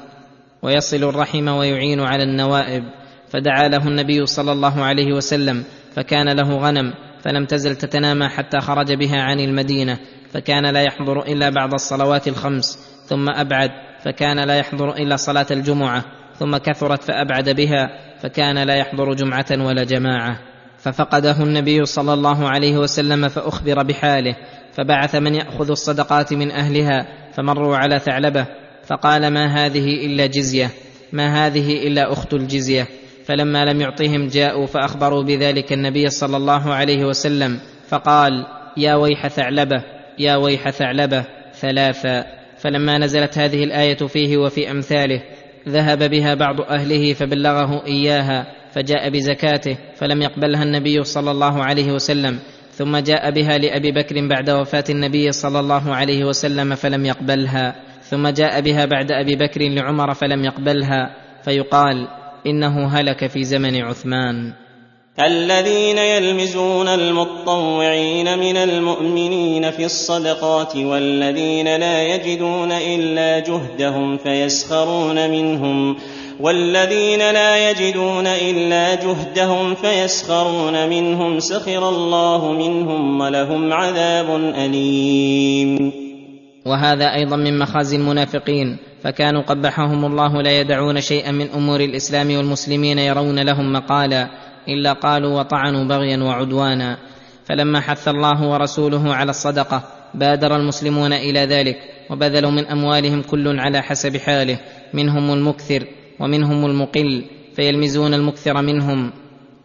ويصل الرحم ويعين على النوائب. فدعا له النبي صلى الله عليه وسلم فكان له غنم فلم تزل تتنامى حتى خرج بها عن المدينة. فكان لا يحضر إلا بعد الصلوات الخمس ثم أبعد فكان لا يحضر إلا صلاة الجمعة ثم كثرت فأبعد بها فكان لا يحضر جمعة ولا جماعة. ففقده النبي صلى الله عليه وسلم فأخبر بحاله فبعث من يأخذ الصدقات من أهلها فمروا على ثعلبة فقال ما هذه إلا جزية ما هذه إلا أخت الجزية. فلما لم يعطهم جاءوا فأخبروا بذلك النبي صلى الله عليه وسلم فقال يا ويح ثعلبة يا ويح ثعلبة ثلاثا فلما نزلت هذه الآية فيه وفي أمثاله ذهب بها بعض أهله فبلغه إياها فجاء بزكاته فلم يقبلها النبي صلى الله عليه وسلم ثم جاء بها لأبي بكر بعد وفاة النبي صلى الله عليه وسلم فلم يقبلها ثم جاء بها بعد أبي بكر لعمر فلم يقبلها فيقال إنه هلك في زمن عثمان. الذين يلمزون المطوعين من المؤمنين في الصدقات والذين لا يجدون إلا جهدهم فيسخرون منهم والذين لا يجدون إلا جهدهم فيسخرون منهم سخر الله منهم ولهم عذاب أليم. وهذا أيضا من مخازي المنافقين فكانوا قبحهم الله لا يدعون شيئا من أمور الإسلام والمسلمين يرون لهم مقالا إلا قالوا وطعنوا بغيا وعدوانا. فلما حث الله ورسوله على الصدقة بادر المسلمون إلى ذلك وبذلوا من أموالهم كل على حسب حاله منهم المكثر ومنهم المقل فيلمزون المكثر منهم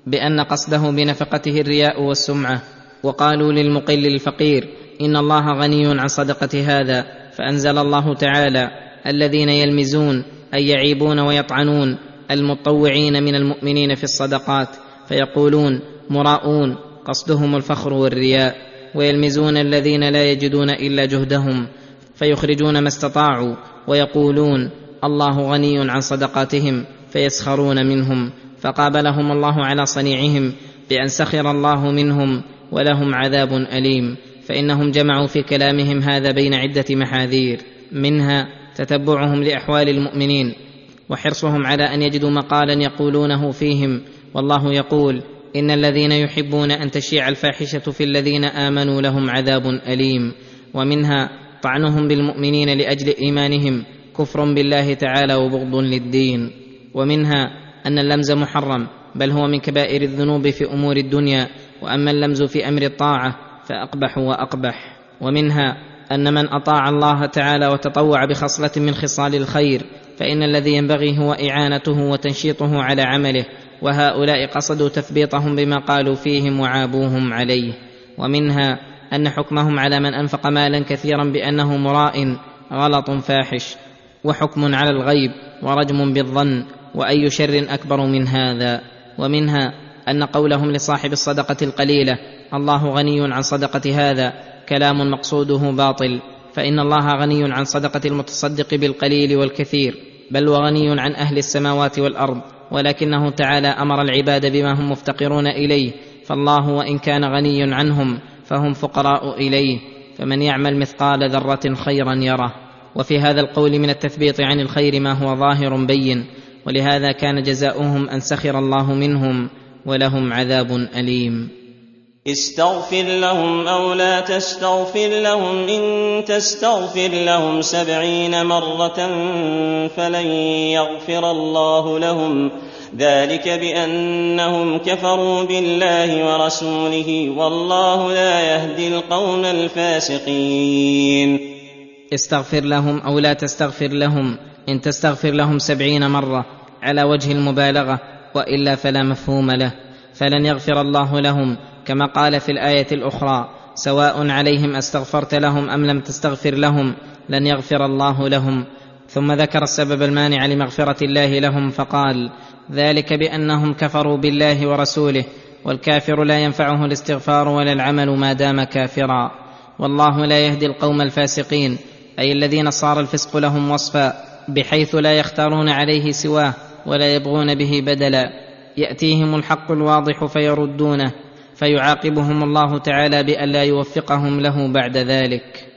بأن قصده بنفقته الرياء والسمعة وقالوا للمقل الفقير إن الله غني عن صدقة هذا فأنزل الله تعالى الذين يلمزون أي يعيبون ويطعنون المطوعين من المؤمنين في الصدقات فيقولون مراؤون قصدهم الفخر والرياء ويلمزون الذين لا يجدون إلا جهدهم فيخرجون ما استطاعوا ويقولون الله غني عن صدقاتهم فيسخرون منهم فقابلهم الله على صنيعهم بأن سخر الله منهم ولهم عذاب أليم فإنهم جمعوا في كلامهم هذا بين عدة محاذير منها تتبعهم لأحوال المؤمنين وحرصهم على أن يجدوا مقالا يقولونه فيهم والله يقول إن الذين يحبون أن تشيع الفاحشة في الذين آمنوا لهم عذاب أليم ومنها طعنهم بالمؤمنين لأجل إيمانهم كفر بالله تعالى وبغض للدين. ومنها أن اللمز محرم بل هو من كبائر الذنوب في أمور الدنيا. وأما اللمز في أمر الطاعة فأقبح وأقبح. ومنها أن من أطاع الله تعالى وتطوع بخصلة من خصال الخير فإن الذي ينبغي هو إعانته وتنشيطه على عمله. وهؤلاء قصدوا تثبيطهم بما قالوا فيهم وعابوهم عليه. ومنها أن حكمهم على من أنفق مالا كثيرا بأنه مراء غلط فاحش. وحكم على الغيب ورجم بالظن وأي شر أكبر من هذا. ومنها أن قولهم لصاحب الصدقة القليلة الله غني عن صدقة هذا كلام مقصوده باطل فإن الله غني عن صدقة المتصدق بالقليل والكثير بل وغني عن أهل السماوات والأرض ولكنه تعالى أمر العباد بما هم مفتقرون إليه فالله وإن كان غني عنهم فهم فقراء إليه فمن يعمل مثقال ذرة خيرا يره. وفي هذا القول من التثبيط عن الخير ما هو ظاهر بين ولهذا كان جزاؤهم أن سخر الله منهم ولهم عذاب أليم. استغفر لهم أو لا تستغفر لهم إن تستغفر لهم سبعين مرة فلن يغفر الله لهم. ذلك بأنهم كفروا بالله ورسوله والله لا يهدي القوم الفاسقين. استغفر لهم أو لا تستغفر لهم. إن تستغفر لهم سبعين مرة على وجه المبالغة وإلا فلا مفهوم له. فلن يغفر الله لهم كما قال في الآية الأخرى سواء عليهم أستغفرت لهم أم لم تستغفر لهم لن يغفر الله لهم. ثم ذكر السبب المانع لمغفرة الله لهم فقال ذلك بأنهم كفروا بالله ورسوله والكافر لا ينفعه الاستغفار ولا العمل ما دام كافرا. والله لا يهدي القوم الفاسقين. أي الذين صار الفسق لهم وصفا بحيث لا يختارون عليه سواه ولا يبغون به بدلا. يأتيهم الحق الواضح فيردونه فيعاقبهم الله تعالى بألا يوفقهم له بعد ذلك.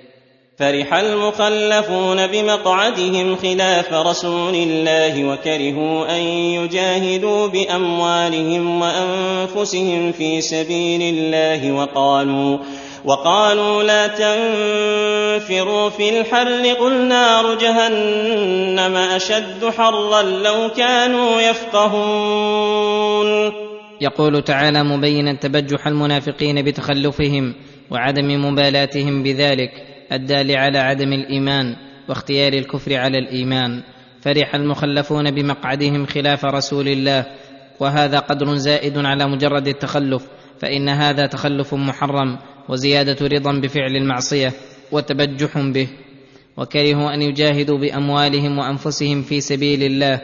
فرح المخلفون بمقعدهم خلاف رسول الله وكرهوا أن يجاهدوا بأموالهم وأنفسهم في سبيل الله وقالوا وقالوا لا تنفروا في الحر. قل نار جهنم أشد حرا لو كانوا يفقهون. يقول تعالى مبينا تبجح المنافقين بتخلفهم وعدم مبالاتهم بذلك الدال على عدم الإيمان واختيار الكفر على الإيمان. فرح المخلفون بمقعدهم خلاف رسول الله وهذا قدر زائد على مجرد التخلف فإن هذا تخلف محرم وزيادة رضا بفعل المعصية وتبجح به. وكرهوا أن يجاهدوا بأموالهم وأنفسهم في سبيل الله.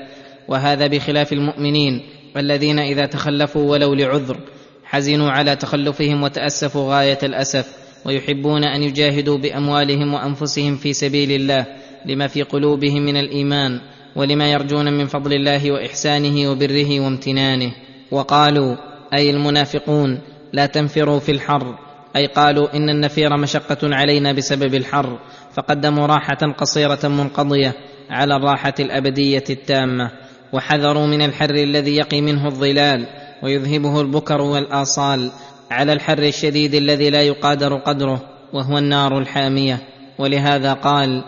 وهذا بخلاف المؤمنين الذين إذا تخلفوا ولو لعذر حزنوا على تخلفهم وتأسفوا غاية الأسف. ويحبون أن يجاهدوا بأموالهم وأنفسهم في سبيل الله لما في قلوبهم من الإيمان ولما يرجون من فضل الله وإحسانه وبره وامتنانه. وقالوا أي المنافقون لا تنفروا في الحر. أي قالوا إن النفير مشقة علينا بسبب الحر فقدموا راحة قصيرة منقضية على الراحة الأبدية التامة وحذروا من الحر الذي يقي منه الظلال ويذهبه البكر والآصال على الحر الشديد الذي لا يقادر قدره وهو النار الحامية. ولهذا قال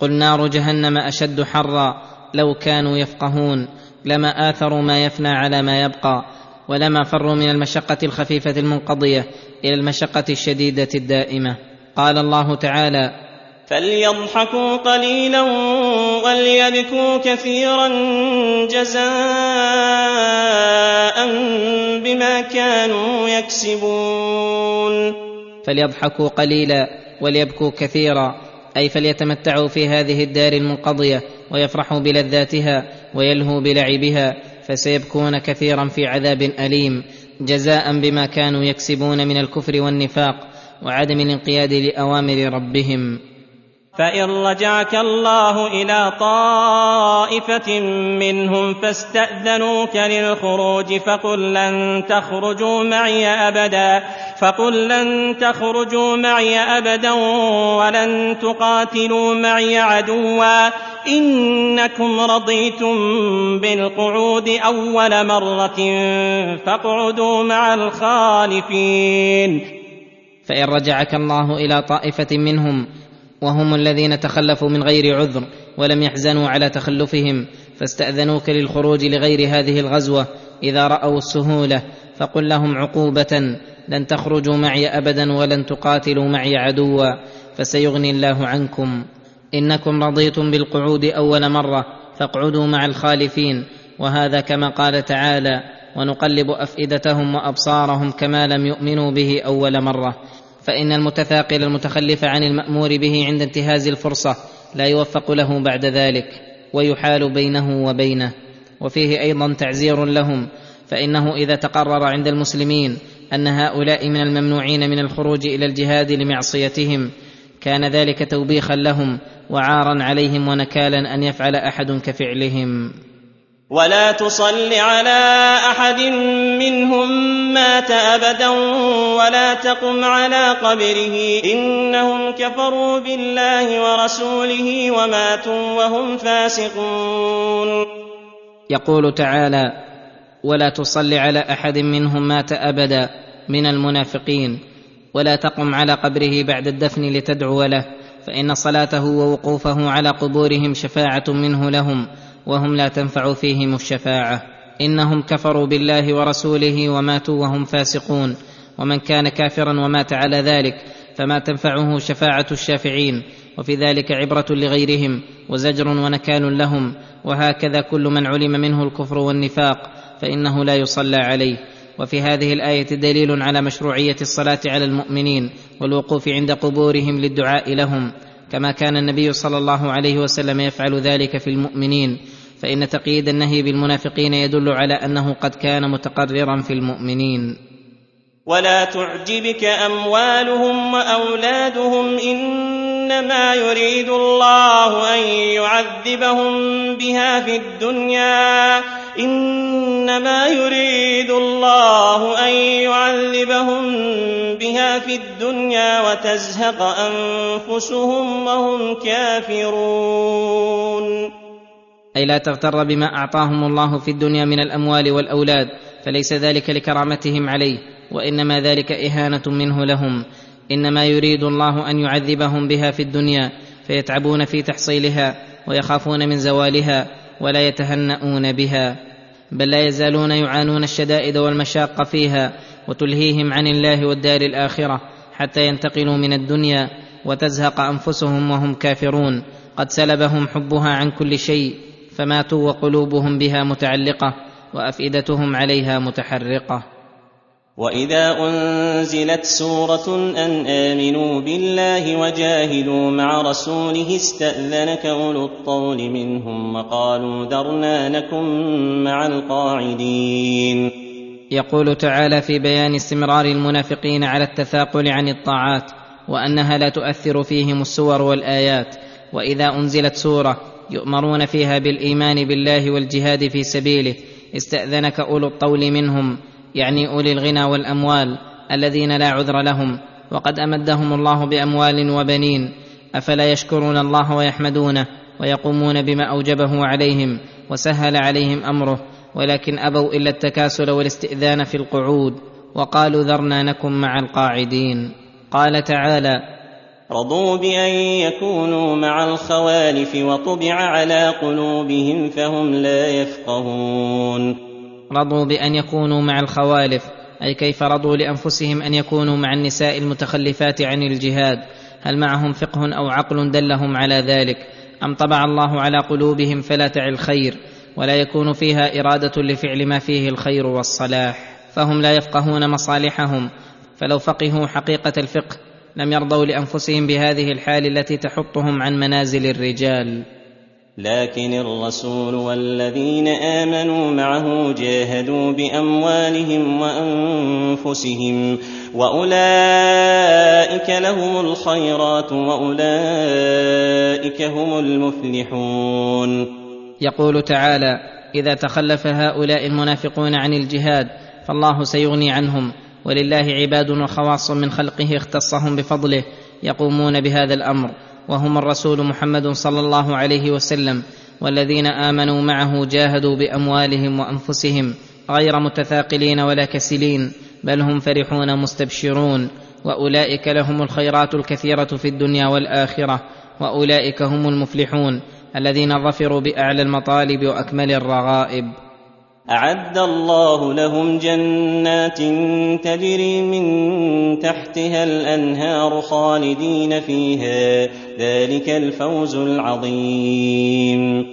قل نار جهنم أشد حرا لو كانوا يفقهون لما آثروا ما يفنى على ما يبقى ولما فروا من المشقة الخفيفة المنقضية إلى المشقة الشديدة الدائمة. قال الله تعالى فليضحكوا قليلا وليبكوا كثيرا جزاء بما كانوا يكسبون. فليضحكوا قليلا وليبكوا كثيرا. أي فليتمتعوا في هذه الدار المنقضيه ويفرحوا بلذاتها ويلهوا بلعبها فسيبكون كثيرا في عذاب اليم. جزاء بما كانوا يكسبون من الكفر والنفاق وعدم الانقياد لأوامر ربهم. فإن رجعك الله إلى طائفة منهم فاستأذنوك للخروج فقل لن تخرجوا معي أبدا فقل لن تخرجوا معي أبدا ولن تقاتلوا معي عدوا إنكم رضيتم بالقعود أول مرة فاقعدوا مع الخالفين فإن رجعك الله إلى طائفة منهم وهم الذين تخلفوا من غير عذر ولم يحزنوا على تخلفهم فاستأذنوك للخروج لغير هذه الغزوة إذا رأوا السهولة فقل لهم عقوبة لن تخرجوا معي ابدا ولن تقاتلوا معي عدوا فسيغني الله عنكم. إنكم رضيتم بالقعود أول مرة فاقعدوا مع الخالفين وهذا كما قال تعالى ونقلب أفئدتهم وأبصارهم كما لم يؤمنوا به أول مرة فإن المتثاقل المتخلف عن المأمور به عند انتهاز الفرصة لا يوفق له بعد ذلك ويحال بينه وبينه. وفيه أيضا تعزير لهم فإنه إذا تقرر عند المسلمين أن هؤلاء من الممنوعين من الخروج إلى الجهاد لمعصيتهم كان ذلك توبيخا لهم وعارا عليهم ونكالا أن يفعل أحد كفعلهم. ولا تصل على أحد منهم مات أبدا ولا تقم على قبره. إنهم كفروا بالله ورسوله وماتوا وهم فاسقون. يقول تعالى ولا تصل على أحد منهم مات أبدا من المنافقين ولا تقم على قبره بعد الدفن لتدعو له فإن صلاته ووقوفه على قبورهم شفاعة منه لهم. وهم لا تنفع فيهم الشفاعة. إنهم كفروا بالله ورسوله وماتوا وهم فاسقون. ومن كان كافرا ومات على ذلك فما تنفعه شفاعة الشافعين. وفي ذلك عبرة لغيرهم وزجر ونكال لهم. وهكذا كل من علم منه الكفر والنفاق فإنه لا يصلى عليه. وفي هذه الآية دليل على مشروعية الصلاة على المؤمنين والوقوف عند قبورهم للدعاء لهم. كما كان النبي صلى الله عليه وسلم يفعل ذلك في المؤمنين. فإن تقييد النهي بالمنافقين يدل على أنه قد كان متقررا في المؤمنين. ولا تعجبك أموالهم وأولادهم إنما يريد الله أن يعذبهم بها في الدنيا. إنما يريد الله أن يعذبهم بها في الدنيا وتزهق أنفسهم وهم كافرون. أي لا تغتر بما أعطاهم الله في الدنيا من الأموال والأولاد فليس ذلك لكرامتهم عليه وإنما ذلك إهانة منه لهم. إنما يريد الله أن يعذبهم بها في الدنيا فيتعبون في تحصيلها ويخافون من زوالها ولا يتهنؤون بها. بل لا يزالون يعانون الشدائد والمشاق فيها وتلهيهم عن الله والدار الآخرة حتى ينتقلوا من الدنيا وتزهق أنفسهم وهم كافرون. قد سلبهم حبها عن كل شيء. فماتوا وقلوبهم بها متعلقة وأفئدتهم عليها متحرقة. وإذا أنزلت سورة أن آمنوا بالله وجاهدوا مع رسوله استأذنك أولو الطول منهم وقالوا ذرنا نكن مع القاعدين. يقول تعالى في بيان استمرار المنافقين على التثاقل عن الطاعات وأنها لا تؤثر فيهم السور والآيات. وإذا أنزلت سورة يؤمرون فيها بالإيمان بالله والجهاد في سبيله. استأذنك أولو الطول منهم يعني أولي الغنى والأموال الذين لا عذر لهم. وقد أمدهم الله بأموال وبنين. أفلا يشكرون الله ويحمدونه ويقومون بما أوجبه عليهم وسهل عليهم أمره. ولكن أبوا إلا التكاسل والاستئذان في القعود. وقالوا ذرنا نكن مع القاعدين. قال تعالى رضوا بأن يكونوا مع الخوالف وطبع على قلوبهم فهم لا يفقهون. رضوا بأن يكونوا مع الخوالف أي كيف رضوا لأنفسهم أن يكونوا مع النساء المتخلفات عن الجهاد؟ هل معهم فقه أو عقل دلهم على ذلك؟ أم طبع الله على قلوبهم فلا تعي الخير ولا يكون فيها إرادة لفعل ما فيه الخير والصلاح؟ فهم لا يفقهون مصالحهم فلو فقهوا حقيقة الفقه لم يرضوا لأنفسهم بهذه الحال التي تحطهم عن منازل الرجال. لكن الرسول والذين آمنوا معه جاهدوا بأموالهم وأنفسهم وأولئك لهم الخيرات وأولئك هم المفلحون. يقول تعالى إذا تخلف هؤلاء المنافقون عن الجهاد فالله سيغني عنهم ولله عباد وخواص من خلقه اختصهم بفضله يقومون بهذا الأمر وهم الرسول محمد صلى الله عليه وسلم والذين آمنوا معه جاهدوا بأموالهم وأنفسهم غير متثاقلين ولا كسلين بل هم فرحون مستبشرون وأولئك لهم الخيرات الكثيرة في الدنيا والآخرة وأولئك هم المفلحون الذين ظفروا بأعلى المطالب وأكمل الرغائب. أعد الله لهم جنات تجري من تحتها الأنهار خالدين فيها. ذلك الفوز العظيم.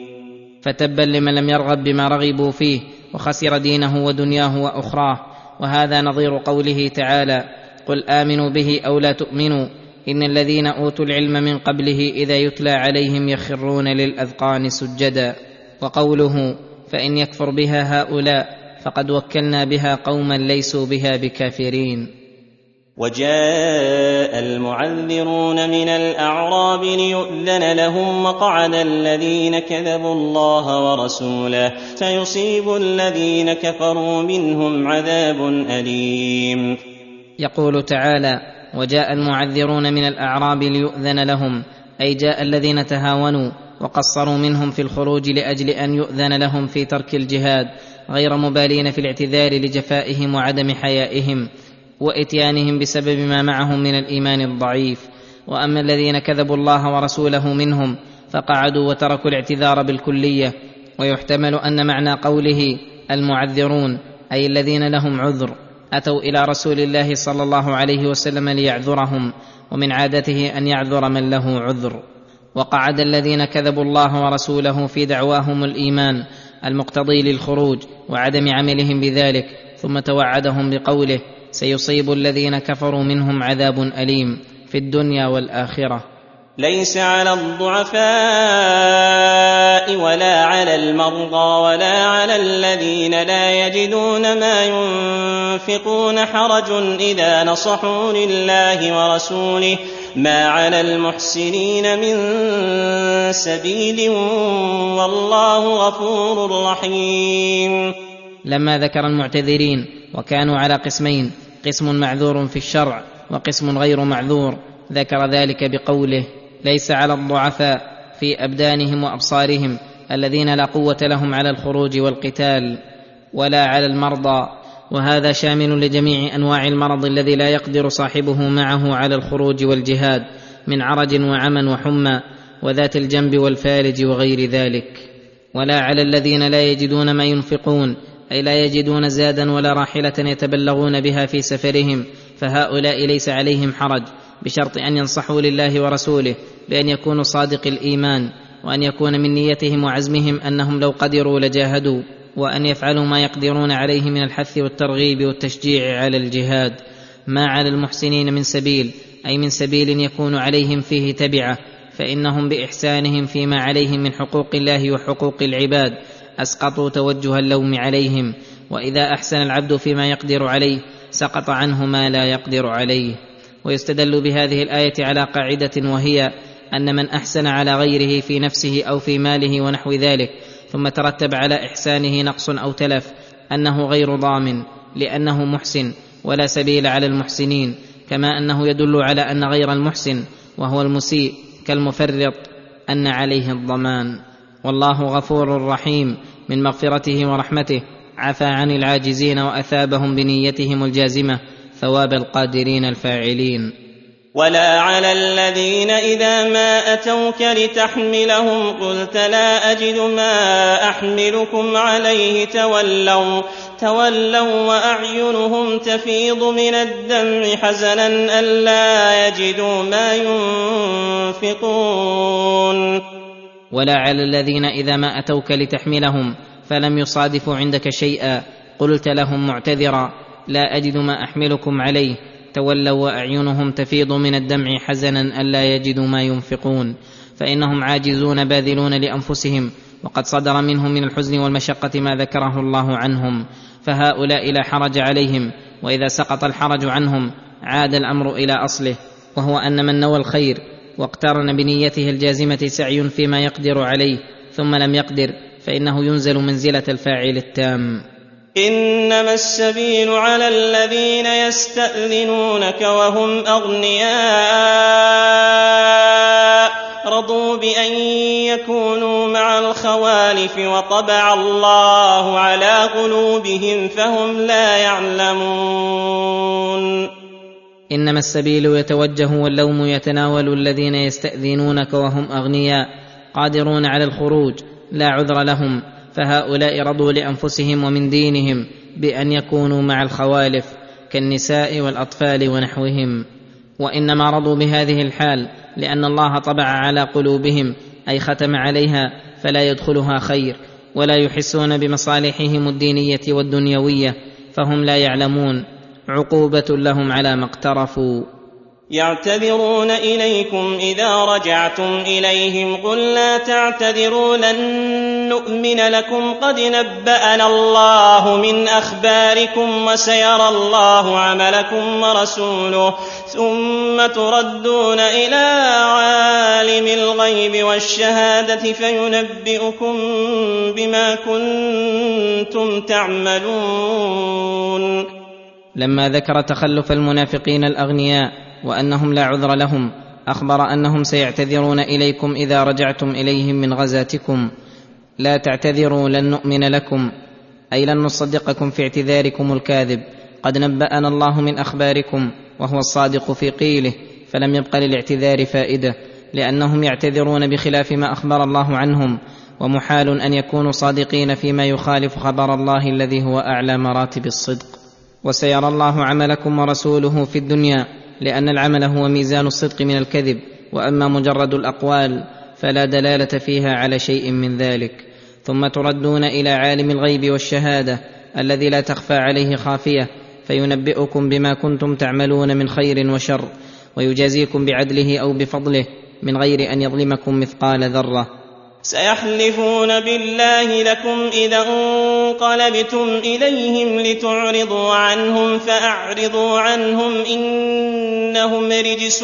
فتبا لمن لم يرغب بما رغبوا فيه وخسر دينه ودنياه وأخراه. وهذا نظير قوله تعالى قل آمنوا به أو لا تؤمنوا إن الذين أوتوا العلم من قبله إذا يتلى عليهم يخرون للأذقان سجدا وقوله فإن يكفر بها هؤلاء فقد وكلنا بها قوما ليسوا بها بكافرين. وجاء المعذرون من الأعراب ليؤذن لهم وقعد الذين كذبوا الله ورسوله. سيصيب الذين كفروا منهم عذاب أليم. يقول تعالى وجاء المعذرون من الأعراب ليؤذن لهم. أي جاء الذين تهاونوا وقصروا منهم في الخروج لأجل أن يؤذن لهم في ترك الجهاد غير مبالين في الاعتذار لجفائهم وعدم حيائهم وإتيانهم بسبب ما معهم من الإيمان الضعيف. وأما الذين كذبوا الله ورسوله منهم فقعدوا وتركوا الاعتذار بالكلية. ويحتمل أن معنى قوله المعذرون أي الذين لهم عذر أتوا إلى رسول الله صلى الله عليه وسلم ليعذرهم ومن عادته أن يعذر من له عذر. وقعد الذين كذبوا الله ورسوله في دعواهم الإيمان المقتضي للخروج وعدم عملهم بذلك ثم توعدهم بقوله سيصيب الذين كفروا منهم عذاب أليم في الدنيا والآخرة. ليس على الضعفاء ولا على المرضى ولا على الذين لا يجدون ما ينفقون حرج إذا نصحوا لله ورسوله. ما على المحسنين من سبيل والله غفور رحيم. لما ذكر المعتذرين وكانوا على قسمين قسم معذور في الشرع وقسم غير معذور ذكر ذلك بقوله ليس على الضعفاء في أبدانهم وأبصارهم الذين لا قوة لهم على الخروج والقتال ولا على المرضى وهذا شامل لجميع أنواع المرض الذي لا يقدر صاحبه معه على الخروج والجهاد من عرج وعمى وحمى وذات الجنب والفالج وغير ذلك. ولا على الذين لا يجدون ما ينفقون أي لا يجدون زادا ولا راحلة يتبلغون بها في سفرهم فهؤلاء ليس عليهم حرج بشرط أن ينصحوا لله ورسوله بأن يكونوا صادق الإيمان وأن يكون من نيتهم وعزمهم أنهم لو قدروا لجاهدوا. وأن يفعلوا ما يقدرون عليه من الحث والترغيب والتشجيع على الجهاد ما على المحسنين من سبيل أي من سبيل يكون عليهم فيه تبعة فإنهم بإحسانهم فيما عليهم من حقوق الله وحقوق العباد أسقطوا توجه اللوم عليهم وإذا أحسن العبد فيما يقدر عليه سقط عنه ما لا يقدر عليه. ويستدل بهذه الآية على قاعدة وهي أن من أحسن على غيره في نفسه أو في ماله ونحو ذلك ثم ترتب على إحسانه نقص أو تلف أنه غير ضامن لأنه محسن ولا سبيل على المحسنين كما أنه يدل على أن غير المحسن وهو المسيء كالمفرط أن عليه الضمان. والله غفور رحيم من مغفرته ورحمته عفى عن العاجزين وأثابهم بنيتهم الجازمة ثواب القادرين الفاعلين. ولا على الذين اذا ما اتوك لتحملهم قلت لا اجد ما احملكم عليه تولوا تولوا واعينهم تفيض من الدم حزنا الا يجدوا ما ينفقون ولا على الذين اذا ما اتوك لتحملهم فلم يصادفوا عندك شيئا قلت لهم معتذرا لا اجد ما احملكم عليه تولوا وأعينهم تفيض من الدمع حزنا ألا يجدوا ما ينفقون فإنهم عاجزون باذلون لأنفسهم وقد صدر منهم من الحزن والمشقة ما ذكره الله عنهم فهؤلاء لا حرج عليهم وإذا سقط الحرج عنهم عاد الأمر إلى أصله وهو أن من نوى الخير واقترن بنيته الجازمة سعي فيما يقدر عليه ثم لم يقدر فإنه ينزل منزلة الفاعل التام. إنما السبيل على الذين يستأذنونك وهم أغنياء. رضوا بأن يكونوا مع الخوالف وطبع الله على قلوبهم فهم لا يعلمون. إنما السبيل يتوجه واللوم يتناول الذين يستأذنونك وهم أغنياء قادرون على الخروج. لا عذر لهم. فهؤلاء رضوا لأنفسهم ومن دينهم بأن يكونوا مع الخوالف كالنساء والأطفال ونحوهم. وإنما رضوا بهذه الحال لأن الله طبع على قلوبهم أي ختم عليها فلا يدخلها خير ولا يحسون بمصالحهم الدينية والدنيوية فهم لا يعلمون. عقوبة لهم على ما اقترفوا. يعتذرون إليكم إذا رجعتم إليهم قل لا تعتذروا لن نؤمن لكم قد نبأنا الله من أخباركم وسيرى الله عملكم ورسوله ثم تردون إلى عالم الغيب والشهادة فينبئكم بما كنتم تعملون. لما ذكر تخلف المنافقين الأغنياء وأنهم لا عذر لهم. أخبر أنهم سيعتذرون إليكم إذا رجعتم إليهم من غزاتكم. لا تعتذروا لن نؤمن لكم. أي لن نصدقكم في اعتذاركم الكاذب. قد نبأنا الله من أخباركم وهو الصادق في قيله فلم يبق للاعتذار فائدة لأنهم يعتذرون بخلاف ما أخبر الله عنهم. ومحال أن يكونوا صادقين فيما يخالف خبر الله الذي هو أعلى مراتب الصدق. وسيرى الله عملكم ورسوله في الدنيا. لأن العمل هو ميزان الصدق من الكذب وأما مجرد الأقوال فلا دلالة فيها على شيء من ذلك. ثم تردون إلى عالم الغيب والشهادة الذي لا تخفى عليه خافية فينبئكم بما كنتم تعملون من خير وشر ويجازيكم بعدله أو بفضله من غير أن يظلمكم مثقال ذرة. سيحلفون بالله لكم إذا انقلبتم إليهم لتعرضوا عنهم فأعرضوا عنهم إنهم رجس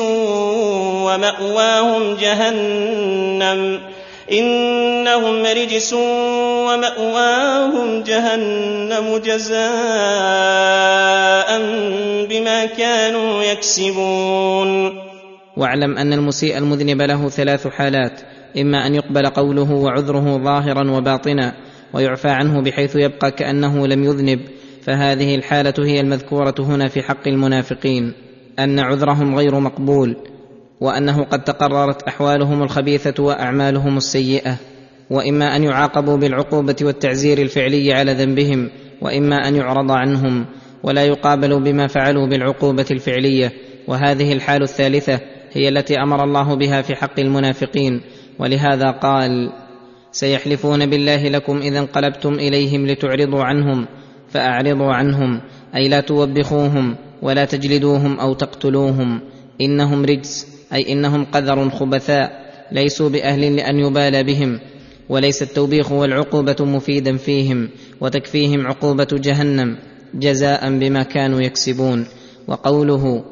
ومأواهم جهنم إنهم رجس ومأواهم جهنم جزاء بما كانوا يكسبون. واعلم أن المسيء المذنب له ثلاث حالات. إما أن يقبل قوله وعذره ظاهرا وباطنا ويعفى عنه بحيث يبقى كأنه لم يذنب فهذه الحالة هي المذكورة هنا في حق المنافقين أن عذرهم غير مقبول وأنه قد تقررت أحوالهم الخبيثة وأعمالهم السيئة وإما أن يعاقبوا بالعقوبة والتعزير الفعلي على ذنبهم وإما أن يعرض عنهم ولا يقابلوا بما فعلوا بالعقوبة الفعلية وهذه الحال الثالثة هي التي أمر الله بها في حق المنافقين ولهذا قال سيحلفون بالله لكم إذا انقلبتم إليهم لتعرضوا عنهم فأعرضوا عنهم أي لا توبخوهم ولا تجلدوهم أو تقتلوهم. إنهم رجس أي إنهم قذر خبثاء ليسوا بأهل لأن يبالى بهم وليس التوبيخ والعقوبة مفيدا فيهم وتكفيهم عقوبة جهنم جزاء بما كانوا يكسبون. وقوله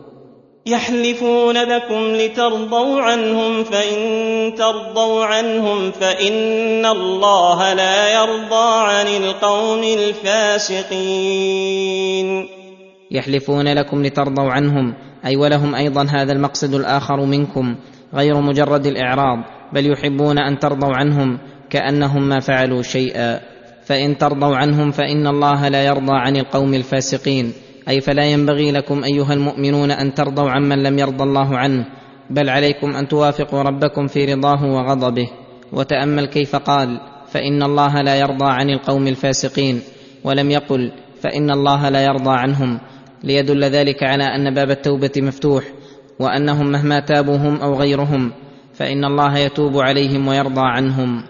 يحلفون لكم لترضوا عنهم فإن ترضوا عنهم فإن الله لا يرضى عن القوم الفاسقين. يحلفون لكم لترضوا عنهم أي ولهم أيضا هذا المقصد الآخر منكم غير مجرد الإعراض بل يحبون أن ترضوا عنهم كأنهم ما فعلوا شيئا. فإن ترضوا عنهم فإن الله لا يرضى عن القوم الفاسقين. أي فلا ينبغي لكم أيها المؤمنون أن ترضوا عمن لم يرضى الله عنه بل عليكم أن توافقوا ربكم في رضاه وغضبه. وتأمل كيف قال فإن الله لا يرضى عن القوم الفاسقين. ولم يقل فإن الله لا يرضى عنهم. ليدل ذلك على أن باب التوبة مفتوح وأنهم مهما تابوا هم أو غيرهم فإن الله يتوب عليهم ويرضى عنهم.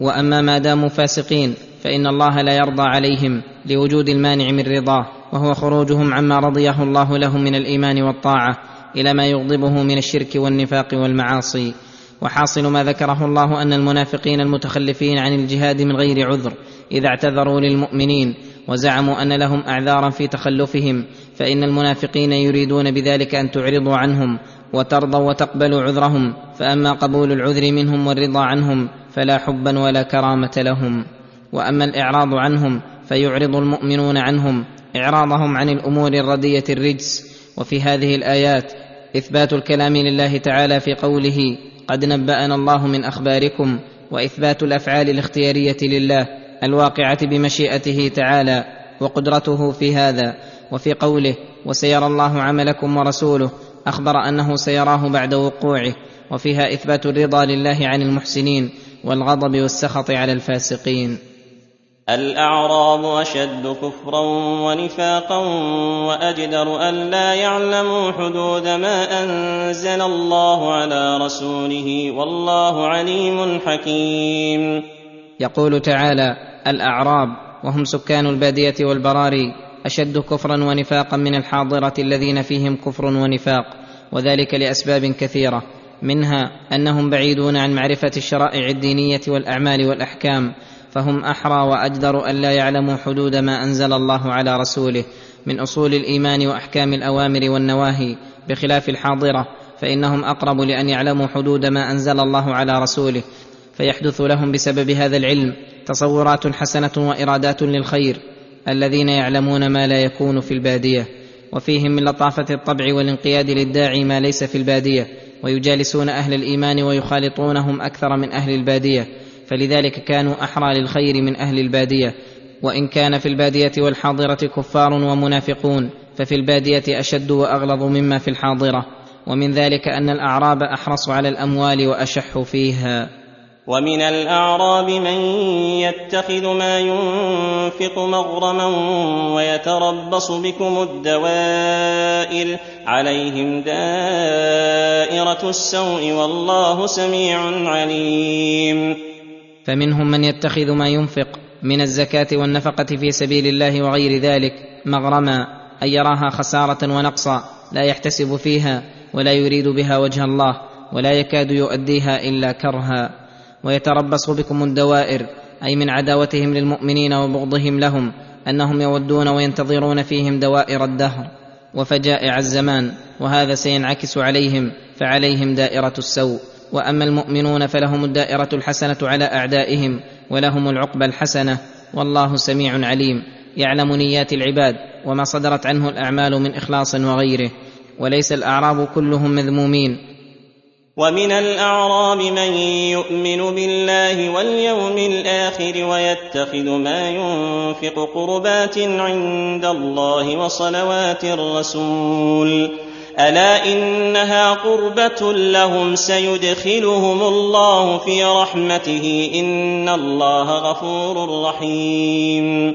وأما ما داموا فاسقين فإن الله لا يرضى عليهم لوجود المانع من رضاه. وهو خروجهم عما رضيه الله لهم من الإيمان والطاعة إلى ما يغضبه من الشرك والنفاق والمعاصي. وحاصل ما ذكره الله أن المنافقين المتخلفين عن الجهاد من غير عذر إذا اعتذروا للمؤمنين وزعموا أن لهم أعذارا في تخلفهم فإن المنافقين يريدون بذلك أن تعرضوا عنهم وترضوا وتقبلوا عذرهم فأما قبول العذر منهم والرضا عنهم فلا حبا ولا كرامة لهم. وأما الإعراض عنهم فيعرض المؤمنون عنهم إعراضهم عن الأمور الردية الرجس. وفي هذه الآيات إثبات الكلام لله تعالى في قوله قد نبأنا الله من أخباركم وإثبات الأفعال الاختيارية لله الواقعة بمشيئته تعالى وقدرته في هذا. وفي قوله وسيرى الله عملكم ورسوله أخبر أنه سيراه بعد وقوعه. وفيها إثبات الرضا لله عن المحسنين والغضب والسخط على الفاسقين. الأعراب أشد كفرا ونفاقا وأجدر أن لا يعلموا حدود ما أنزل الله على رسوله والله عليم حكيم. يقول تعالى الأعراب وهم سكان البادية والبراري أشد كفرا ونفاقا من الحاضرة الذين فيهم كفر ونفاق وذلك لأسباب كثيرة منها أنهم بعيدون عن معرفة الشرائع الدينية والأعمال والأحكام فهم أحرى وأجدر الا يعلموا حدود ما أنزل الله على رسوله من أصول الإيمان وأحكام الأوامر والنواهي بخلاف الحاضرة فإنهم أقرب لأن يعلموا حدود ما أنزل الله على رسوله فيحدث لهم بسبب هذا العلم تصورات حسنة وإرادات للخير الذين يعلمون ما لا يكون في البادية وفيهم من لطافة الطبع والانقياد للداعي ما ليس في البادية ويجالسون أهل الإيمان ويخالطونهم أكثر من أهل البادية. فلذلك كانوا أحرى للخير من أهل البادية. وإن كان في البادية والحاضرة كفار ومنافقون ففي البادية أشد وأغلظ مما في الحاضرة. ومن ذلك أن الأعراب أحرص على الأموال وأشح فيها. ومن الأعراب من يتخذ ما ينفق مغرما ويتربص بكم الدوائر عليهم دائرة السوء والله سميع عليم. فمنهم من يتخذ ما ينفق من الزكاة والنفقة في سبيل الله وغير ذلك مغرما أن يراها خسارة ونقصا لا يحتسب فيها ولا يريد بها وجه الله ولا يكاد يؤديها إلا كرها. ويتربص بكم الدوائر أي من عداوتهم للمؤمنين وبغضهم لهم أنهم يودون وينتظرون فيهم دوائر الدهر وفجائع الزمان وهذا سينعكس عليهم فعليهم دائرة السوء. وأما المؤمنون فلهم الدائرة الحسنة على أعدائهم ولهم العقبى الحسنة والله سميع عليم يعلم نيات العباد وما صدرت عنه الأعمال من إخلاص وغيره وليس الأعراب كلهم مذمومين. ومن الأعراب من يؤمن بالله واليوم الآخر ويتخذ ما ينفق قربات عند الله وصلوات الرسول. ألا إنها قربة لهم سيدخلهم الله في رحمته إن الله غفور رحيم.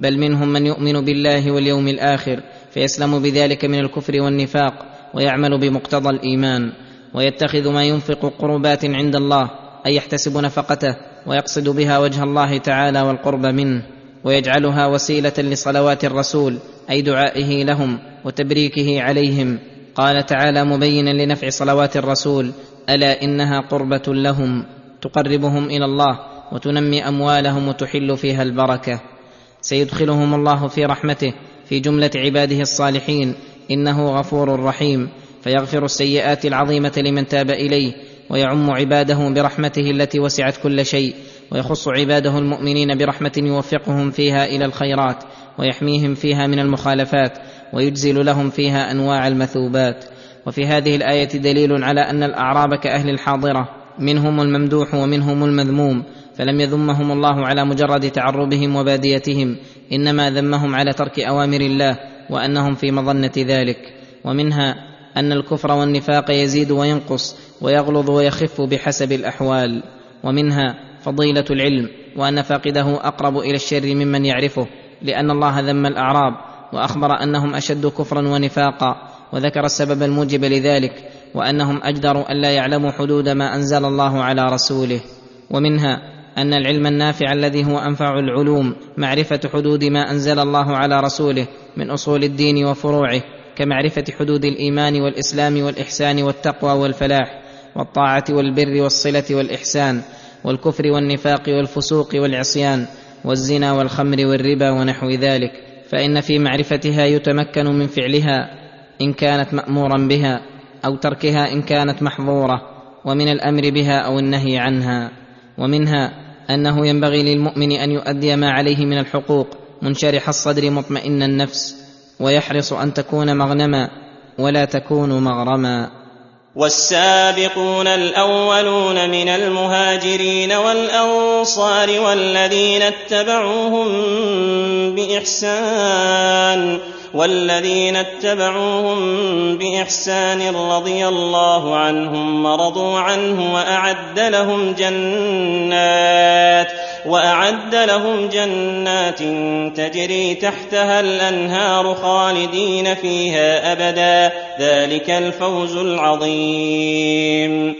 بل منهم من يؤمن بالله واليوم الآخر فيسلم بذلك من الكفر والنفاق ويعمل بمقتضى الإيمان ويتخذ ما ينفق قربات عند الله أي يحتسب نفقته ويقصد بها وجه الله تعالى والقرب منه. ويجعلها وسيلة لصلوات الرسول أي دعائه لهم وتبريكه عليهم. قال تعالى مبينا لنفع صلوات الرسول ألا إنها قربة لهم تقربهم إلى الله وتنمي أموالهم وتحل فيها البركة. سيدخلهم الله في رحمته في جملة عباده الصالحين إنه غفور رحيم. فيغفر السيئات العظيمة لمن تاب إليه ويعم عباده برحمته التي وسعت كل شيء. ويخص عباده المؤمنين برحمة يوفقهم فيها إلى الخيرات ويحميهم فيها من المخالفات ويجزل لهم فيها أنواع المثوبات. وفي هذه الآية دليل على أن الأعراب كأهل الحاضرة منهم الممدوح ومنهم المذموم فلم يذمهم الله على مجرد تعربهم وباديتهم إنما ذمهم على ترك أوامر الله وأنهم في مظنة ذلك. ومنها أن الكفر والنفاق يزيد وينقص ويغلظ ويخف بحسب الأحوال. ومنها فضيلة العلم وأن فاقده أقرب إلى الشر ممن يعرفه لأن الله ذم الأعراب وأخبر أنهم أشد كفرا ونفاقا وذكر السبب الموجب لذلك وأنهم اجدروا الا يعلموا حدود ما أنزل الله على رسوله. ومنها أن العلم النافع الذي هو أنفع العلوم معرفة حدود ما أنزل الله على رسوله من أصول الدين وفروعه كمعرفة حدود الإيمان والإسلام والإحسان والتقوى والفلاح والطاعة والبر والصلة والإحسان والكفر والنفاق والفسوق والعصيان والزنا والخمر والربا ونحو ذلك فإن في معرفتها يتمكن من فعلها إن كانت مأمورا بها أو تركها إن كانت محظورة ومن الأمر بها أو النهي عنها. ومنها أنه ينبغي للمؤمن أن يؤدي ما عليه من الحقوق منشرح الصدر مطمئن النفس ويحرص أن تكون مغنما ولا تكون مغرما. والسابقون الأولون من المهاجرين والأنصار والذين اتبعوهم بإحسان والذين اتبعوهم بإحسان رضي الله عنهم ورضوا عنه وأعد لهم جنات. وأعد لهم جنات تجري تحتها الأنهار خالدين فيها أبدا. ذلك الفوز العظيم.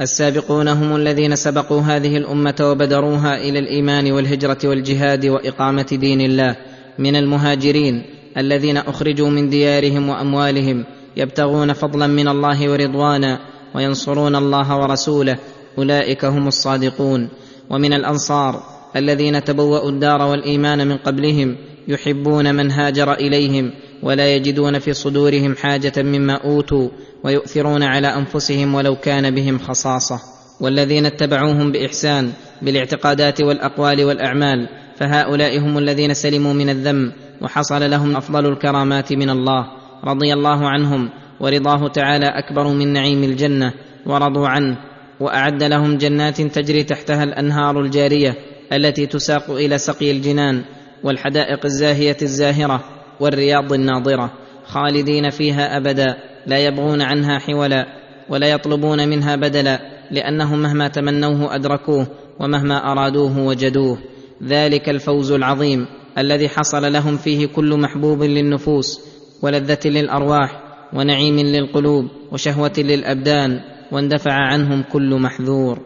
السابقون هم الذين سبقوا هذه الأمة وبدروها إلى الإيمان والهجرة والجهاد وإقامة دين الله. من المهاجرين الذين أخرجوا من ديارهم وأموالهم يبتغون فضلا من الله ورضوانا وينصرون الله ورسوله. أولئك هم الصادقون. ومن الأنصار الذين تبوأوا الدار والإيمان من قبلهم يحبون من هاجر إليهم ولا يجدون في صدورهم حاجة مما أوتوا ويؤثرون على أنفسهم ولو كان بهم خصاصة. والذين اتبعوهم بإحسان بالاعتقادات والأقوال والأعمال فهؤلاء هم الذين سلموا من الذم وحصل لهم أفضل الكرامات من الله. رضي الله عنهم ورضاه تعالى أكبر من نعيم الجنة ورضوا عنه. وأعد لهم جنات تجري تحتها الأنهار الجارية التي تساق إلى سقي الجنان والحدائق الزاهية الزاهرة والرياض الناضره خالدين فيها أبدا لا يبغون عنها حولا ولا يطلبون منها بدلا لأنهم مهما تمنوه أدركوه ومهما أرادوه وجدوه ذلك الفوز العظيم الذي حصل لهم فيه كل محبوب للنفوس ولذة للأرواح ونعيم للقلوب وشهوة للأبدان واندفع عنهم كل محذور.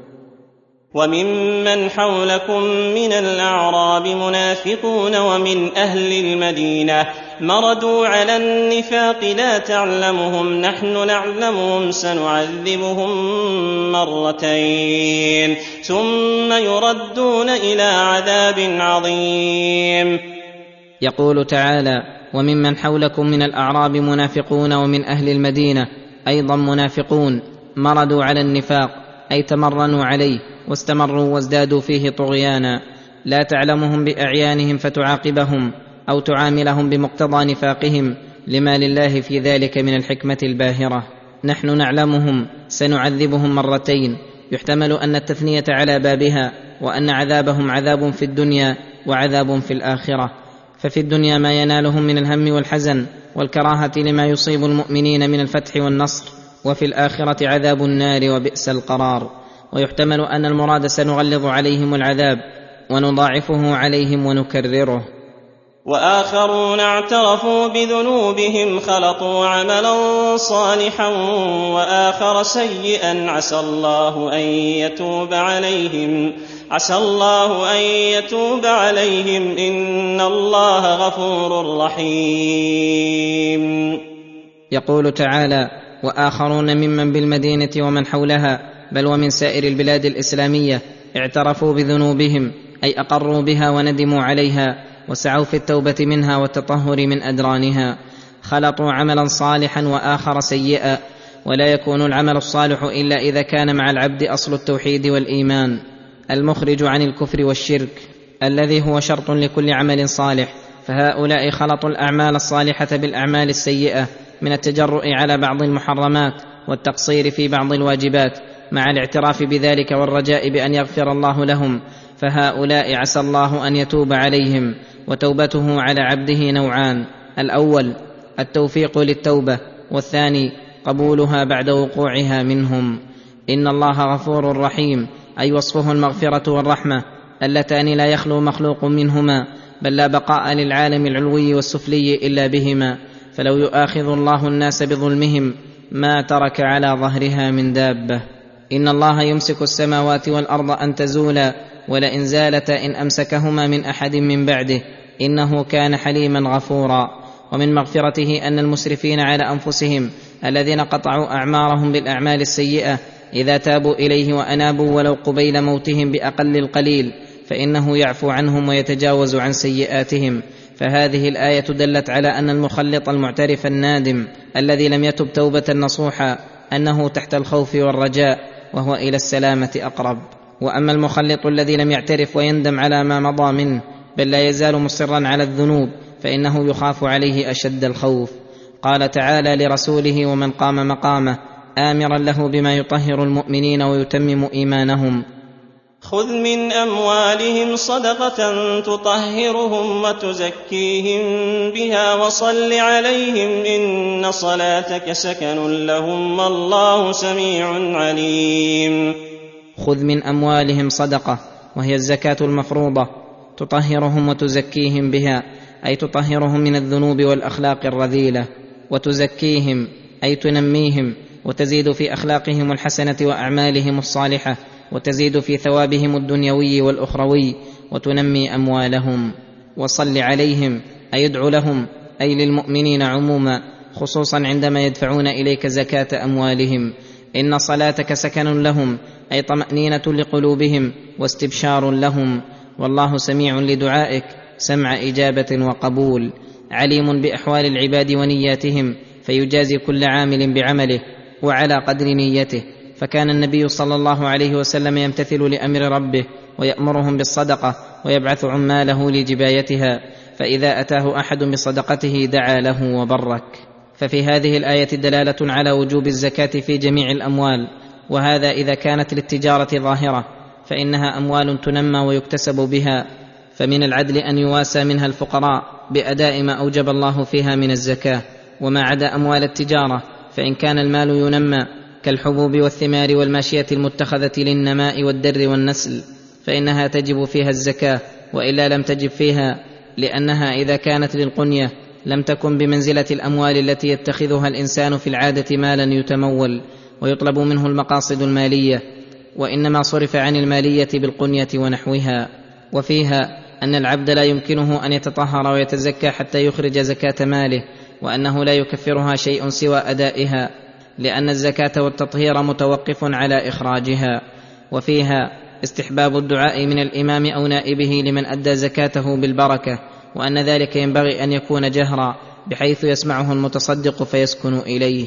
وممن حولكم من الأعراب منافقون ومن أهل المدينة مردوا على النفاق لا تعلمهم نحن نعلمهم سنعذبهم مرتين ثم يردون إلى عذاب عظيم. يقول تعالى وممن حولكم من الأعراب منافقون ومن أهل المدينة أيضا منافقون. مردوا على النفاق أي تمرنوا عليه واستمروا وازدادوا فيه طغيانا. لا تعلمهم بأعيانهم فتعاقبهم أو تعاملهم بمقتضى نفاقهم. لما لله في ذلك من الحكمة الباهرة. نحن نعلمهم سنعذبهم مرتين. يحتمل أن التثنية على بابها وأن عذابهم عذاب في الدنيا وعذاب في الآخرة. ففي الدنيا ما ينالهم من الهم والحزن والكراهة لما يصيب المؤمنين من الفتح والنصر. وفي الآخرة عذاب النار وبئس القرار. ويحتمل أن المراد سنغلظ عليهم العذاب ونضاعفه عليهم ونكرره. وآخرون اعترفوا بذنوبهم خلطوا عملا صالحا وآخر سيئا. عسى الله أن يتوب عليهم. عسى الله أن يتوب عليهم. إن الله غفور رحيم. يقول تعالى وآخرون ممن بالمدينة ومن حولها بل ومن سائر البلاد الإسلامية اعترفوا بذنوبهم أي أقروا بها وندموا عليها وسعوا في التوبة منها والتطهر من أدرانها. خلطوا عملا صالحا وآخر سيئا ولا يكون العمل الصالح إلا إذا كان مع العبد أصل التوحيد والإيمان. المخرج عن الكفر والشرك الذي هو شرط لكل عمل صالح فهؤلاء خلطوا الأعمال الصالحة بالأعمال السيئة. من التجرؤ على بعض المحرمات والتقصير في بعض الواجبات مع الاعتراف بذلك والرجاء بأن يغفر الله لهم فهؤلاء عسى الله أن يتوب عليهم وتوبته على عبده نوعان الأول التوفيق للتوبة والثاني قبولها بعد وقوعها منهم. إن الله غفور رحيم أي وصفه المغفرة والرحمة اللتان لا يخلو مخلوق منهما بل لا بقاء للعالم العلوي والسفلي إلا بهما. فلو يؤاخذ الله الناس بظلمهم ما ترك على ظهرها من دابة. إن الله يمسك السماوات والأرض أن تزولا ولئن زالتا إن أمسكهما من أحد من بعده إنه كان حليما غفورا. ومن مغفرته أن المسرفين على أنفسهم الذين قطعوا أعمارهم بالأعمال السيئة إذا تابوا إليه وأنابوا ولو قبيل موتهم بأقل القليل فإنه يعفو عنهم ويتجاوز عن سيئاتهم. فهذه الآية دلت على أن المخلط المعترف النادم الذي لم يتب توبة نصوحا أنه تحت الخوف والرجاء وهو إلى السلامة أقرب. وأما المخلط الذي لم يعترف ويندم على ما مضى منه بل لا يزال مصرا على الذنوب فإنه يخاف عليه أشد الخوف. قال تعالى لرسوله ومن قام مقامه آمرا له بما يطهر المؤمنين ويتمم إيمانهم. خذ من اموالهم صدقه تطهرهم وتزكيهم بها وصل عليهم ان صلاتك سكن لهم والله سميع عليم. خذ من اموالهم صدقه وهي الزكاه المفروضه تطهرهم وتزكيهم بها أي تطهرهم من الذنوب والاخلاق الرذيله وتزكيهم أي تنميهم وتزيد في اخلاقهم الحسنه واعمالهم الصالحه وتزيد في ثوابهم الدنيوي والأخروي وتنمي أموالهم. وصل عليهم اي ادع لهم أي للمؤمنين عموما خصوصا عندما يدفعون إليك زكاة أموالهم. إن صلاتك سكن لهم أي طمأنينة لقلوبهم واستبشار لهم. والله سميع لدعائك سمع إجابة وقبول. عليم بأحوال العباد ونياتهم فيجازي كل عامل بعمله وعلى قدر نيته. فكان النبي صلى الله عليه وسلم يمتثل لأمر ربه ويأمرهم بالصدقة ويبعث عماله لجبايتها فإذا أتاه أحد بصدقته دعا له وبرك. ففي هذه الآية دلالة على وجوب الزكاة في جميع الأموال وهذا إذا كانت للتجارة ظاهرة فإنها أموال تنمى ويكتسب بها. فمن العدل أن يواسى منها الفقراء بأداء ما أوجب الله فيها من الزكاة وما عدا أموال التجارة فإن كان المال ينمى كالحبوب والثمار والماشية المتخذة للنماء والدر والنسل فإنها تجب فيها الزكاة وإلا لم تجب فيها لأنها إذا كانت للقنية لم تكن بمنزلة الأموال التي يتخذها الإنسان في العادة مالا يتمول ويطلب منه المقاصد المالية وإنما صرف عن المالية بالقنية ونحوها. وفيها أن العبد لا يمكنه أن يتطهر ويتزكى حتى يخرج زكاة ماله وأنه لا يكفرها شيء سوى أدائها. لأن الزكاة والتطهير متوقف على إخراجها وفيها استحباب الدعاء من الإمام أو نائبه لمن أدى زكاته بالبركة وأن ذلك ينبغي أن يكون جهرا بحيث يسمعه المتصدق فيسكن إليه.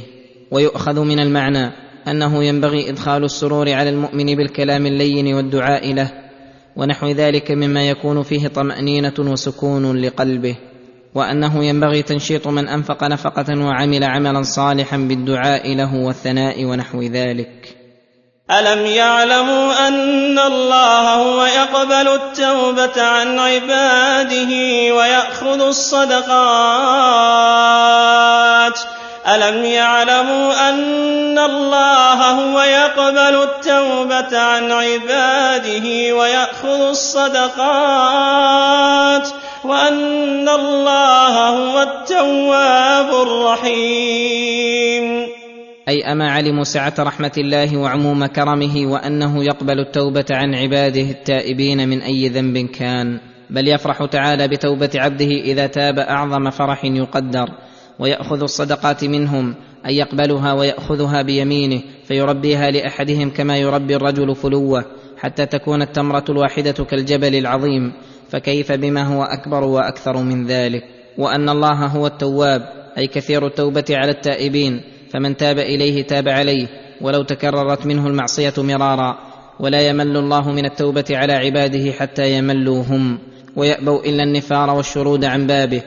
ويؤخذ من المعنى أنه ينبغي إدخال السرور على المؤمن بالكلام اللين والدعاء له ونحو ذلك مما يكون فيه طمأنينة وسكون لقلبه. وأنه ينبغي تنشيط من أنفق نفقة وعمل عملا صالحا بالدعاء له والثناء ونحو ذلك. ألم يعلموا أن الله هو يقبل التوبة عن عباده ويأخذ الصدقات؟ ألم يعلموا أن الله هو يقبل التوبة عن عباده ويأخذ الصدقات؟ وأن الله هو التواب الرحيم. أي أما علموا سعة رحمة الله وعموم كرمه وأنه يقبل التوبة عن عباده التائبين من أي ذنب كان. بل يفرح تعالى بتوبة عبده إذا تاب أعظم فرح يقدر. ويأخذ الصدقات منهم ان يقبلها ويأخذها بيمينه فيربيها لأحدهم كما يربي الرجل فلوه حتى تكون التمرة الواحدة كالجبل العظيم. فكيف بما هو أكبر وأكثر من ذلك؟ وأن الله هو التواب أي كثير التوبة على التائبين فمن تاب إليه تاب عليه ولو تكررت منه المعصية مرارا. ولا يمل الله من التوبة على عباده حتى يملوا هم ويأبوا إلا النفار والشرود عن بابه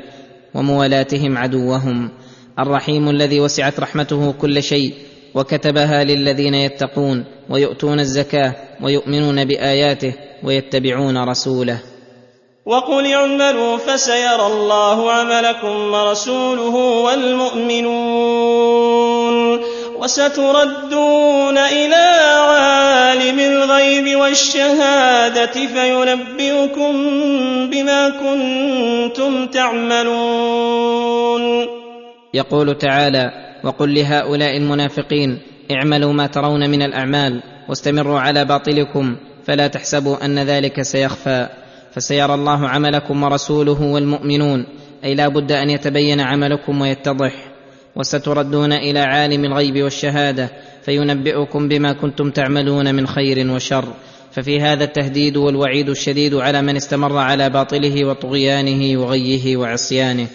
وموالاتهم عدوهم. الرحيم الذي وسعت رحمته كل شيء وكتبها للذين يتقون ويؤتون الزكاة ويؤمنون بآياته ويتبعون رسوله. وقل اعملوا فسيرى الله عملكم ورسوله والمؤمنون وستردون إلى عالم الغيب والشهادة فينبئكم بما كنتم تعملون. يقول تعالى وقل لهؤلاء المنافقين اعملوا ما ترون من الأعمال واستمروا على باطلكم فلا تحسبوا أن ذلك سيخفى. فسيرى الله عملكم ورسوله والمؤمنون. أي لا بد أن يتبين عملكم ويتضح. وستردون إلى عالم الغيب والشهادة فينبئكم بما كنتم تعملون من خير وشر. ففي هذا التهديد والوعيد الشديد على من استمر على باطله وطغيانه وغيه وعصيانه.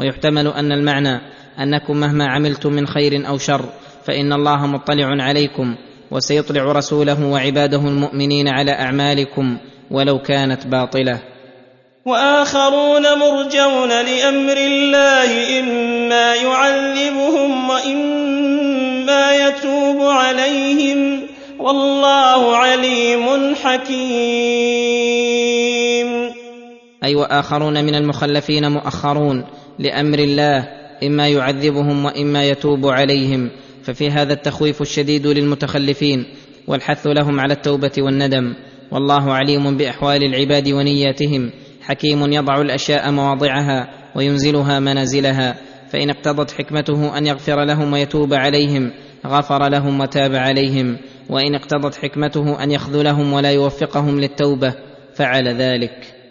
ويحتمل أن المعنى أنكم مهما عملتم من خير أو شر فإن الله مطلع عليكم وسيطلع رسوله وعباده المؤمنين على أعمالكم. ولو كانت باطلة. وآخرون مرجون لأمر الله إما يعذبهم وإما يتوب عليهم. والله عليم حكيم. أي وآخرون من المخلفين مؤخرون لأمر الله إما يعذبهم وإما يتوب عليهم. ففي هذا التخويف الشديد للمتخلفين والحث لهم على التوبة والندم. والله عليم بأحوال العباد ونياتهم. حكيم يضع الأشياء مواضعها وينزلها منازلها. فإن اقتضت حكمته أن يغفر لهم ويتوب عليهم غفر لهم وتاب عليهم. وإن اقتضت حكمته أن يخذلهم ولا يوفقهم للتوبة فعل ذلك.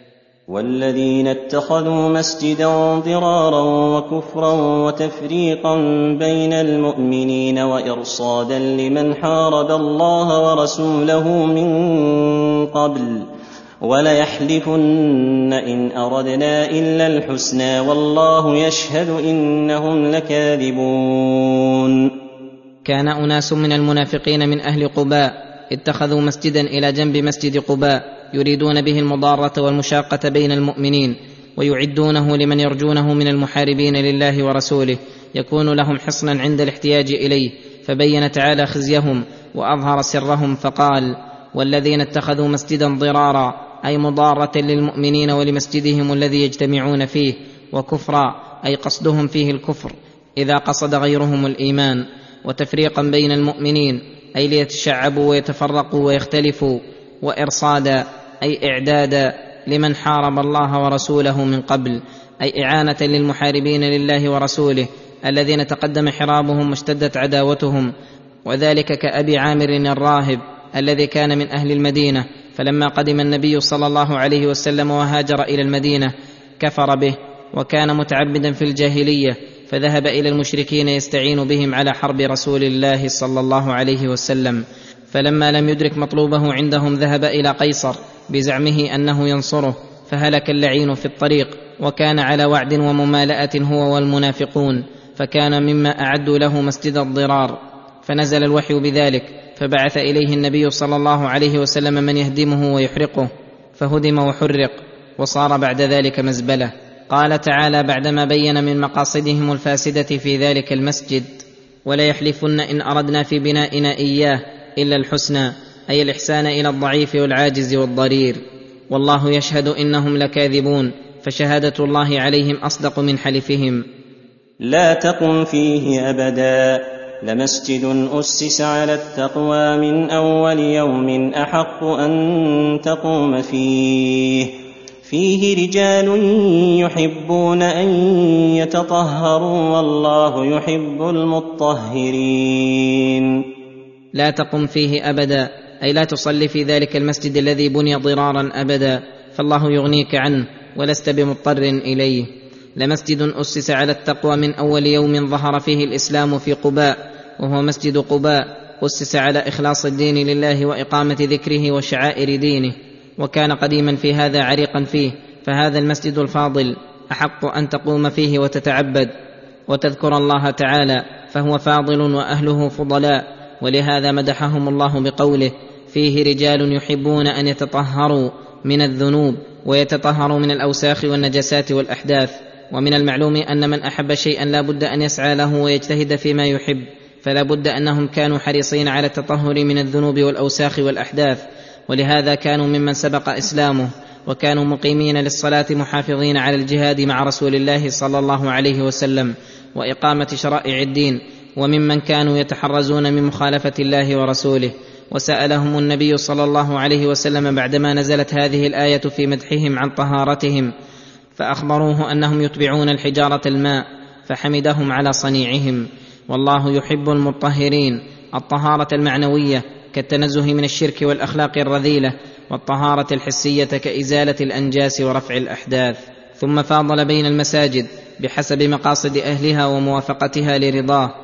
والذين اتخذوا مسجدا ضرارا وكفرا وتفريقا بين المؤمنين وإرصادا لمن حارب الله ورسوله من قبل وليحلفن إن أردنا إلا الحسنى والله يشهد إنهم لكاذبون. كان أناس من المنافقين من أهل قباء اتخذوا مسجدا إلى جنب مسجد قباء يريدون به المضارة والمشاقة بين المؤمنين ويعدونه لمن يرجونه من المحاربين لله ورسوله يكون لهم حصنا عند الاحتياج إليه فبين تعالى خزيهم وأظهر سرهم فقال والذين اتخذوا مسجدا ضرارا أي مضارة للمؤمنين ولمسجدهم الذي يجتمعون فيه وكفرا أي قصدهم فيه الكفر إذا قصد غيرهم الإيمان وتفريقا بين المؤمنين أي ليتشعبوا ويتفرقوا ويختلفوا وإرصادا أي اعدادا لمن حارب الله ورسوله من قبل أي إعانة للمحاربين لله ورسوله الذين تقدم حرابهم واشتدت عداوتهم وذلك كأبي عامر الراهب الذي كان من أهل المدينة فلما قدم النبي صلى الله عليه وسلم وهاجر إلى المدينة كفر به وكان متعبدا في الجاهلية فذهب إلى المشركين يستعين بهم على حرب رسول الله صلى الله عليه وسلم. فلما لم يدرك مطلوبه عندهم ذهب إلى قيصر بزعمه أنه ينصره فهلك اللعين في الطريق وكان على وعد وممالأة هو والمنافقون فكان مما أعدوا له مسجد الضرار. فنزل الوحي بذلك فبعث إليه النبي صلى الله عليه وسلم من يهدمه ويحرقه فهدم وحرق وصار بعد ذلك مزبلة. قال تعالى بعدما بين من مقاصدهم الفاسدة في ذلك المسجد وليحلفن إن أردنا في بنائنا إياه إلا الحسنى أي الإحسان إلى الضعيف والعاجز والضرير. والله يشهد إنهم لكاذبون فشهادة الله عليهم أصدق من حلفهم. لا تقم فيه أبدا لمسجد أسس على التقوى من أول يوم أحق أن تقوم فيه. فيه رجال يحبون أن يتطهروا والله يحب المطهرين. لا تقم فيه أبدا أي لا تصلي في ذلك المسجد الذي بني ضرارا أبدا فالله يغنيك عنه ولست بمضطر إليه. لمسجد أسس على التقوى من أول يوم ظهر فيه الإسلام في قباء وهو مسجد قباء أسس على إخلاص الدين لله وإقامة ذكره وشعائر دينه. وكان قديما في هذا عريقا فيه فهذا المسجد الفاضل أحق أن تقوم فيه وتتعبد. وتذكر الله تعالى فهو فاضل وأهله فضلاء. ولهذا مدحهم الله بقوله فيه رجال يحبون أن يتطهروا من الذنوب ويتطهروا من الأوساخ والنجسات والأحداث ومن المعلوم أن من أحب شيئا لا بد أن يسعى له ويجتهد فيما يحب فلا بد أنهم كانوا حريصين على التطهر من الذنوب والأوساخ والأحداث ولهذا كانوا ممن سبق إسلامه وكانوا مقيمين للصلاة محافظين على الجهاد مع رسول الله صلى الله عليه وسلم وإقامة شرائع الدين وممن كانوا يتحرزون من مخالفة الله ورسوله. وسألهم النبي صلى الله عليه وسلم بعدما نزلت هذه الآية في مدحهم عن طهارتهم فأخبروه أنهم يتبعون الحجارة الماء فحمدهم على صنيعهم. والله يحب المطهرين. الطهارة المعنوية كالتنزه من الشرك والأخلاق الرذيلة والطهارة الحسية كإزالة الأنجاس ورفع الأحداث. ثم فاضل بين المساجد بحسب مقاصد أهلها وموافقتها لرضاه.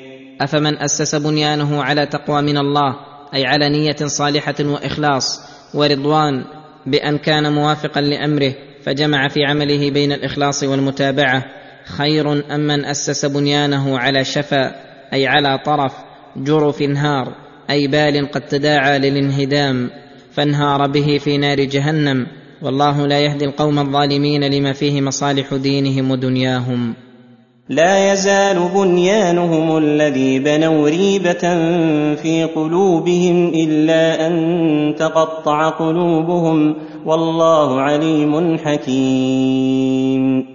أفمن أسس بنيانه على تقوى من الله أي على نية صالحة وإخلاص ورضوان بأن كان موافقا لأمره فجمع في عمله بين الإخلاص والمتابعة خير أم من أسس بنيانه على شفا أي على طرف جرف انهار أي بال قد تداعى للانهدام فانهار به في نار جهنم والله لا يهدي القوم الظالمين لما فيه مصالح دينهم ودنياهم. لا يزال بنيانهم الذي بنوا ريبة في قلوبهم إلا أن تقطع قلوبهم والله عليم حكيم.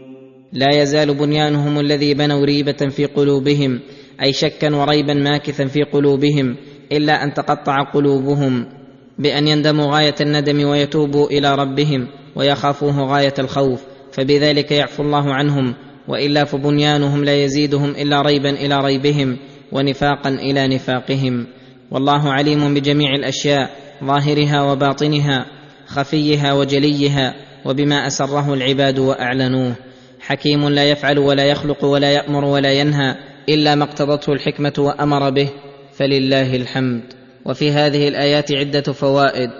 لا يزال بنيانهم الذي بنوا ريبة في قلوبهم أي شكا وريبا ماكثا في قلوبهم إلا أن تقطع قلوبهم بأن يندموا غاية الندم ويتوبوا إلى ربهم ويخافوه غاية الخوف فبذلك يعفو الله عنهم وإلا فبنيانهم لا يزيدهم إلا ريبا إلى ريبهم ونفاقا إلى نفاقهم. والله عليم بجميع الأشياء ظاهرها وباطنها خفيها وجليها وبما أسره العباد وأعلنوه. حكيم لا يفعل ولا يخلق ولا يأمر ولا ينهى إلا ما اقتضته الحكمة وأمر به فلله الحمد. وفي هذه الآيات عدة فوائد.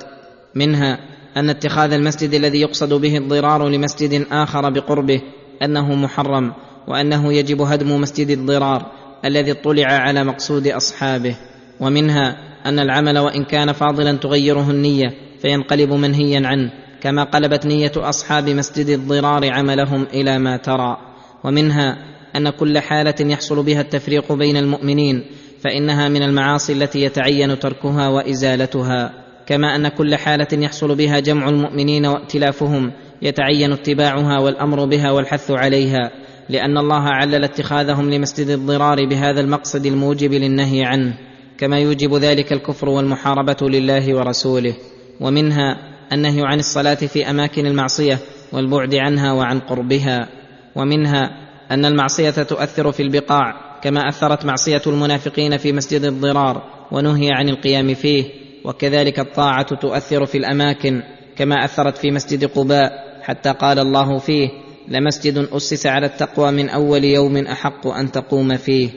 منها أن اتخاذ المسجد الذي يقصد به الضرار لمسجد آخر بقربه أنه محرم وأنه يجب هدم مسجد الضرار الذي اطلع على مقصود أصحابه ومنها أن العمل وإن كان فاضلا تغيره النية فينقلب منهيا عنه كما قلبت نية أصحاب مسجد الضرار عملهم إلى ما ترى ومنها أن كل حالة يحصل بها التفريق بين المؤمنين فإنها من المعاصي التي يتعين تركها وإزالتها كما أن كل حالة يحصل بها جمع المؤمنين وائتلافهم يتعين اتباعها والأمر بها والحث عليها لأن الله علل اتخاذهم لمسجد الضرار بهذا المقصد الموجب للنهي عنه كما يوجب ذلك الكفر والمحاربة لله ورسوله. ومنها النهي عن الصلاة في أماكن المعصية والبعد عنها وعن قربها. ومنها أن المعصية تؤثر في البقاع كما أثرت معصية المنافقين في مسجد الضرار ونهي عن القيام فيه وكذلك الطاعة تؤثر في الأماكن. كما أثرت في مسجد قباء حتى قال الله فيه لمسجد أسس على التقوى من أول يوم أحق أن تقوم فيه.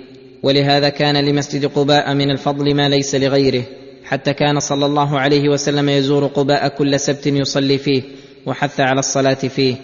ولهذا كان لمسجد قباء من الفضل ما ليس لغيره حتى كان صلى الله عليه وسلم يزور قباء كل سبت يصلي فيه وحث على الصلاة فيه.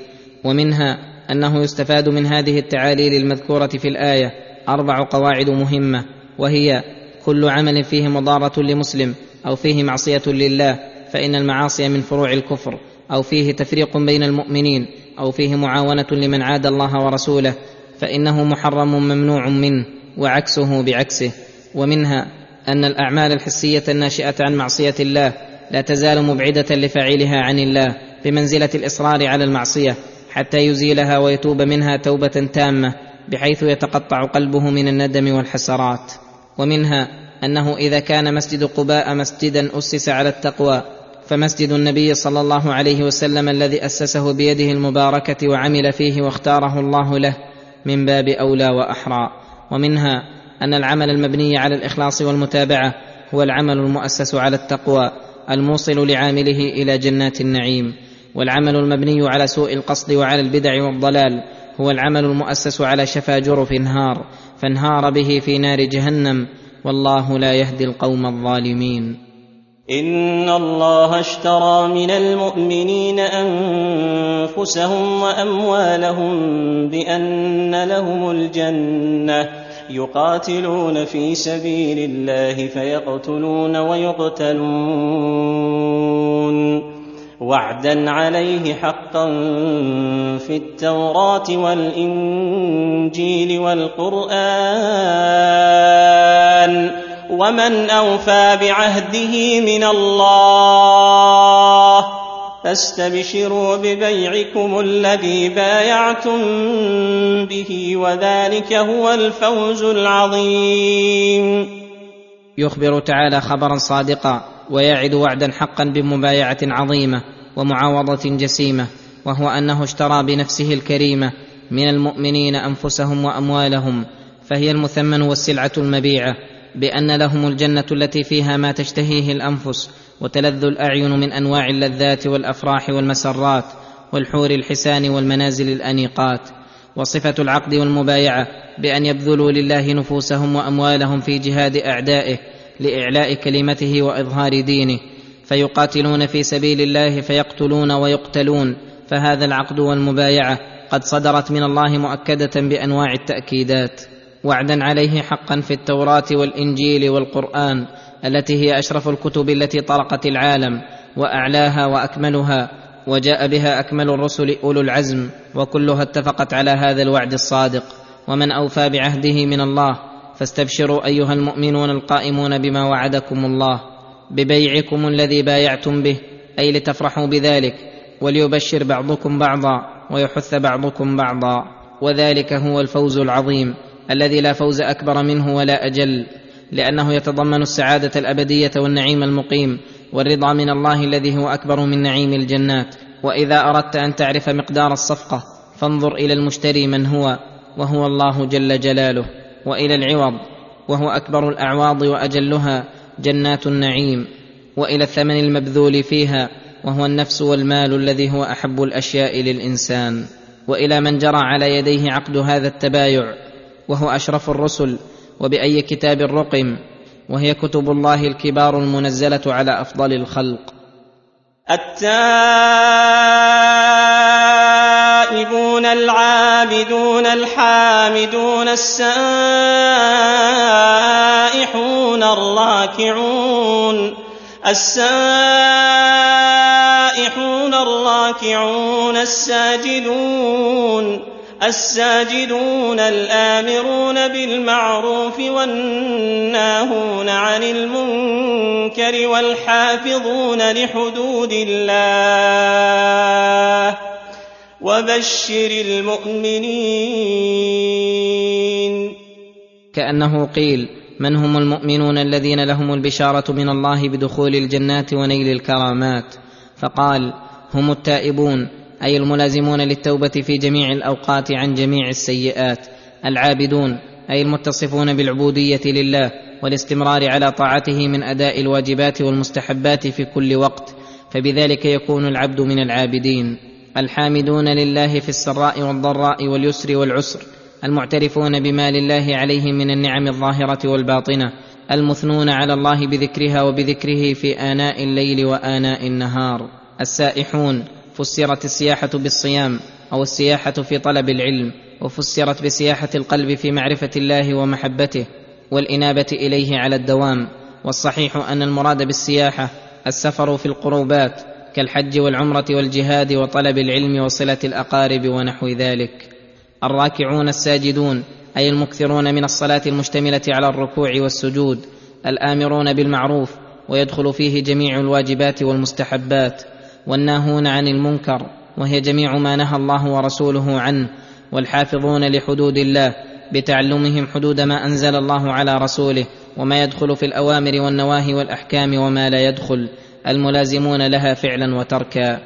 ومنها أنه يستفاد من هذه التعاليل المذكورة في الآية أربع قواعد مهمة وهي كل عمل فيه مضارة لمسلم أو فيه معصية لله فإن المعاصي من فروع الكفر أو فيه تفريق بين المؤمنين أو فيه معاونة لمن عاد الله ورسوله فإنه محرم ممنوع منه وعكسه بعكسه. ومنها أن الأعمال الحسية الناشئة عن معصية الله لا تزال مبعدة لفاعلها عن الله بمنزلة الإصرار على المعصية حتى يزيلها ويتوب منها توبة تامة بحيث يتقطع قلبه من الندم والحسرات. ومنها أنه إذا كان مسجد قباء مسجدا أسس على التقوى فمسجد النبي صلى الله عليه وسلم الذي أسسه بيده المباركة وعمل فيه واختاره الله له من باب أولى وأحرى. ومنها أن العمل المبني على الإخلاص والمتابعة هو العمل المؤسس على التقوى الموصل لعامله إلى جنات النعيم. والعمل المبني على سوء القصد وعلى البدع والضلال هو العمل المؤسس على شفا جرف انهار فانهار به في نار جهنم. والله لا يهدي القوم الظالمين. إن الله اشترى من المؤمنين أنفسهم وأموالهم بأن لهم الجنة يقاتلون في سبيل الله فيقتلون ويقتلون. وعدا عليه حقا في التوراة والإنجيل والقرآن ومن أوفى بعهده من الله فاستبشروا ببيعكم الذي بايعتم به وذلك هو الفوز العظيم. يخبر تعالى خبرا صادقا. ويعد وعدا حقا بمبايعة عظيمة ومعاوضة جسيمة وهو أنه اشترى بنفسه الكريمه من المؤمنين أنفسهم وأموالهم فهي المثمن والسلعة المبيعة بأن لهم الجنة التي فيها ما تشتهيه الأنفس وتلذ الأعين من أنواع اللذات والأفراح والمسرات والحور الحسان والمنازل الأنيقات. وصفة العقد والمبايعة بأن يبذلوا لله نفوسهم وأموالهم في جهاد أعدائه لإعلاء كلمته وإظهار دينه فيقاتلون في سبيل الله فيقتلون ويقتلون فهذا العقد والمبايعة قد صدرت من الله مؤكدة بأنواع التأكيدات. وعدا عليه حقا في التوراة والإنجيل والقرآن التي هي أشرف الكتب التي طرقت العالم وأعلاها وأكملها وجاء بها أكمل الرسل أولو العزم وكلها اتفقت على هذا الوعد الصادق. ومن أوفى بعهده من الله فاستبشروا أيها المؤمنون القائمون بما وعدكم الله ببيعكم الذي بايعتم به أي لتفرحوا بذلك وليبشر بعضكم بعضا ويحث بعضكم بعضا. وذلك هو الفوز العظيم الذي لا فوز أكبر منه ولا أجل لأنه يتضمن السعادة الأبدية والنعيم المقيم والرضا من الله الذي هو أكبر من نعيم الجنات. وإذا أردت أن تعرف مقدار الصفقة فانظر إلى المشتري من هو وهو الله جل جلاله. وإلى العوض وهو أكبر الأعواض وأجلها جنات النعيم وإلى الثمن المبذول فيها وهو النفس والمال الذي هو أحب الأشياء للإنسان. وإلى من جرى على يديه عقد هذا التبايع وهو أشرف الرسل وبأي كتاب رقم وهي كتب الله الكبار المنزلة على أفضل الخلق. التائبون العابدون الحامدون السائحون الراكعون السائحون الراكعون الساجدون الساجدون الآمرون بالمعروف والناهون عن المنكر والحافظون لحدود الله وبشر المؤمنين. كأنه قيل من هم المؤمنون الذين لهم البشارة من الله بدخول الجنات ونيل الكرامات؟ فقال هم التائبون أي الملازمون للتوبة في جميع الأوقات عن جميع السيئات. العابدون أي المتصفون بالعبودية لله والاستمرار على طاعته من أداء الواجبات والمستحبات في كل وقت فبذلك يكون العبد من العابدين. الحامدون لله في السراء والضراء واليسر والعسر المعترفون بما لله عليهم من النعم الظاهرة والباطنة المثنون على الله بذكرها وبذكره في آناء الليل وآناء النهار. السائحون فسرت السياحة بالصيام أو السياحة في طلب العلم وفسرت بسياحة القلب في معرفة الله ومحبته والإنابة إليه على الدوام. والصحيح أن المراد بالسياحة السفر في القروبات كالحج والعمرة والجهاد وطلب العلم وصلة الأقارب ونحو ذلك. الراكعون الساجدون أي المكثرون من الصلاة المشتملة على الركوع والسجود الآمرون بالمعروف ويدخل فيه جميع الواجبات والمستحبات والناهون عن المنكر وهي جميع ما نهى الله ورسوله عنه والحافظون لحدود الله بتعلمهم حدود ما أنزل الله على رسوله وما يدخل في الأوامر والنواهي والأحكام وما لا يدخل. الملازمون لها فعلا وتركا.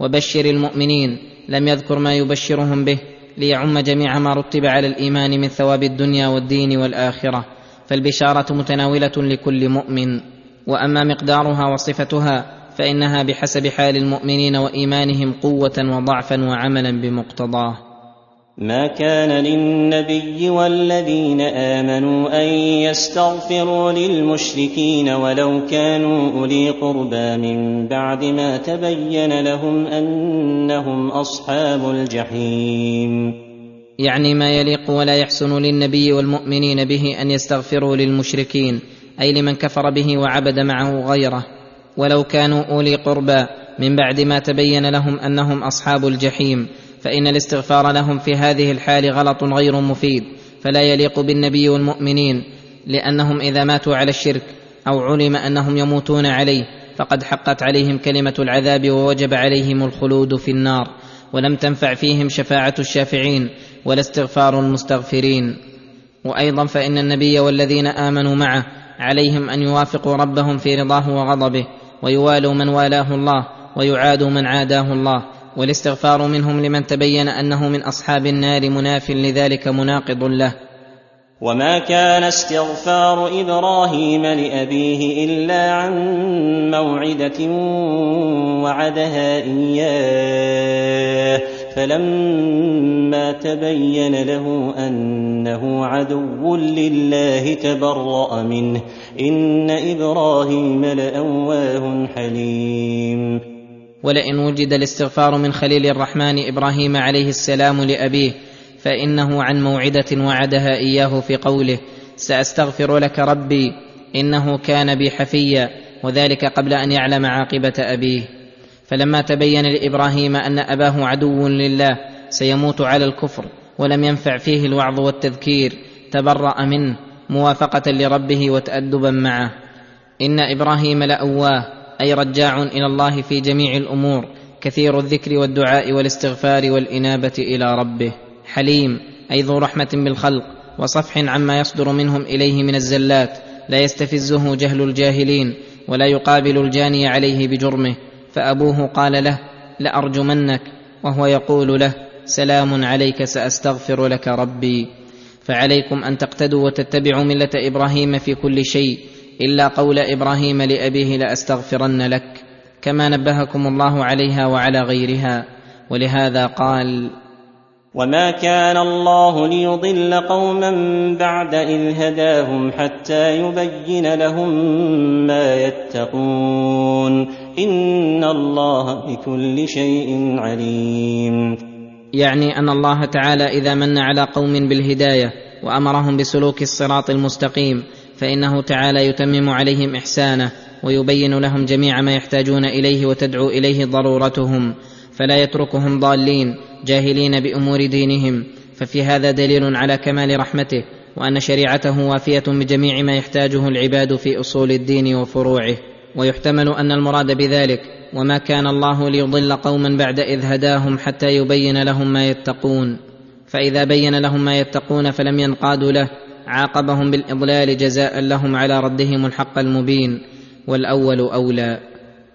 وبشر المؤمنين لم يذكر ما يبشرهم به ليعم جميع ما رتب على الإيمان من ثواب الدنيا والدين والآخرة. فالبشارة متناولة لكل مؤمن. وأما مقدارها وصفتها فإنها بحسب حال المؤمنين وإيمانهم قوة وضعفا وعملا بمقتضاه. ما كان للنبي والذين امنوا ان يستغفروا للمشركين ولو كانوا اولي قربى من بعد ما تبين لهم انهم اصحاب الجحيم يعني ما يليق ولا يحسن للنبي والمؤمنين به أن يستغفروا للمشركين أي لمن كفر به وعبد معه غيره ولو كانوا أولي قربى من بعد ما تبين لهم أنهم أصحاب الجحيم. فإن الاستغفار لهم في هذه الحال غلط غير مفيد فلا يليق بالنبي والمؤمنين لأنهم إذا ماتوا على الشرك أو علم أنهم يموتون عليه فقد حقت عليهم كلمة العذاب ووجب عليهم الخلود في النار ولم تنفع فيهم شفاعة الشافعين ولا استغفار المستغفرين. وأيضا فإن النبي والذين آمنوا معه عليهم أن يوافقوا ربهم في رضاه وغضبه ويوالوا من والاه الله ويعادوا من عاداه الله. والاستغفار منهم لمن تبين أنه من أصحاب النار مناف لذلك مناقض له. وما كان استغفار إبراهيم لأبيه إلا عن موعدة وعدها إياه فلما تبين له أنه عدو لله تبرأ منه. إن إبراهيم لأواه حليم. ولئن وجد الاستغفار من خليل الرحمن إبراهيم عليه السلام لأبيه فإنه عن موعدة وعدها إياه في قوله سأستغفر لك ربي إنه كان بي حفيا وذلك قبل أن يعلم عاقبة أبيه. فلما تبين لإبراهيم أن أباه عدو لله سيموت على الكفر ولم ينفع فيه الوعظ والتذكير تبرأ منه موافقة لربه وتأدبا معه. إن إبراهيم لأواه أي رجاع إلى الله في جميع الأمور كثير الذكر والدعاء والاستغفار والإنابة إلى ربه. حليم أي ذو رحمة بالخلق وصفح عما يصدر منهم إليه من الزلات لا يستفزه جهل الجاهلين ولا يقابل الجاني عليه بجرمه. فأبوه قال له لأرجمنك وهو يقول له سلام عليك سأستغفر لك ربي. فعليكم أن تقتدوا وتتبعوا ملة إبراهيم في كل شيء إلا قول إبراهيم لأبيه لأستغفرن لك كما نبهكم الله عليها وعلى غيرها ولهذا قال وما كان الله ليضل قوما بعد إذ هداهم حتى يبين لهم ما يتقون. إن الله بكل شيء عليم. يعني أن الله تعالى إذا من على قوم بالهداية وأمرهم بسلوك الصراط المستقيم فإنه تعالى يتمم عليهم إحسانه ويبين لهم جميع ما يحتاجون إليه وتدعو إليه ضرورتهم فلا يتركهم ضالين جاهلين بأمور دينهم ففي هذا دليل على كمال رحمته وأن شريعته وافية بجميع ما يحتاجه العباد في أصول الدين وفروعه. ويحتمل أن المراد بذلك وما كان الله ليضل قوما بعد إذ هداهم حتى يبين لهم ما يتقون فإذا بين لهم ما يتقون فلم ينقادوا له عاقبهم بالإضلال جزاء لهم على ردهم الحق المبين والأول أولى.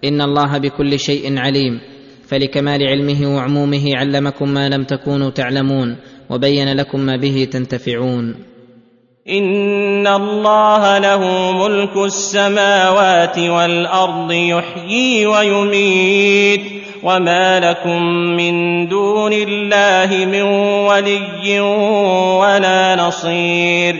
إن الله بكل شيء عليم. فلكمال علمه وعمومه علمكم ما لم تكونوا تعلمون وبين لكم ما به تنتفعون. إن الله له ملك السماوات والأرض يحيي ويميت. وما لكم من دون الله من ولي ولا نصير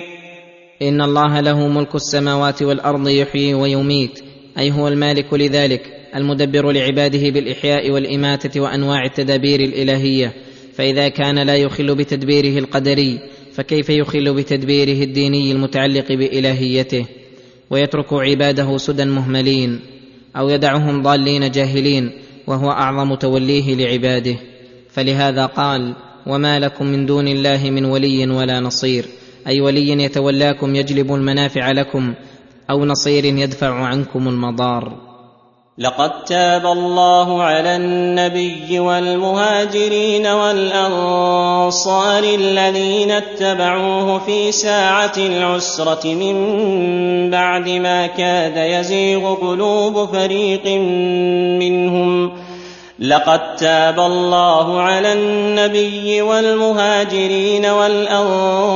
ان الله له ملك السماوات والارض يحيي ويميت أي هو المالك لذلك المدبر لعباده بالإحياء والإماتة وأنواع التدابير الإلهية. فإذا كان لا يخل بتدبيره القدري فكيف يخل بتدبيره الديني المتعلق بإلهيته؟ ويترك عباده سدى مهملين أو يدعهم ضالين جاهلين وهو أعظم توليه لعباده. فلهذا قال وما لكم من دون الله من ولي ولا نصير. أي ولي يتولاكم يجلب المنافع لكم أو نصير يدفع عنكم المضار. لقد تاب الله على النبي والمهاجرين والأنصار الذين اتبعوه في ساعة العسرة من بعد ما كاد يزيغ قلوب فريق منهم. لقد تاب الله على النبي والمهاجرين والأنصار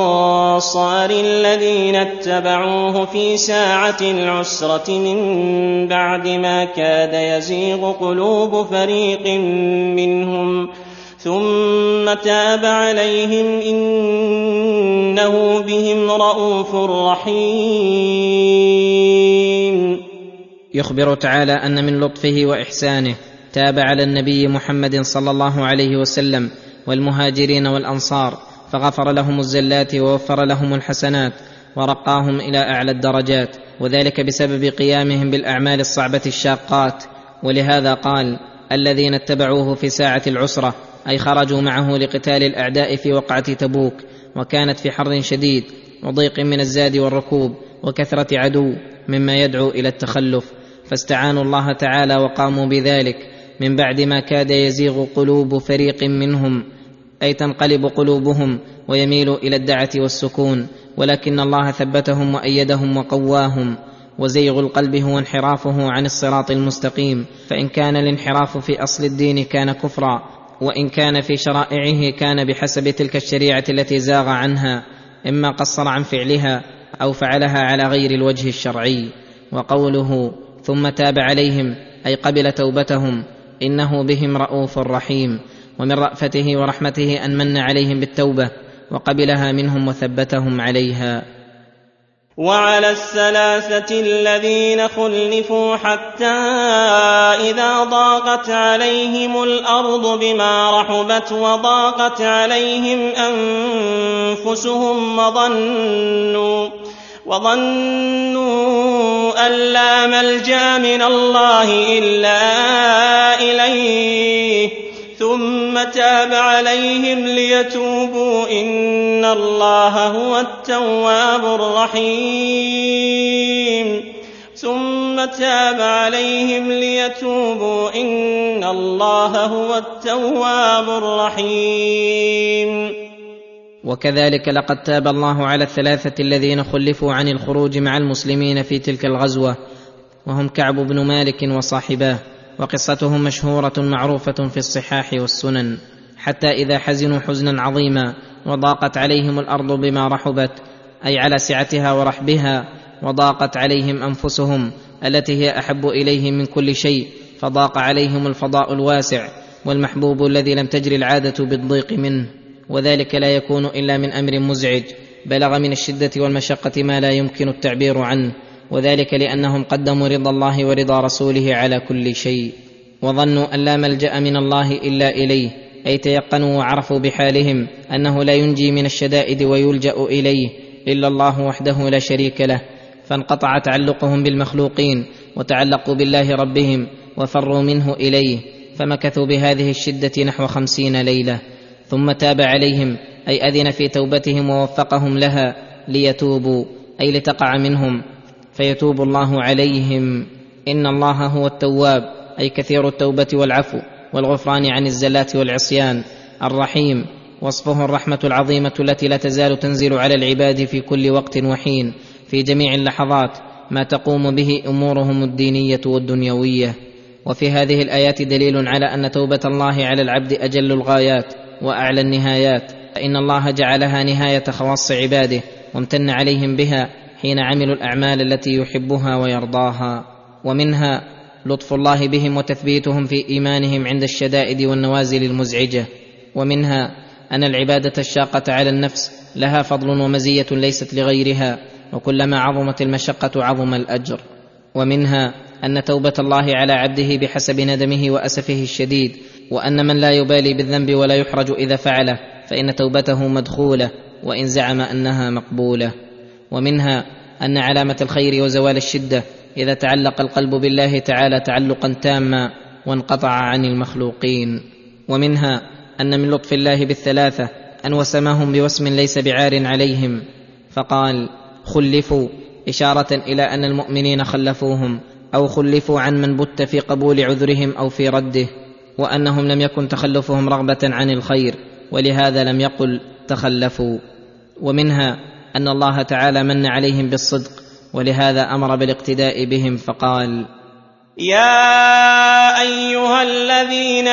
الذين اتبعوه في ساعة العسرة من بعد ما كاد يزيغ قلوب فريق منهم. ثم تاب عليهم إنه بهم رءوف رحيم. يخبر تعالى أن من لطفه وإحسانه تاب على النبي محمد صلى الله عليه وسلم والمهاجرين والأنصار فغفر لهم الزلات ووفر لهم الحسنات ورقاهم إلى أعلى الدرجات وذلك بسبب قيامهم بالأعمال الصعبة الشاقات. ولهذا قال الذين اتبعوه في ساعة العسرة أي خرجوا معه لقتال الأعداء في وقعة تبوك وكانت في حر شديد وضيق من الزاد والركوب وكثرة عدو مما يدعو إلى التخلف. فاستعانوا الله تعالى وقاموا بذلك من بعد ما كاد يزيغ قلوب فريق منهم أي تنقلب قلوبهم ويميل إلى الدعة والسكون ولكن الله ثبتهم وأيدهم وقواهم وزيغ القلب هو انحرافه عن الصراط المستقيم فإن كان الانحراف في أصل الدين كان كفرا وإن كان في شرائعه كان بحسب تلك الشريعة التي زاغ عنها إما قصر عن فعلها أو فعلها على غير الوجه الشرعي. وقوله ثم تاب عليهم أي قبل توبتهم إنه بهم رؤوف رحيم ومن رأفته ورحمته أن من عليهم بالتوبة وقبلها منهم وثبتهم عليها. وعلى الثلاثة الذين خلفوا حتى إذا ضاقت عليهم الأرض بما رحبت وضاقت عليهم أنفسهم وظنوا وظنوا أن لا ملجأ من الله إلا إليه. ثم تاب عليهم ليتوبوا. إن الله هو التواب الرحيم. ثم تاب عليهم ليتوبوا. إن الله هو التواب الرحيم. وكذلك لقد تاب الله على الثلاثة الذين خلفوا عن الخروج مع المسلمين في تلك الغزوة وهم كعب بن مالك وصاحباه. وقصتهم مشهورة معروفة في الصحاح والسنن. حتى إذا حزنوا حزنا عظيما وضاقت عليهم الأرض بما رحبت أي على سعتها ورحبها وضاقت عليهم أنفسهم التي هي أحب اليهم من كل شيء فضاق عليهم الفضاء الواسع والمحبوب الذي لم تجر العادة بالضيق منه. وذلك لا يكون إلا من أمر مزعج بلغ من الشدة والمشقة ما لا يمكن التعبير عنه. وذلك لأنهم قدموا رضا الله ورضا رسوله على كل شيء وظنوا أن لا ملجأ من الله إلا إليه أي تيقنوا وعرفوا بحالهم أنه لا ينجي من الشدائد ويلجأ إليه إلا الله وحده لا شريك له فانقطع تعلقهم بالمخلوقين وتعلقوا بالله ربهم وفروا منه إليه فمكثوا بهذه الشدة نحو خمسين ليلة ثم تاب عليهم أي أذن في توبتهم ووفقهم لها ليتوبوا أي لتقع منهم. فيتوب الله عليهم. إن الله هو التواب أي كثير التوبة والعفو والغفران عن الزلات والعصيان الرحيم. وصفه الرحمة العظيمة التي لا تزال تنزل على العباد في كل وقت وحين في جميع اللحظات. ما تقوم به أمورهم الدينية والدنيوية. وفي هذه الآيات دليل على أن توبة الله على العبد أجل الغايات وأعلى النهايات. فإن الله جعلها نهاية خواص عباده وامتن عليهم بها. حين عملوا الأعمال التي يحبها ويرضاها ومنها لطف الله بهم وتثبيتهم في إيمانهم عند الشدائد والنوازل المزعجة ومنها أن العبادة الشاقة على النفس لها فضل ومزية ليست لغيرها وكلما عظمت المشقة عظم الأجر. ومنها أن توبة الله على عبده بحسب ندمه وأسفه الشديد وأن من لا يبالي بالذنب ولا يحرج إذا فعله فإن توبته مدخولة وإن زعم أنها مقبولة. ومنها أن علامة الخير وزوال الشدة إذا تعلق القلب بالله تعالى تعلقا تاما وانقطع عن المخلوقين. ومنها أن من لطف الله بالثلاثة أن وسمهم بوسم ليس بعار عليهم. فقال خلفوا إشارة إلى أن المؤمنين خلفوهم أو خلفوا عن من بت في قبول عذرهم أو في رده وأنهم لم يكن تخلفهم رغبة عن الخير ولهذا لم يقل تخلفوا. ومنها أن الله تعالى من عليهم بالصدق ولهذا أمر بالاقتداء بهم فقال يا أيها الذين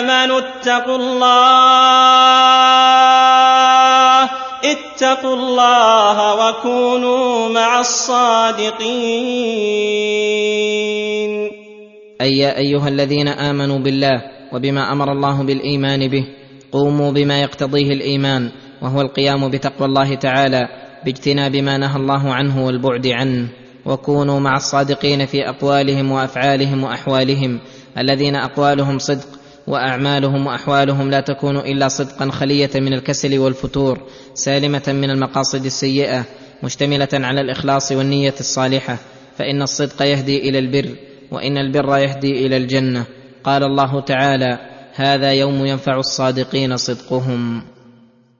آمنوا اتقوا الله اتقوا الله وكونوا مع الصادقين. أي يا أيها الذين آمنوا بالله وبما أمر الله بالإيمان به قوموا بما يقتضيه الإيمان وهو القيام بتقوى الله تعالى باجتناب ما نهى الله عنه والبعد عنه. وكونوا مع الصادقين في أقوالهم وأفعالهم وأحوالهم الذين أقوالهم صدق وأعمالهم وأحوالهم لا تكون إلا صدقا خلية من الكسل والفتور سالمة من المقاصد السيئة مشتملة على الإخلاص والنية الصالحة. فإن الصدق يهدي إلى البر وإن البر يهدي إلى الجنة. قال الله تعالى هذا يوم ينفع الصادقين صدقهم.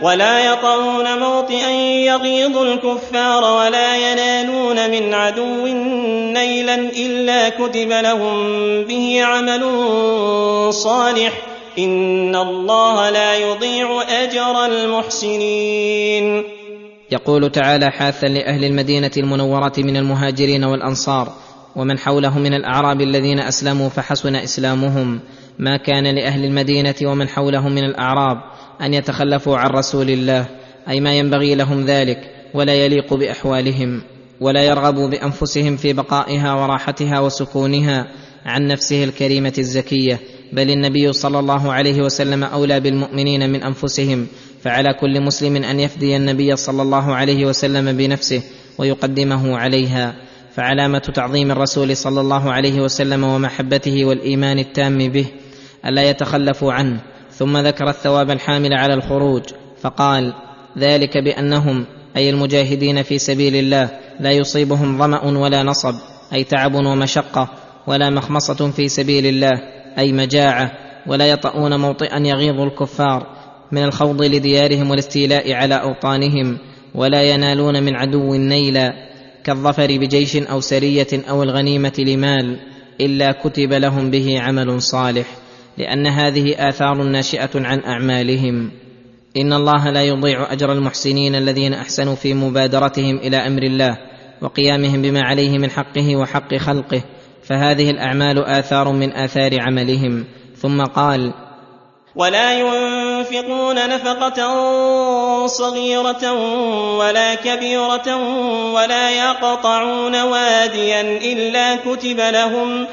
ولا يطؤون موطئا يغيظ الكفار ولا ينالون من عدو نيلا إلا كتب لهم به عمل صالح إن الله لا يضيع أجر المحسنين. يقول تعالى حاثا لأهل المدينة المنوره من المهاجرين والأنصار ومن حوله من الأعراب الذين أسلموا فحسن إسلامهم. ما كان لأهل المدينة ومن حولهم من الأعراب. أن يتخلفوا عن رسول الله أي ما ينبغي لهم ذلك ولا يليق بأحوالهم ولا يرغبوا بأنفسهم في بقائها وراحتها وسكونها عن نفسه الكريمة الزكية بل النبي صلى الله عليه وسلم أولى بالمؤمنين من أنفسهم فعلى كل مسلم أن يفدي النبي صلى الله عليه وسلم بنفسه ويقدمه عليها. فعلامة تعظيم الرسول صلى الله عليه وسلم ومحبته والإيمان التام به ألا يتخلفوا عنه ثم ذكر الثواب الحامل على الخروج فقال ذلك بأنهم أي المجاهدين في سبيل الله لا يصيبهم ظمأ ولا نصب أي تعب ومشقة ولا مخمصة في سبيل الله أي مجاعة ولا يطؤون موطئا يغيظ الكفار من الخوض لديارهم والاستيلاء على أوطانهم ولا ينالون من عدو نيلا كالظفر بجيش أو سرية أو الغنيمة لمال إلا كتب لهم به عمل صالح. لأن هذه آثار ناشئة عن أعمالهم. إن الله لا يضيع أجر المحسنين الذين أحسنوا في مبادرتهم إلى أمر الله وقيامهم بما عليه من حقه وحق خلقه. فهذه الأعمال آثار من آثار عملهم. ثم قال ولا ينفقون نفقة صغيرة ولا كبيرة ولا يقطعون واديا إلا كتب لهم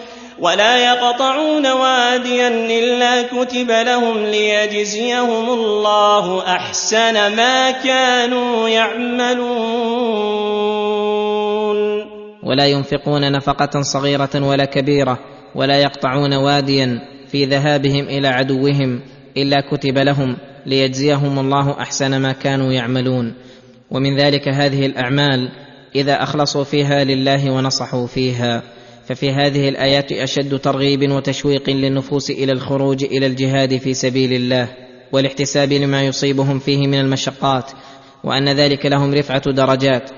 ولا يقطعون واديا إلا كتب لهم ليجزيهم الله أحسن ما كانوا يعملون. ولا ينفقون نفقة صغيرة ولا كبيرة ولا يقطعون واديا في ذهابهم إلى عدوهم إلا كتب لهم ليجزيهم الله أحسن ما كانوا يعملون. ومن ذلك هذه الأعمال إذا أخلصوا فيها لله ونصحوا فيها. ففي هذه الآيات أشد ترغيب وتشويق للنفوس إلى الخروج إلى الجهاد في سبيل الله والاحتساب لما يصيبهم فيه من المشقات وأن ذلك لهم رفعة درجات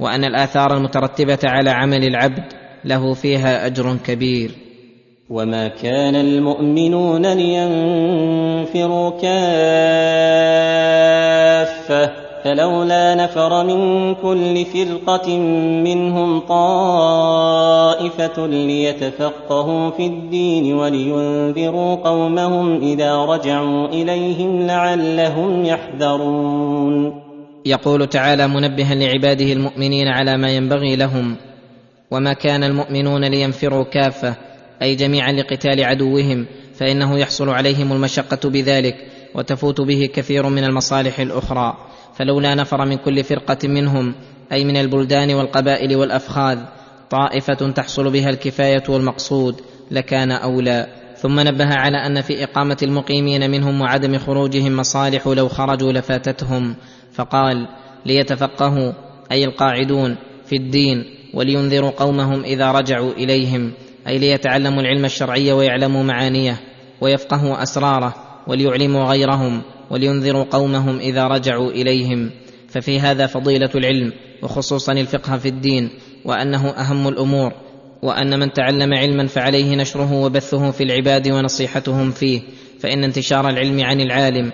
وأن الآثار المترتبة على عمل العبد له فيها أجر كبير. وما كان المؤمنون لينفروا كافة فلولا نفر من كل فرقة منهم طائفة ليتفقهوا في الدين ولينذروا قومهم إذا رجعوا إليهم لعلهم يحذرون. يقول تعالى منبها لعباده المؤمنين على ما ينبغي لهم وما كان المؤمنون لينفروا كافة أي جميعا لقتال عدوهم فإنه يحصل عليهم المشقة بذلك وتفوت به كثير من المصالح الأخرى فلولا نفر من كل فرقة منهم أي من البلدان والقبائل والأفخاذ طائفة تحصل بها الكفاية والمقصود لكان أولى. ثم نبه على أن في إقامة المقيمين منهم وعدم خروجهم مصالح لو خرجوا لفاتتهم. فقال ليتفقهوا أي القاعدون في الدين ولينذروا قومهم إذا رجعوا إليهم أي ليتعلموا العلم الشرعي ويعلموا معانيه ويفقهوا أسراره وليعلموا غيرهم. ولينذروا قومهم إذا رجعوا إليهم. ففي هذا فضيلة العلم وخصوصا الفقه في الدين وأنه أهم الأمور وأن من تعلم علما فعليه نشره وبثه في العباد ونصيحتهم فيه. فإن انتشار العلم عن العالم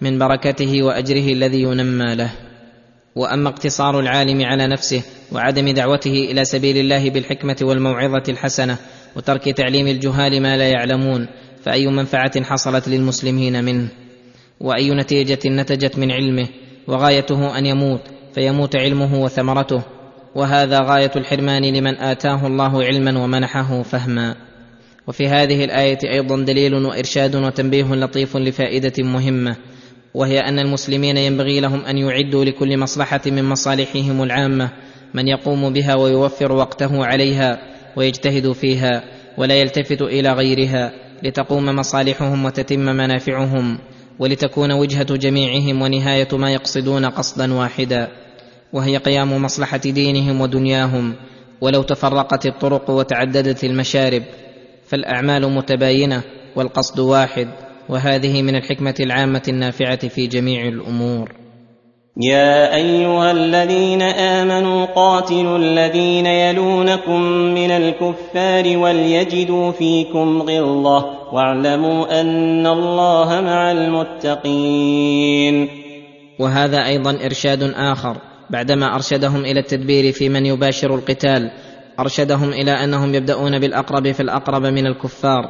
من بركته وأجره الذي ينمى له. وأما اقتصار العالم على نفسه وعدم دعوته إلى سبيل الله بالحكمة والموعظة الحسنة وترك تعليم الجهال ما لا يعلمون فأي منفعة حصلت للمسلمين منه؟ وأي نتيجة نتجت من علمه وغايته أن يموت فيموت علمه وثمرته. وهذا غاية الحرمان لمن آتاه الله علما ومنحه فهما. وفي هذه الآية أيضا دليل وإرشاد وتنبيه لطيف لفائدة مهمة وهي أن المسلمين ينبغي لهم أن يعدوا لكل مصلحة من مصالحهم العامة من يقوم بها ويوفر وقته عليها ويجتهد فيها ولا يلتفت إلى غيرها لتقوم مصالحهم وتتم منافعهم. ولتكون وجهة جميعهم ونهاية ما يقصدون قصدا واحدا وهي قيام مصلحة دينهم ودنياهم ولو تفرقت الطرق وتعددت المشارب فالأعمال متباينة والقصد واحد وهذه من الحكمة العامة النافعة في جميع الأمور. يا ايها الذين امنوا قاتلوا الذين يلونكم من الكفار وليجدوا فيكم غلظه واعلموا ان الله مع المتقين وهذا أيضا إرشاد آخر. بعدما أرشدهم إلى التدبير في من يباشر القتال أرشدهم إلى أنهم يبدأون بالأقرب فالاقرب من الكفار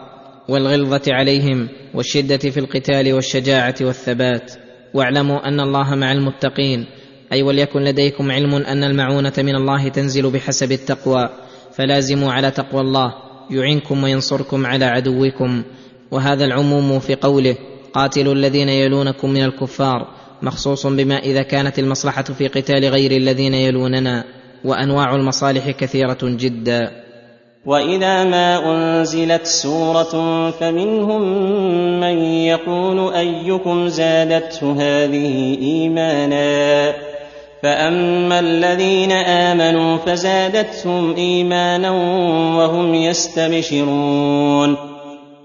والغلظة عليهم والشدة في القتال والشجاعة والثبات. واعلموا أن الله مع المتقين أي وليكن لديكم علم أن المعونة من الله تنزل بحسب التقوى فلازموا على تقوى الله يعينكم وينصركم على عدوكم. وهذا العموم في قوله قاتلوا الذين يلونكم من الكفار مخصوص بما إذا كانت المصلحة في قتال غير الذين يلوننا وأنواع المصالح كثيرة جدا. واذا ما انزلت سوره فمنهم من يقول ايكم زادته هذه ايمانا فاما الذين امنوا فزادتهم ايمانا وهم يستبشرون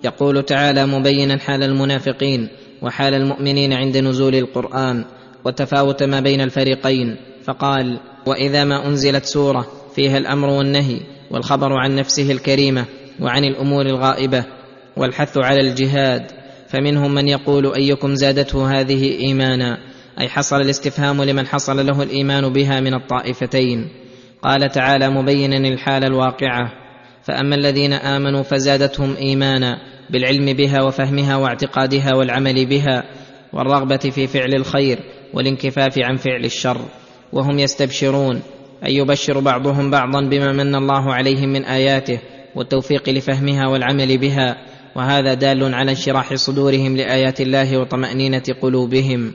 يقول تعالى مبينا حال المنافقين وحال المؤمنين عند نزول القرآن وتفاوت ما بين الفريقين فقال وإذا ما أنزلت سورة فيها الأمر والنهي والخبر عن نفسه الكريمة وعن الأمور الغائبة والحث على الجهاد فمنهم من يقول أيكم زادته هذه إيمانا؟ أي حصل الاستفهام لمن حصل له الإيمان بها من الطائفتين؟ قال تعالى مبينا الحال الواقعة فأما الذين آمنوا فزادتهم إيمانا بالعلم بها وفهمها واعتقادها والعمل بها والرغبة في فعل الخير والانكفاف عن فعل الشر وهم يستبشرون اي يبشر بعضهم بعضا بما من الله عليهم من آياته والتوفيق لفهمها والعمل بها وهذا دال على انشراح صدورهم لآيات الله وطمأنينة قلوبهم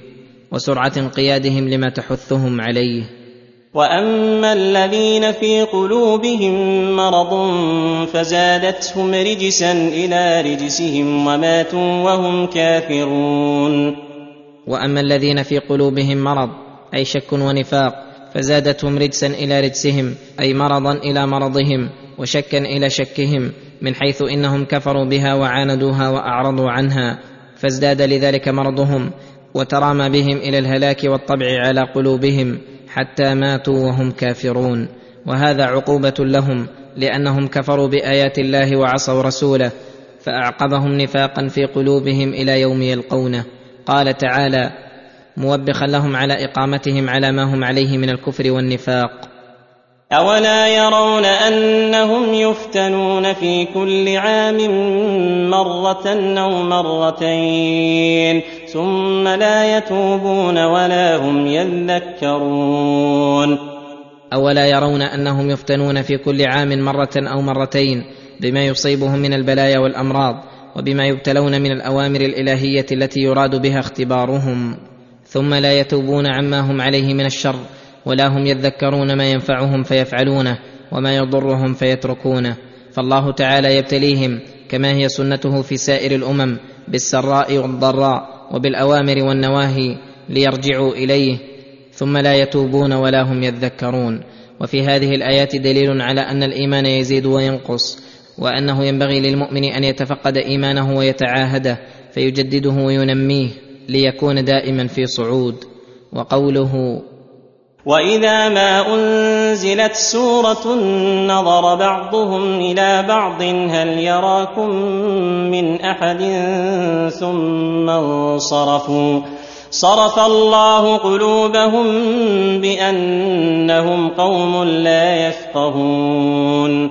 وسرعة انقيادهم لما تحثهم عليه. وأما الذين في قلوبهم مرض فزادتهم رجسا إلى رجسهم وماتوا وهم كافرون. وأما الذين في قلوبهم مرض أي شك ونفاق فزادتهم رجسا إلى رجسهم أي مرضا إلى مرضهم وشكا إلى شكهم من حيث إنهم كفروا بها وعاندوها وأعرضوا عنها فازداد لذلك مرضهم وترامى بهم إلى الهلاك والطبع على قلوبهم حتى ماتوا وهم كافرون. وهذا عقوبة لهم لأنهم كفروا بآيات الله وعصوا رسوله فأعقبهم نفاقا في قلوبهم إلى يوم يلقونه. قال تعالى موبخا لهم على اقامتهم على ما هم عليه من الكفر والنفاق أولا يرون أنهم يفتنون في كل عام مرة أو مرتين ثم لا يتوبون ولا هم يذكرون أولا يرون أنهم يفتنون في كل عام مرة أو مرتين بما يصيبهم من البلايا والأمراض وبما يبتلون من الأوامر الإلهية التي يراد بها اختبارهم ثم لا يتوبون عما هم عليه من الشر ولا هم يذكرون ما ينفعهم فيفعلونه وما يضرهم فيتركونه. فالله تعالى يبتليهم كما هي سنته في سائر الأمم بالسراء والضراء وبالأوامر والنواهي ليرجعوا إليه ثم لا يتوبون ولا هم يذكرون. وفي هذه الآيات دليل على أن الإيمان يزيد وينقص وأنه ينبغي للمؤمن أن يتفقد إيمانه ويتعاهده فيجدده وينميه. ليكون دائما في صعود وقوله واذا ما انزلت سوره نظر بعضهم إلى بعض هل يراكم من احد ثم انصرفوا صرف الله قلوبهم بانهم قوم لا يفقهون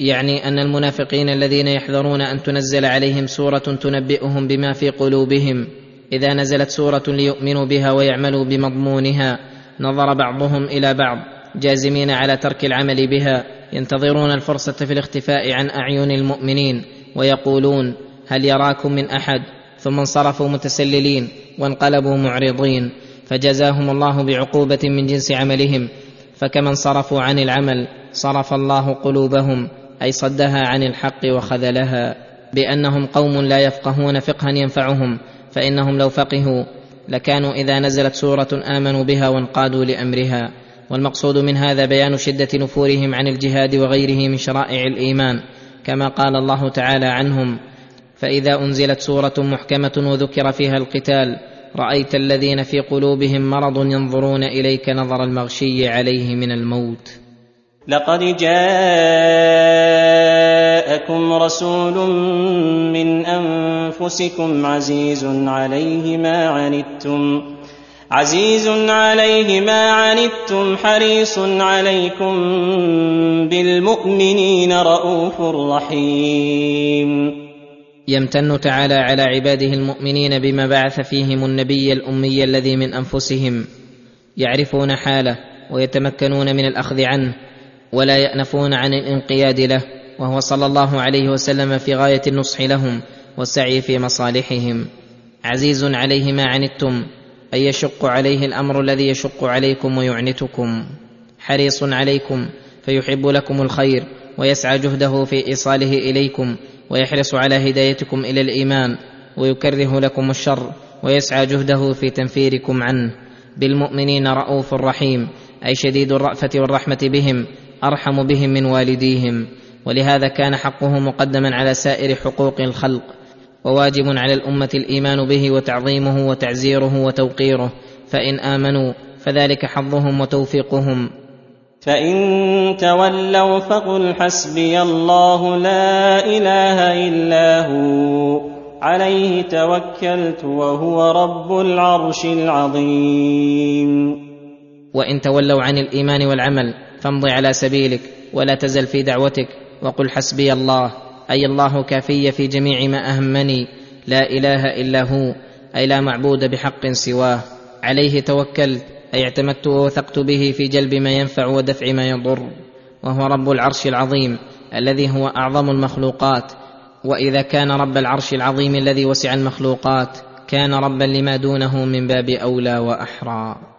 يعني أن المنافقين الذين يحذرون أن تنزل عليهم سورة تنبئهم بما في قلوبهم إذا نزلت سورة ليؤمنوا بها ويعملوا بمضمونها نظر بعضهم إلى بعض جازمين على ترك العمل بها ينتظرون الفرصة في الاختفاء عن أعين المؤمنين ويقولون هل يراكم من أحد؟ ثم انصرفوا متسللين وانقلبوا معرضين فجزاهم الله بعقوبة من جنس عملهم فكما انصرفوا عن العمل صرف الله قلوبهم أي صدها عن الحق وخذلها بأنهم قوم لا يفقهون فقها ينفعهم فإنهم لو فقهوا لكانوا إذا نزلت سورة آمنوا بها وانقادوا لأمرها. والمقصود من هذا بيان شدة نفورهم عن الجهاد وغيره من شرائع الإيمان كما قال الله تعالى عنهم فإذا أنزلت سورة محكمة وذكر فيها القتال رأيت الذين في قلوبهم مرض ينظرون إليك نظر المغشي عليه من الموت. لقد جاءكم رسول من أنفسكم عزيز عليه ما عنتم عزيز عليه ما عنتم حريص عليكم بالمؤمنين رءوف رحيم. يمتن تعالى على عباده المؤمنين بما بعث فيهم النبي الأمي الذي من أنفسهم يعرفون حاله ويتمكنون من الأخذ عنه ولا يأنفون عن الانقياد له وهو صلى الله عليه وسلم في غاية النصح لهم والسعي في مصالحهم. عزيز عليه ما عنتم اي يشق عليه الأمر الذي يشق عليكم ويعنتكم. حريص عليكم فيحب لكم الخير ويسعى جهده في إيصاله إليكم ويحرص على هدايتكم إلى الإيمان ويكره لكم الشر ويسعى جهده في تنفيركم عنه. بالمؤمنين رؤوف رحيم أي شديد الرأفة والرحمة بهم أرحم بهم من والديهم. ولهذا كان حقه مقدما على سائر حقوق الخلق وواجب على الأمة الإيمان به وتعظيمه وتعزيره وتوقيره فإن آمنوا فذلك حظهم وتوفيقهم. فإن تولوا فقل حسبي الله لا إله إلا هو عليه توكلت وهو رب العرش العظيم. وإن تولوا عن الإيمان والعمل فامض على سبيلك ولا تزل في دعوتك وقل حسبي الله أي الله كافي في جميع ما أهمني لا إله إلا هو أي لا معبود بحق سواه. عليه توكلت أي اعتمدت ووثقت به في جلب ما ينفع ودفع ما يضر. وهو رب العرش العظيم الذي هو أعظم المخلوقات. وإذا كان رب العرش العظيم الذي وسع المخلوقات كان ربا لما دونه من باب أولى وأحرى.